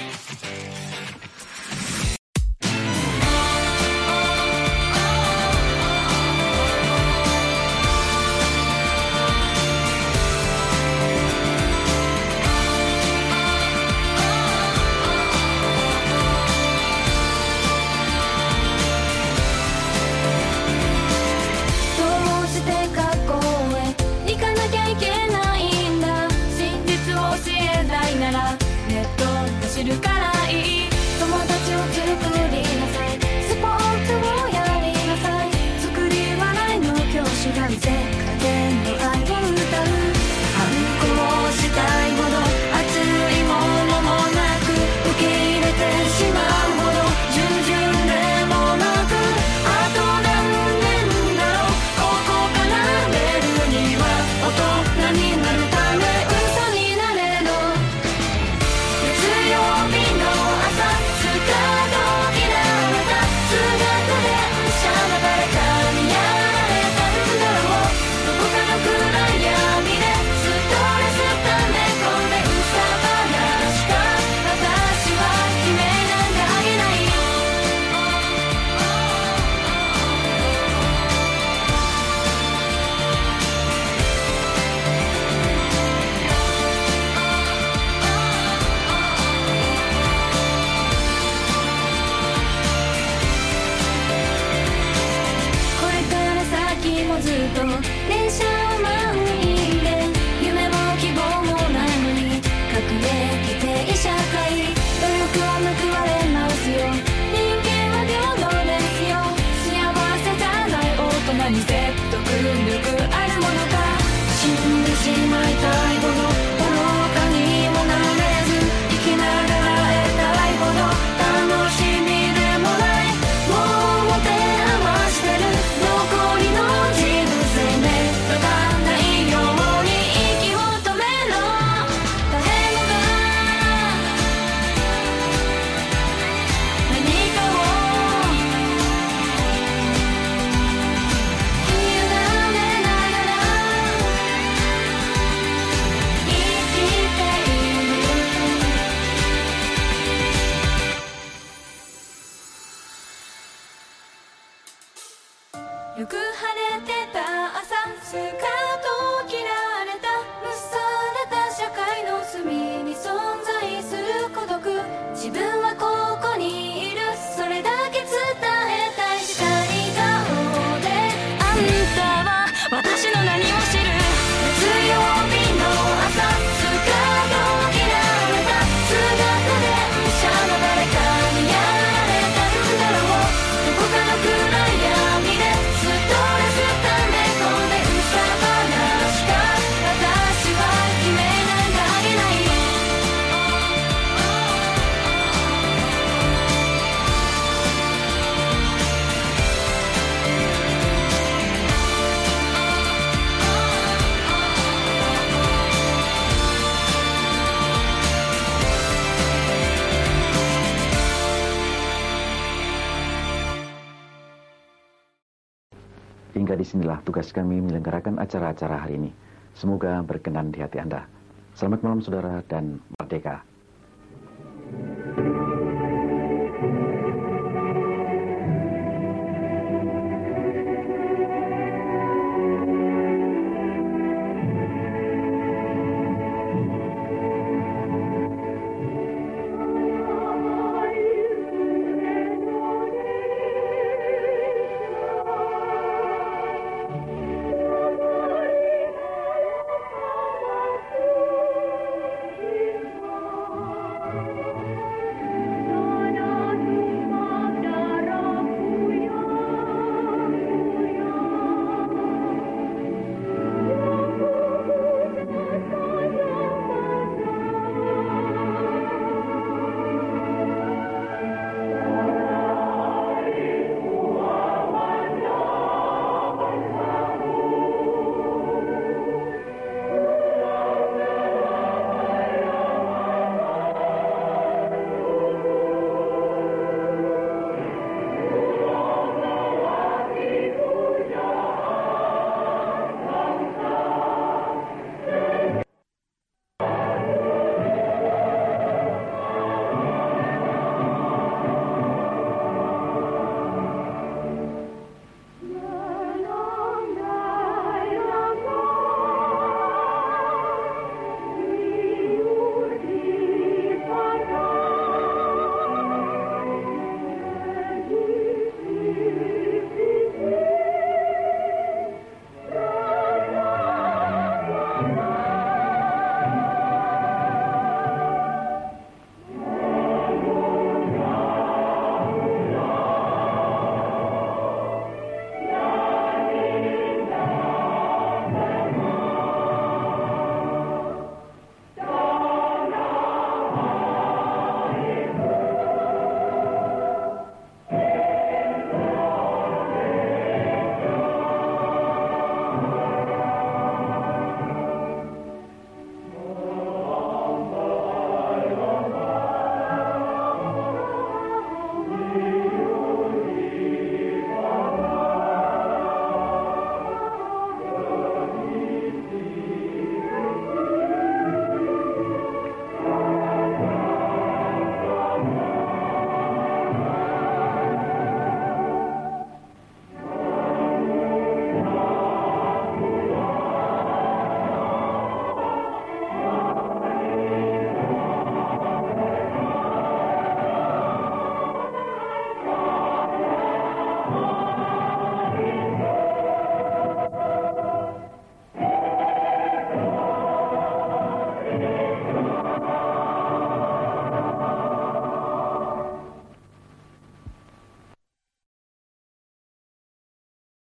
Di sinilah tugas kami menyelenggarakan acara-acara hari ini. Semoga berkenan di hati Anda. Selamat malam saudara dan merdeka.